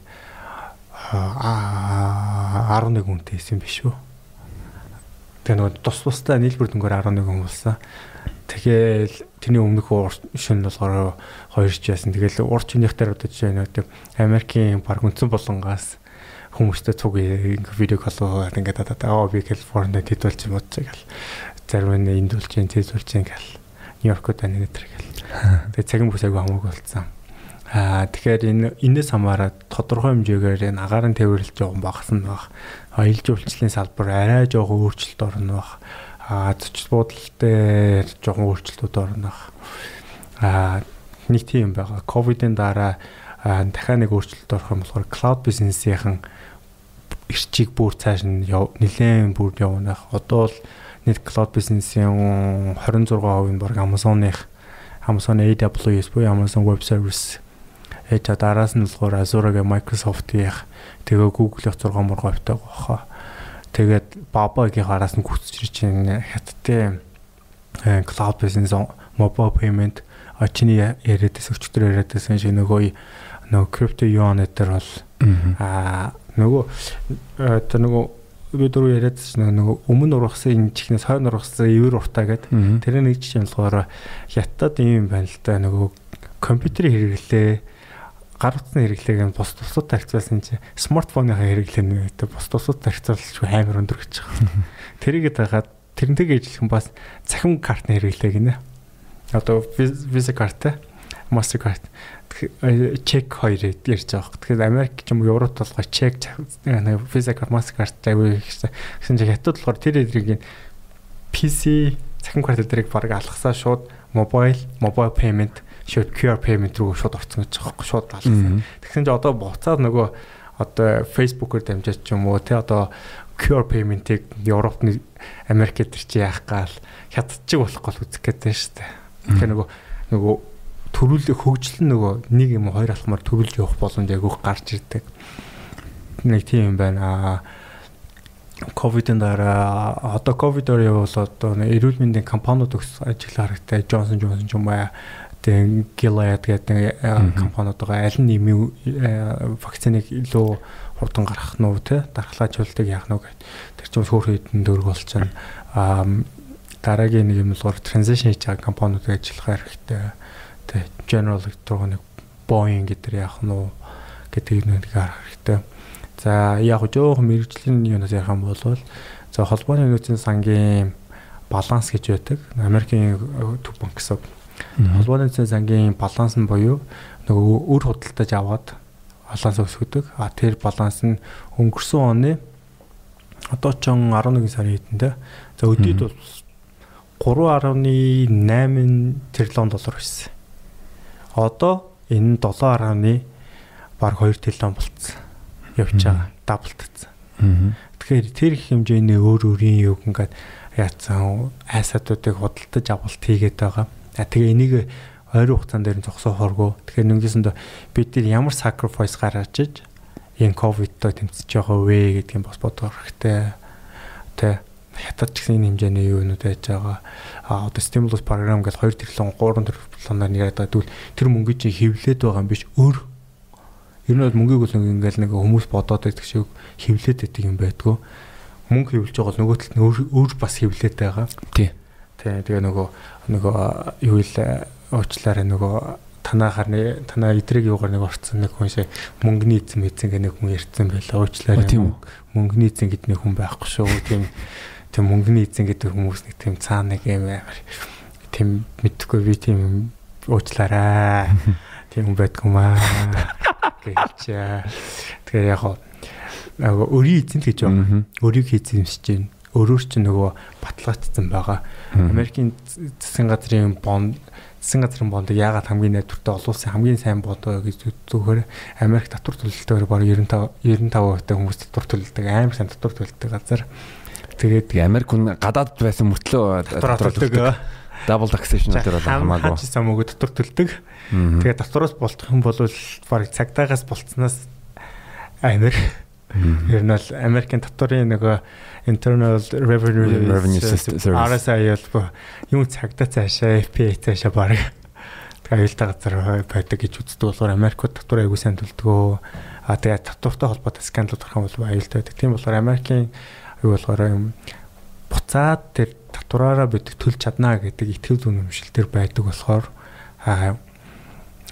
аа 11 хүнтэй байсан биш үү? Тэгээ нөгөө тус тустай нийлбэр дүнгээр 11 хүмүүсээ. Тэгээл тэрний өмнөх шин болохоор 2 жисэн. Тэгээл урд чинийх дээр одоо жишээ нөгөө тийм Америкийн баг үндсэн болонгаас хүмүүстэй цуг э- видео коллоо ингээд одоо аа би Калифорнид хэдүүлж юм уу тэгэл зарим нь эндүүлж юм тэдүүлж юм гэл Нью-Йоркод байна нэтэр гэл. (laughs) Тэгээ цагийн бүс айгүй хамаагүй болцсон. Аа тэгэхээр энэ энэс хамаараад тодорхой хэмжээгээр энэ агарын тээвэрлэлж байгаа багсан баг аялал жуулчлалын салбар арай жоохон өөрчлөлт орно баг аа зочд буудалтай жоохон өөрчлөлтүүд орно баг аа нэг тийм байгаа. Ковидын дараа дахиад нэг өөрчлөлт орох юм болохоор cloud бизнесийнхэн эрчийг бүр цааш нь нэлээд бүр явнах. Одоо бол нийт cloud бизнесийн 26% нь баг Amazon-ых Amazon AWS буюу Amazon Web Service. Ээж араас нь болохоор Azure-гийн Microsoft-ийн тэгээ Google-ийн 6 мургавтай баха. Тэгээд Baba-гийн араас нь гүцэж ирж байна. Хятадтай cloud business mobile payment очны яриадээс өчтөр яриадээс шиг нөгөө нөгөө crypto yuan дээр бол аа нөгөө э, тэр нөгөө би дөрөв яриад чинь нөгөө өмнө ургасан энэ чихнээс хойно ургасан эвэр уртаа гэдэг. Тэр нэг жишээ болохоор хятад юм байна л да нөгөө компьютерийн хэрэглээ гар утасны хэрэглээг нь бус тусууд тархицуулсан чинь смартфоныхаа хэрэглээ нэ бус тусууд тархицуулж амар өндөр гэж байгаа. (laughs) Тэрийг дагаад тэрнтэйг ижлэх бас цахим картны хэрэглээг нэ. Одоо виза карт, MasterCard чек хоёр ярьж байгаа. Тэгэхээр Америк ч юм уу Европ толгой чек Visa card Mastercard авъя гэсэн. Чинь хятад болохоор тэр эдрийг PC цахим карт эдрийг баг алгасаа шууд mobile mobile payment шууд QR payment руу шууд орцсон гэж байгаа. Шууд алгасан. Тэгсэн чинь одоо буцаад нөгөө одоо Facebook-оор дамжаад ч юм уу те одоо QR payment-ийг Европт Америкт төр чи яах гал хятадчиг болохгүй л үзэх гэдэг шүү дээ. Тэгэхээр нөгөө нөгөө төрүүлэх хөгжил нь нөгөө нэг юм хоёр алхмаар төрүүлж явах боломж айгүйх гарч ирдэг. Нэг тийм юм байна. ковидын дараа одоо ковидоор явбал одоо эрүүл мэндийн компаниуд ажиглах хэрэгтэй. Johnson Johnson ч юм уу тэгээ Gilead гэдэг компаниуд байгаа. Аль нь нэмийн вакциныг илүү хурдан гаргах нь уу те дархлаажуулдаг яах нь гэд. Тэр чинь хөөх хэдэн дөрөв болчихно. Аа дараагийн нэг юм болохоор transition хийж байгаа компаниуд ажиллах хэрэгтэй Тэ General Electronic Boeing гэдэр яах нь уу гэдэг нэг харах хэрэгтэй. За яг жоохон мэрэгжлийн юунаас ярих юм бол за холбооны нөөцийн сангийн баланс гэж байдаг. Америкийн төв банк гэсэн. Холбооны нөөцийн сангийн баланс нь буюу нөгөө өр худалдаж аваад баланс өсгөдөг. А тэр баланс нь өнгөрсөн оны одоо ч 11 сарын хэдэнтэй. За өдөрт бол 3.8 тэрлон доллар байсан. Одоо энэ 7.1 баг 2 триллион болцсон. Явж байгаа. Даблтцсан. Тэгэхээр тэр их хэмжээний өөр өөрийн юг ингээд яатсан айсаатуудыг худалдаж авалт хийгээд байгаа. А тэгээ энийг ойрын хугацаанд дээр зогсоохоргүй. Тэгэхээр нүгсэндээ бид нар ямар sacrifice гаргаж иж энэ ковидтой тэмцэж байгаа вэ гэдгийг бас бодох хэрэгтэй. Тэ хятад ч гэсэн энэ хэмжээний юу нүд байж байгаа. А одоо stimulus program гэж 2 тэрлэн 3 тэрлэнээр яриад байгаа тэгвэл тэр мөнгө чинь хевлээд байгаа юм биш өөр Ер нь бол мөнгийг бол ингээл нэг хүмүүс бодоод байдаг шиг хевлээд байдаг юм байдгүй. Мөнгө хевлж байгаа нөгөө талд нь өөр бас хевлээд байгаа. Тий. Тий. Тэгээ нөгөө нөгөө юу ил уучлаарай нөгөө танаа харны танаа идрэг юугаар нэг орцсон нэг хүн шиг мөнгөний эзэн эзэн гэх нэг хүн ярьсан байлаа. Уучлаарай. Мөнгөний эзэн гэдэг нэг хүн байхгүй шүү. Тийм тийм мөнгөний эзэн гэдэг хүмүүс нэг тийм цаана нэг юм амар тийм мэдхгүй би тийм уучлаарай. Тийм хүн байдгүй маа гэж. Тэгэхээр яг нөгөө өрийн эзэнт гэж байна. Өрийг эзэмсэж байна. Өөрөөр чинь нөгөө баталгаажсан байгаа. Америкийн засгийн газрын бонд засгийн газрын бондыг яагаад хамгийн найдвартай олон улсын хамгийн сайн бонд гэж зүгээр Америк татвар төлөлтөөр баг 95 95% та хүмүүс татвар төлөлдөг амар сайн татвар төлөлдөг газар. Тэгээд Америк хүн гадаад байсан мөртлөө татвар төлдөг. Double taxation дээр бол хамаагүй. Хаач самууг татвар төлдөг. Тэгээд татвараас болчих юм бол баг цагдаагаас болцсноос амир. Ер нь бол Америкийн татварын нөгөө Internal Revenue Service RSI бол юм цагдаа цаашаа FPA цаашаа баг аюултай газар байдаг гэж үздэг болохоор Америкт татвар аягүй сайн төлдөг. А тэгээд татвартай холбоотой скандал юм бол аюултай байдаг. Тийм болохоор Америкийн юу болохоор юм буцаад тэр татвараараа бид төлж чаднаа гэдэг итгэл үнэмшил төр байдаг болохоор аа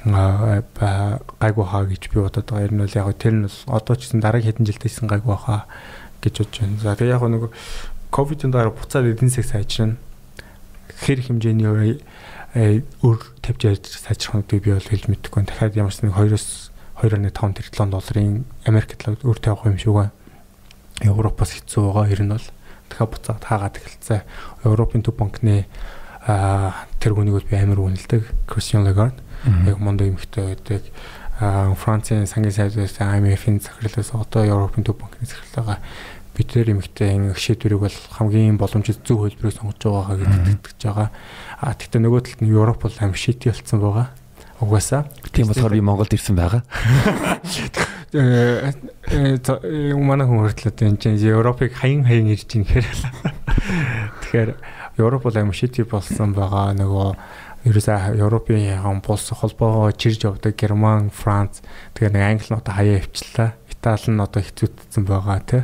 гайгүй хаа гэж би бодоод байгаа. Ер нь бол яг тэр нь одоо ч гэсэн дараагийн хэдэн жилдээсэн гайгүй хаа гэж бодож байна. За тэгээ яг нэг ковидын дараа буцаад эдийн засаг сайжрна. Хэр хэмжээний өр тавьж яаж сайжрах нь би бол хэлж мэдэхгүй. Дахиад ямар ч нэг 2-оос 2.5 тэрбум долларын Америк талд өр тавих юм шиг байна. Европоос хэцүү байгаа. Ер нь бол дахиад буцаад хаагаад эхэлсэн. Европын төв банкны тэр хүнийг би амар үнэлдэг. Christian Lagarde яг мондо эмхтэй байдаг. Францын сангийн сайдаас IMF-ийн захирлаас одоо Европын төв банкны захирлаагаа бид нэр эмхтэй энэ шийдвэрийг бол хамгийн боломжит зөв хөлбөрөөр сонгож байгаагаа гэж итгэж байгаа. А тэгтээ нөгөө талд нь Европ бол аим шийти болсон байгаа. Угаасаа. Тийм болохоор би Монголд ирсэн байгаа. (laughs) Э, э, э манай хүн хөртлөө энэ чинь Европыг хаян хаян ирж ийн гэхээр (laughs) тэгэхээр Европ бол аим шийти болсон байгаа. Нөгөө ерөөсөө Европын яган бус холбоогоо чирж явдаг Герман, Франц тэгээ нэг Англи нь одоо хаяа явчлаа. Итали нь одоо хэцүүдсэн байгаа тий.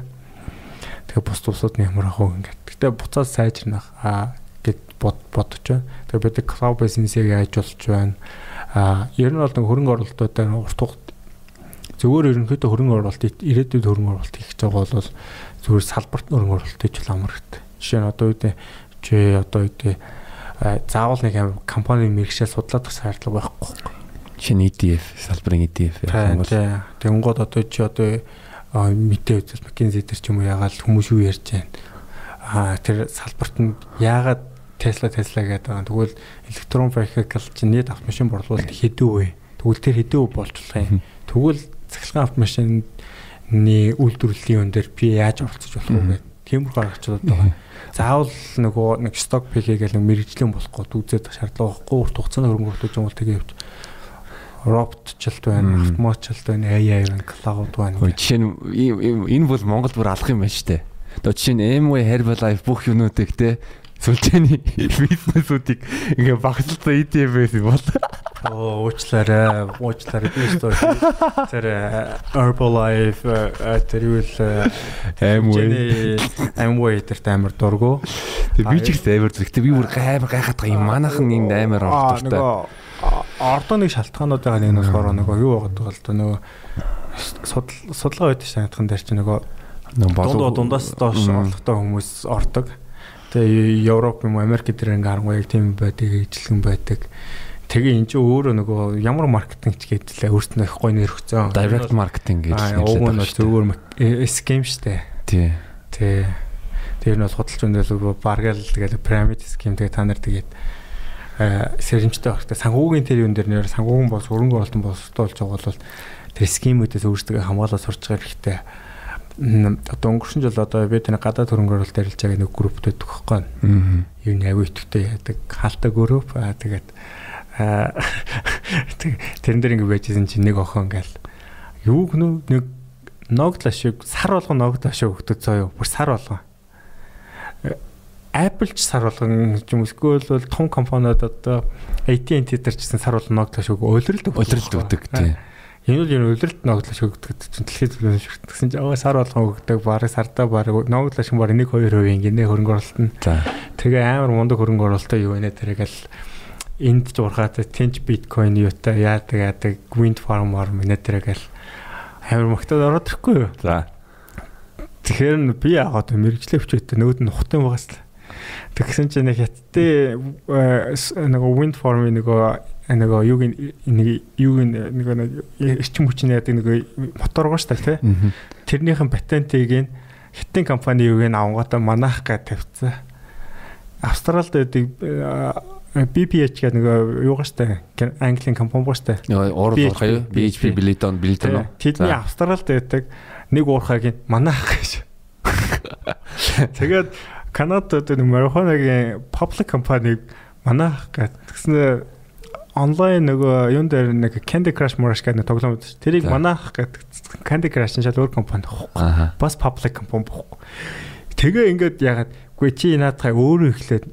Тэгээ бус тусууд нь ямар ах вэ ингээд. Гэтэ буцаад сайжрнах аа гэд бод бодож байна. Тэгээ бид клуб бизнесийг яаж болж байна. Аа ер нь бол хөрөнгө оруулалтуудаа урт зөвөр ерөнхийдөө хөрөнгө оруулалт ирээдүйд хөрөнгө оруулалт хийж байгаа бол зөвөр салбарт хөрөнгө оруулалт хийж амар хэрэгтэй. Жишээ нь одоо үедээ чи одоо үедээ заавал нэг компани мэрэгшээ судлаад тах шаардлага байхгүй. Шинэ ETF салбарын ETF тэнгууд одоо чи одоо мэдээ үзэл McKinsey дээр ч юм уу яагаад хүмүүс юу ярьж байна. Аа тэр салбарт нь яагаад Tesla Tesla гэдэг байгаа. Тэгвэл электрон vehicle чинь нийт автомашин борлуулалт хэдэн вэ? Тэгвэл тэр болж болох юм. Тэгвэл цахилгаан автомашины үйлдвэрлэлийн өн дээр би яаж оролцож болох вэ гэдэг тиймэрхүү аргачлалууд байгаа заавал нөгөө нэг пик хийгээл нэг мэрэгжлийн болохгүй дүүзээд шаардлага байхгүй урт хугацааны хөрөнгө оруулалт юм бол тэгээ явж роботчлт байна, автоматчлт байна, AI байна, cloud байна. Жишээ нь энэ бол Монгол бүр алах юм байна штэ. Одоо жишээ нь MW Herbalife бүх юмнуудыг те сүлжээний бизнесүүдийг ингээ багцлаа ETF-ээс бол. Оо уучлаарай. Уучлаарай. Би дээ тэр Herbalife тэр юу л Amway. Amway тэр амар дургу. Би ч их амар зүгтээ би бүр гайвар гайхаад байгаа юм. Манайхан энд амар ордортой ордоо нэг шалтгаанууд байгаа нэг нь болохоор нөгөө юу байгаа л да нөгөө судалгаа байдаг санагдхан дээр чи нөгөө дунд дундаас доош орлоготой хүмүүс ордог Тэгээ Европ юм Америк дээр ингээ харангуй яг тийм байдаг ижлэгэн байдаг. Тэгээ эн чинь өөрөө нөгөө ямар маркетинг ч гэдэлээ өөртөө их гоё нэр өгцөө. Direct marketing гэж нэрлэдэг. Нь бол зөвхөн scam штэ. Тий. Тий. Тэр нь бол худалч өндөл баргаал тэгээд pyramid scheme тэгээд та нар тэгээд сэрэмжтэй багтай санхүүгийн тэр юм дээр нэр санхүүгийн бос хөрөнгө оруулалтын боловсруулж байгаа бол тэр скимүүдээс өөрсдөө хамгаалаад сурч байгаа хэрэгтэй одоо өнгөрсөн жил одоо би таны гадаад хөрөнгө оруулалт ярилж байгаа нэг групп төдөх байхгүй. Юу нэг аягүй итгэвтэй яадаг хаалтаа групп аа тэгээд тэрэн дээр ингэ байжсэн чинь нэг охин ингээл юу гэнэ нэг ногдлаа шиг сар болгон ногдлаа шиг өгдөг юу бүр сар болгон Apple ч сар болгон юм эсвэл бол том компаниуд одоо AT&T дээр ч гэсэн сар болгон ногдлаа шиг өөлрөлт өгдөг. Өөлрөлт өгдөг тий. Энэ бол энэ өөлрөлт ногдлоо шиг өгдөг чинь дэлхийд шигтгсэн чинь аа сар болгон өгдөг бараг сардаа бараг шиг бараг 1 2% гинэ хөрөнгө оруулалт нь. Тэгээ амар мундаг хөрөнгө оруулалтаа юу вэ тэрэгэл энд журхаад тэнч биткойн юутай яадаг яадаг wind farm farm нэ тэрэгэл амар магтаад ороод ирэхгүй юу. За. Тэгэхээр би яагаад мэрэгчлээ өчөөтэй нөгөөд нь хутын байгаас л. Тэгсэн чинь нэг хятадын нөгөө wind farm нөгөө нөгөө юуг нэг юуг нэг эрчим хүчний яадаг нэг мотор байгаа шүү дээ тий. Тэрнийхэн патентыг нь хятадын компани юуг нь авангуудаа манайх гэж тавьчихсан. Австралид байдаг BPH гэдэг нэг юу гаштай Английн компани штэ. Уурал уурхаа юу? BHP Billiton Billiton? Тэдний Австралид байдаг нэг уурхайг манайх гэж. (laughs) Тэгээд Канадад нэг марихуанагийн public компаниг манайх гэсэн онлайн нөгөө юун дээр нэг Candy Crush Morash гэдэг тоглоом байдаг. Тэрийг манайх гэдэг Candy Crush-ын шал өөр компани байхгүй. Бас public компани байхгүй. Тэгээ ингээд ягаад гүй чи наадхай өөрөө ихлээд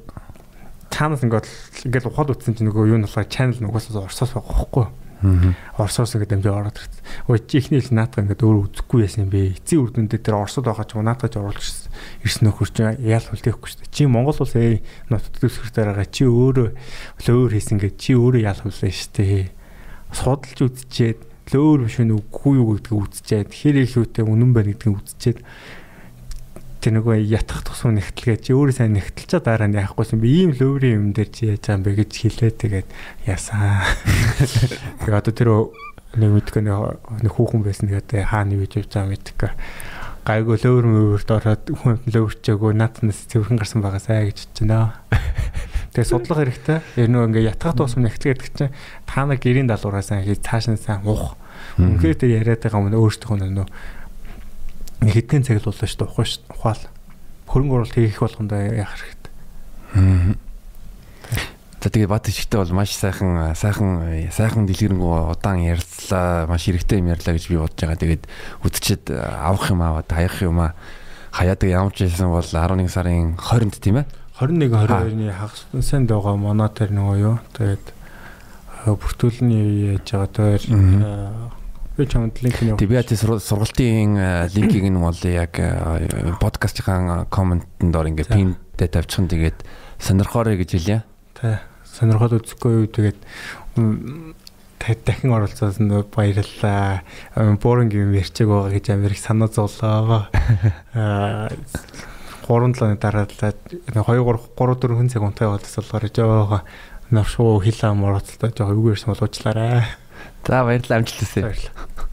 чанал ингээд ингээд ухаад утсан чинь нөгөө юу нь болохоор channel нугасаа орсоос байхгүй. Орсоос ингээд дамжаа ороод ирсэн. Өө чи ихний хэл наатга ингээд өөрөө үзэхгүй яасан юм бэ? Эцсийн үр дүндээ тэр орсод байгаа ч наатгаж оруулж ирсэн нөхөр чи яал хүлээхгүй шүү дээ. Чи Монгол улс ээ нот төсвөртэй байгаа чи өөрөө өөр хийсэн гэж чи өөрөө яал хүлээн шүү дээ. Судалж үзчихэд өөр биш үү үгүй юу гэдгийг үзчихэд хэр их үүтэй үнэн байна гэдгийг үзчихэд тэр нөгөө ятгах тусуу нэгтлгээ чи өөрөө сайн нэгтэлчаа дараа нь яахгүйсэн би ийм лөврийн юм дээр чи яаж байгаа юм бэ гэж хэлээ тэгээд яасан. (laughs) Тэгээ одоо тэр нэг мэдгүй нэг хүүхэн байсан тэгээд хаана юу хийж байгаа мэдгүй. Гайгүй лөвөр мөвөрт ороод хүн лөвөрчээгөө нааднаас цэвэрхэн гарсан байгаасаа гэж байна. (laughs) Тэгээ судлах хэрэгтэй. Яг нөгөө ингээ ятгах тусам нэгтлээ гэдэг чинь та нар гэрийн далуураасаа хийж цааш нь сайн уух. Үнэхээр тэр яриад байгаа юм өөртөө нөгөө хэдхэн цаг л боллоо шүү дээ. Ухааш ухаал. Хөрөнгө оруулалт хийх болгондоо яах хэрэгтэй. За тэгээ бат ишгтэй бол маш сайхан сайхан сайхан дэлгэрэнгүй удаан ярилцлаа. Маш хэрэгтэй юм ярьлаа гэж би бодож байгаа. Тэгээд үдчихэд авах юм аваад хаях юм аа хаяадаг ямар ч байсан бол 11 сарын 20-нд тийм ээ? 21 22-ны хагас санд байгаа манай тэр нөгөө юу? Тэгээд бүртгүүлний яаж байгаа тэр Би чамд линк нь явуулсан. Би ятис сургалтын линкийг нь бол яг подкастын комментэнд ор ингээ пиндээ тавьчихсан. Тэгээд сонирхоорой гэж хэлье. Тэ. Сонирхоод үзэхгүй юу тэгээд дахин оролцсон баярлалаа. Бооринг юм ярьчааг байгаа гэж Америк санаа зовлоо. Аа 3 7-ны дараа л 2 3 3 4 хүн цаг унтаа явуулсан болохоор жоо навшуу хил ам оролцолтой жоо юу ярьсан болоочлаарай. За баярлалаа амжилт хүсье. Баярлалаа.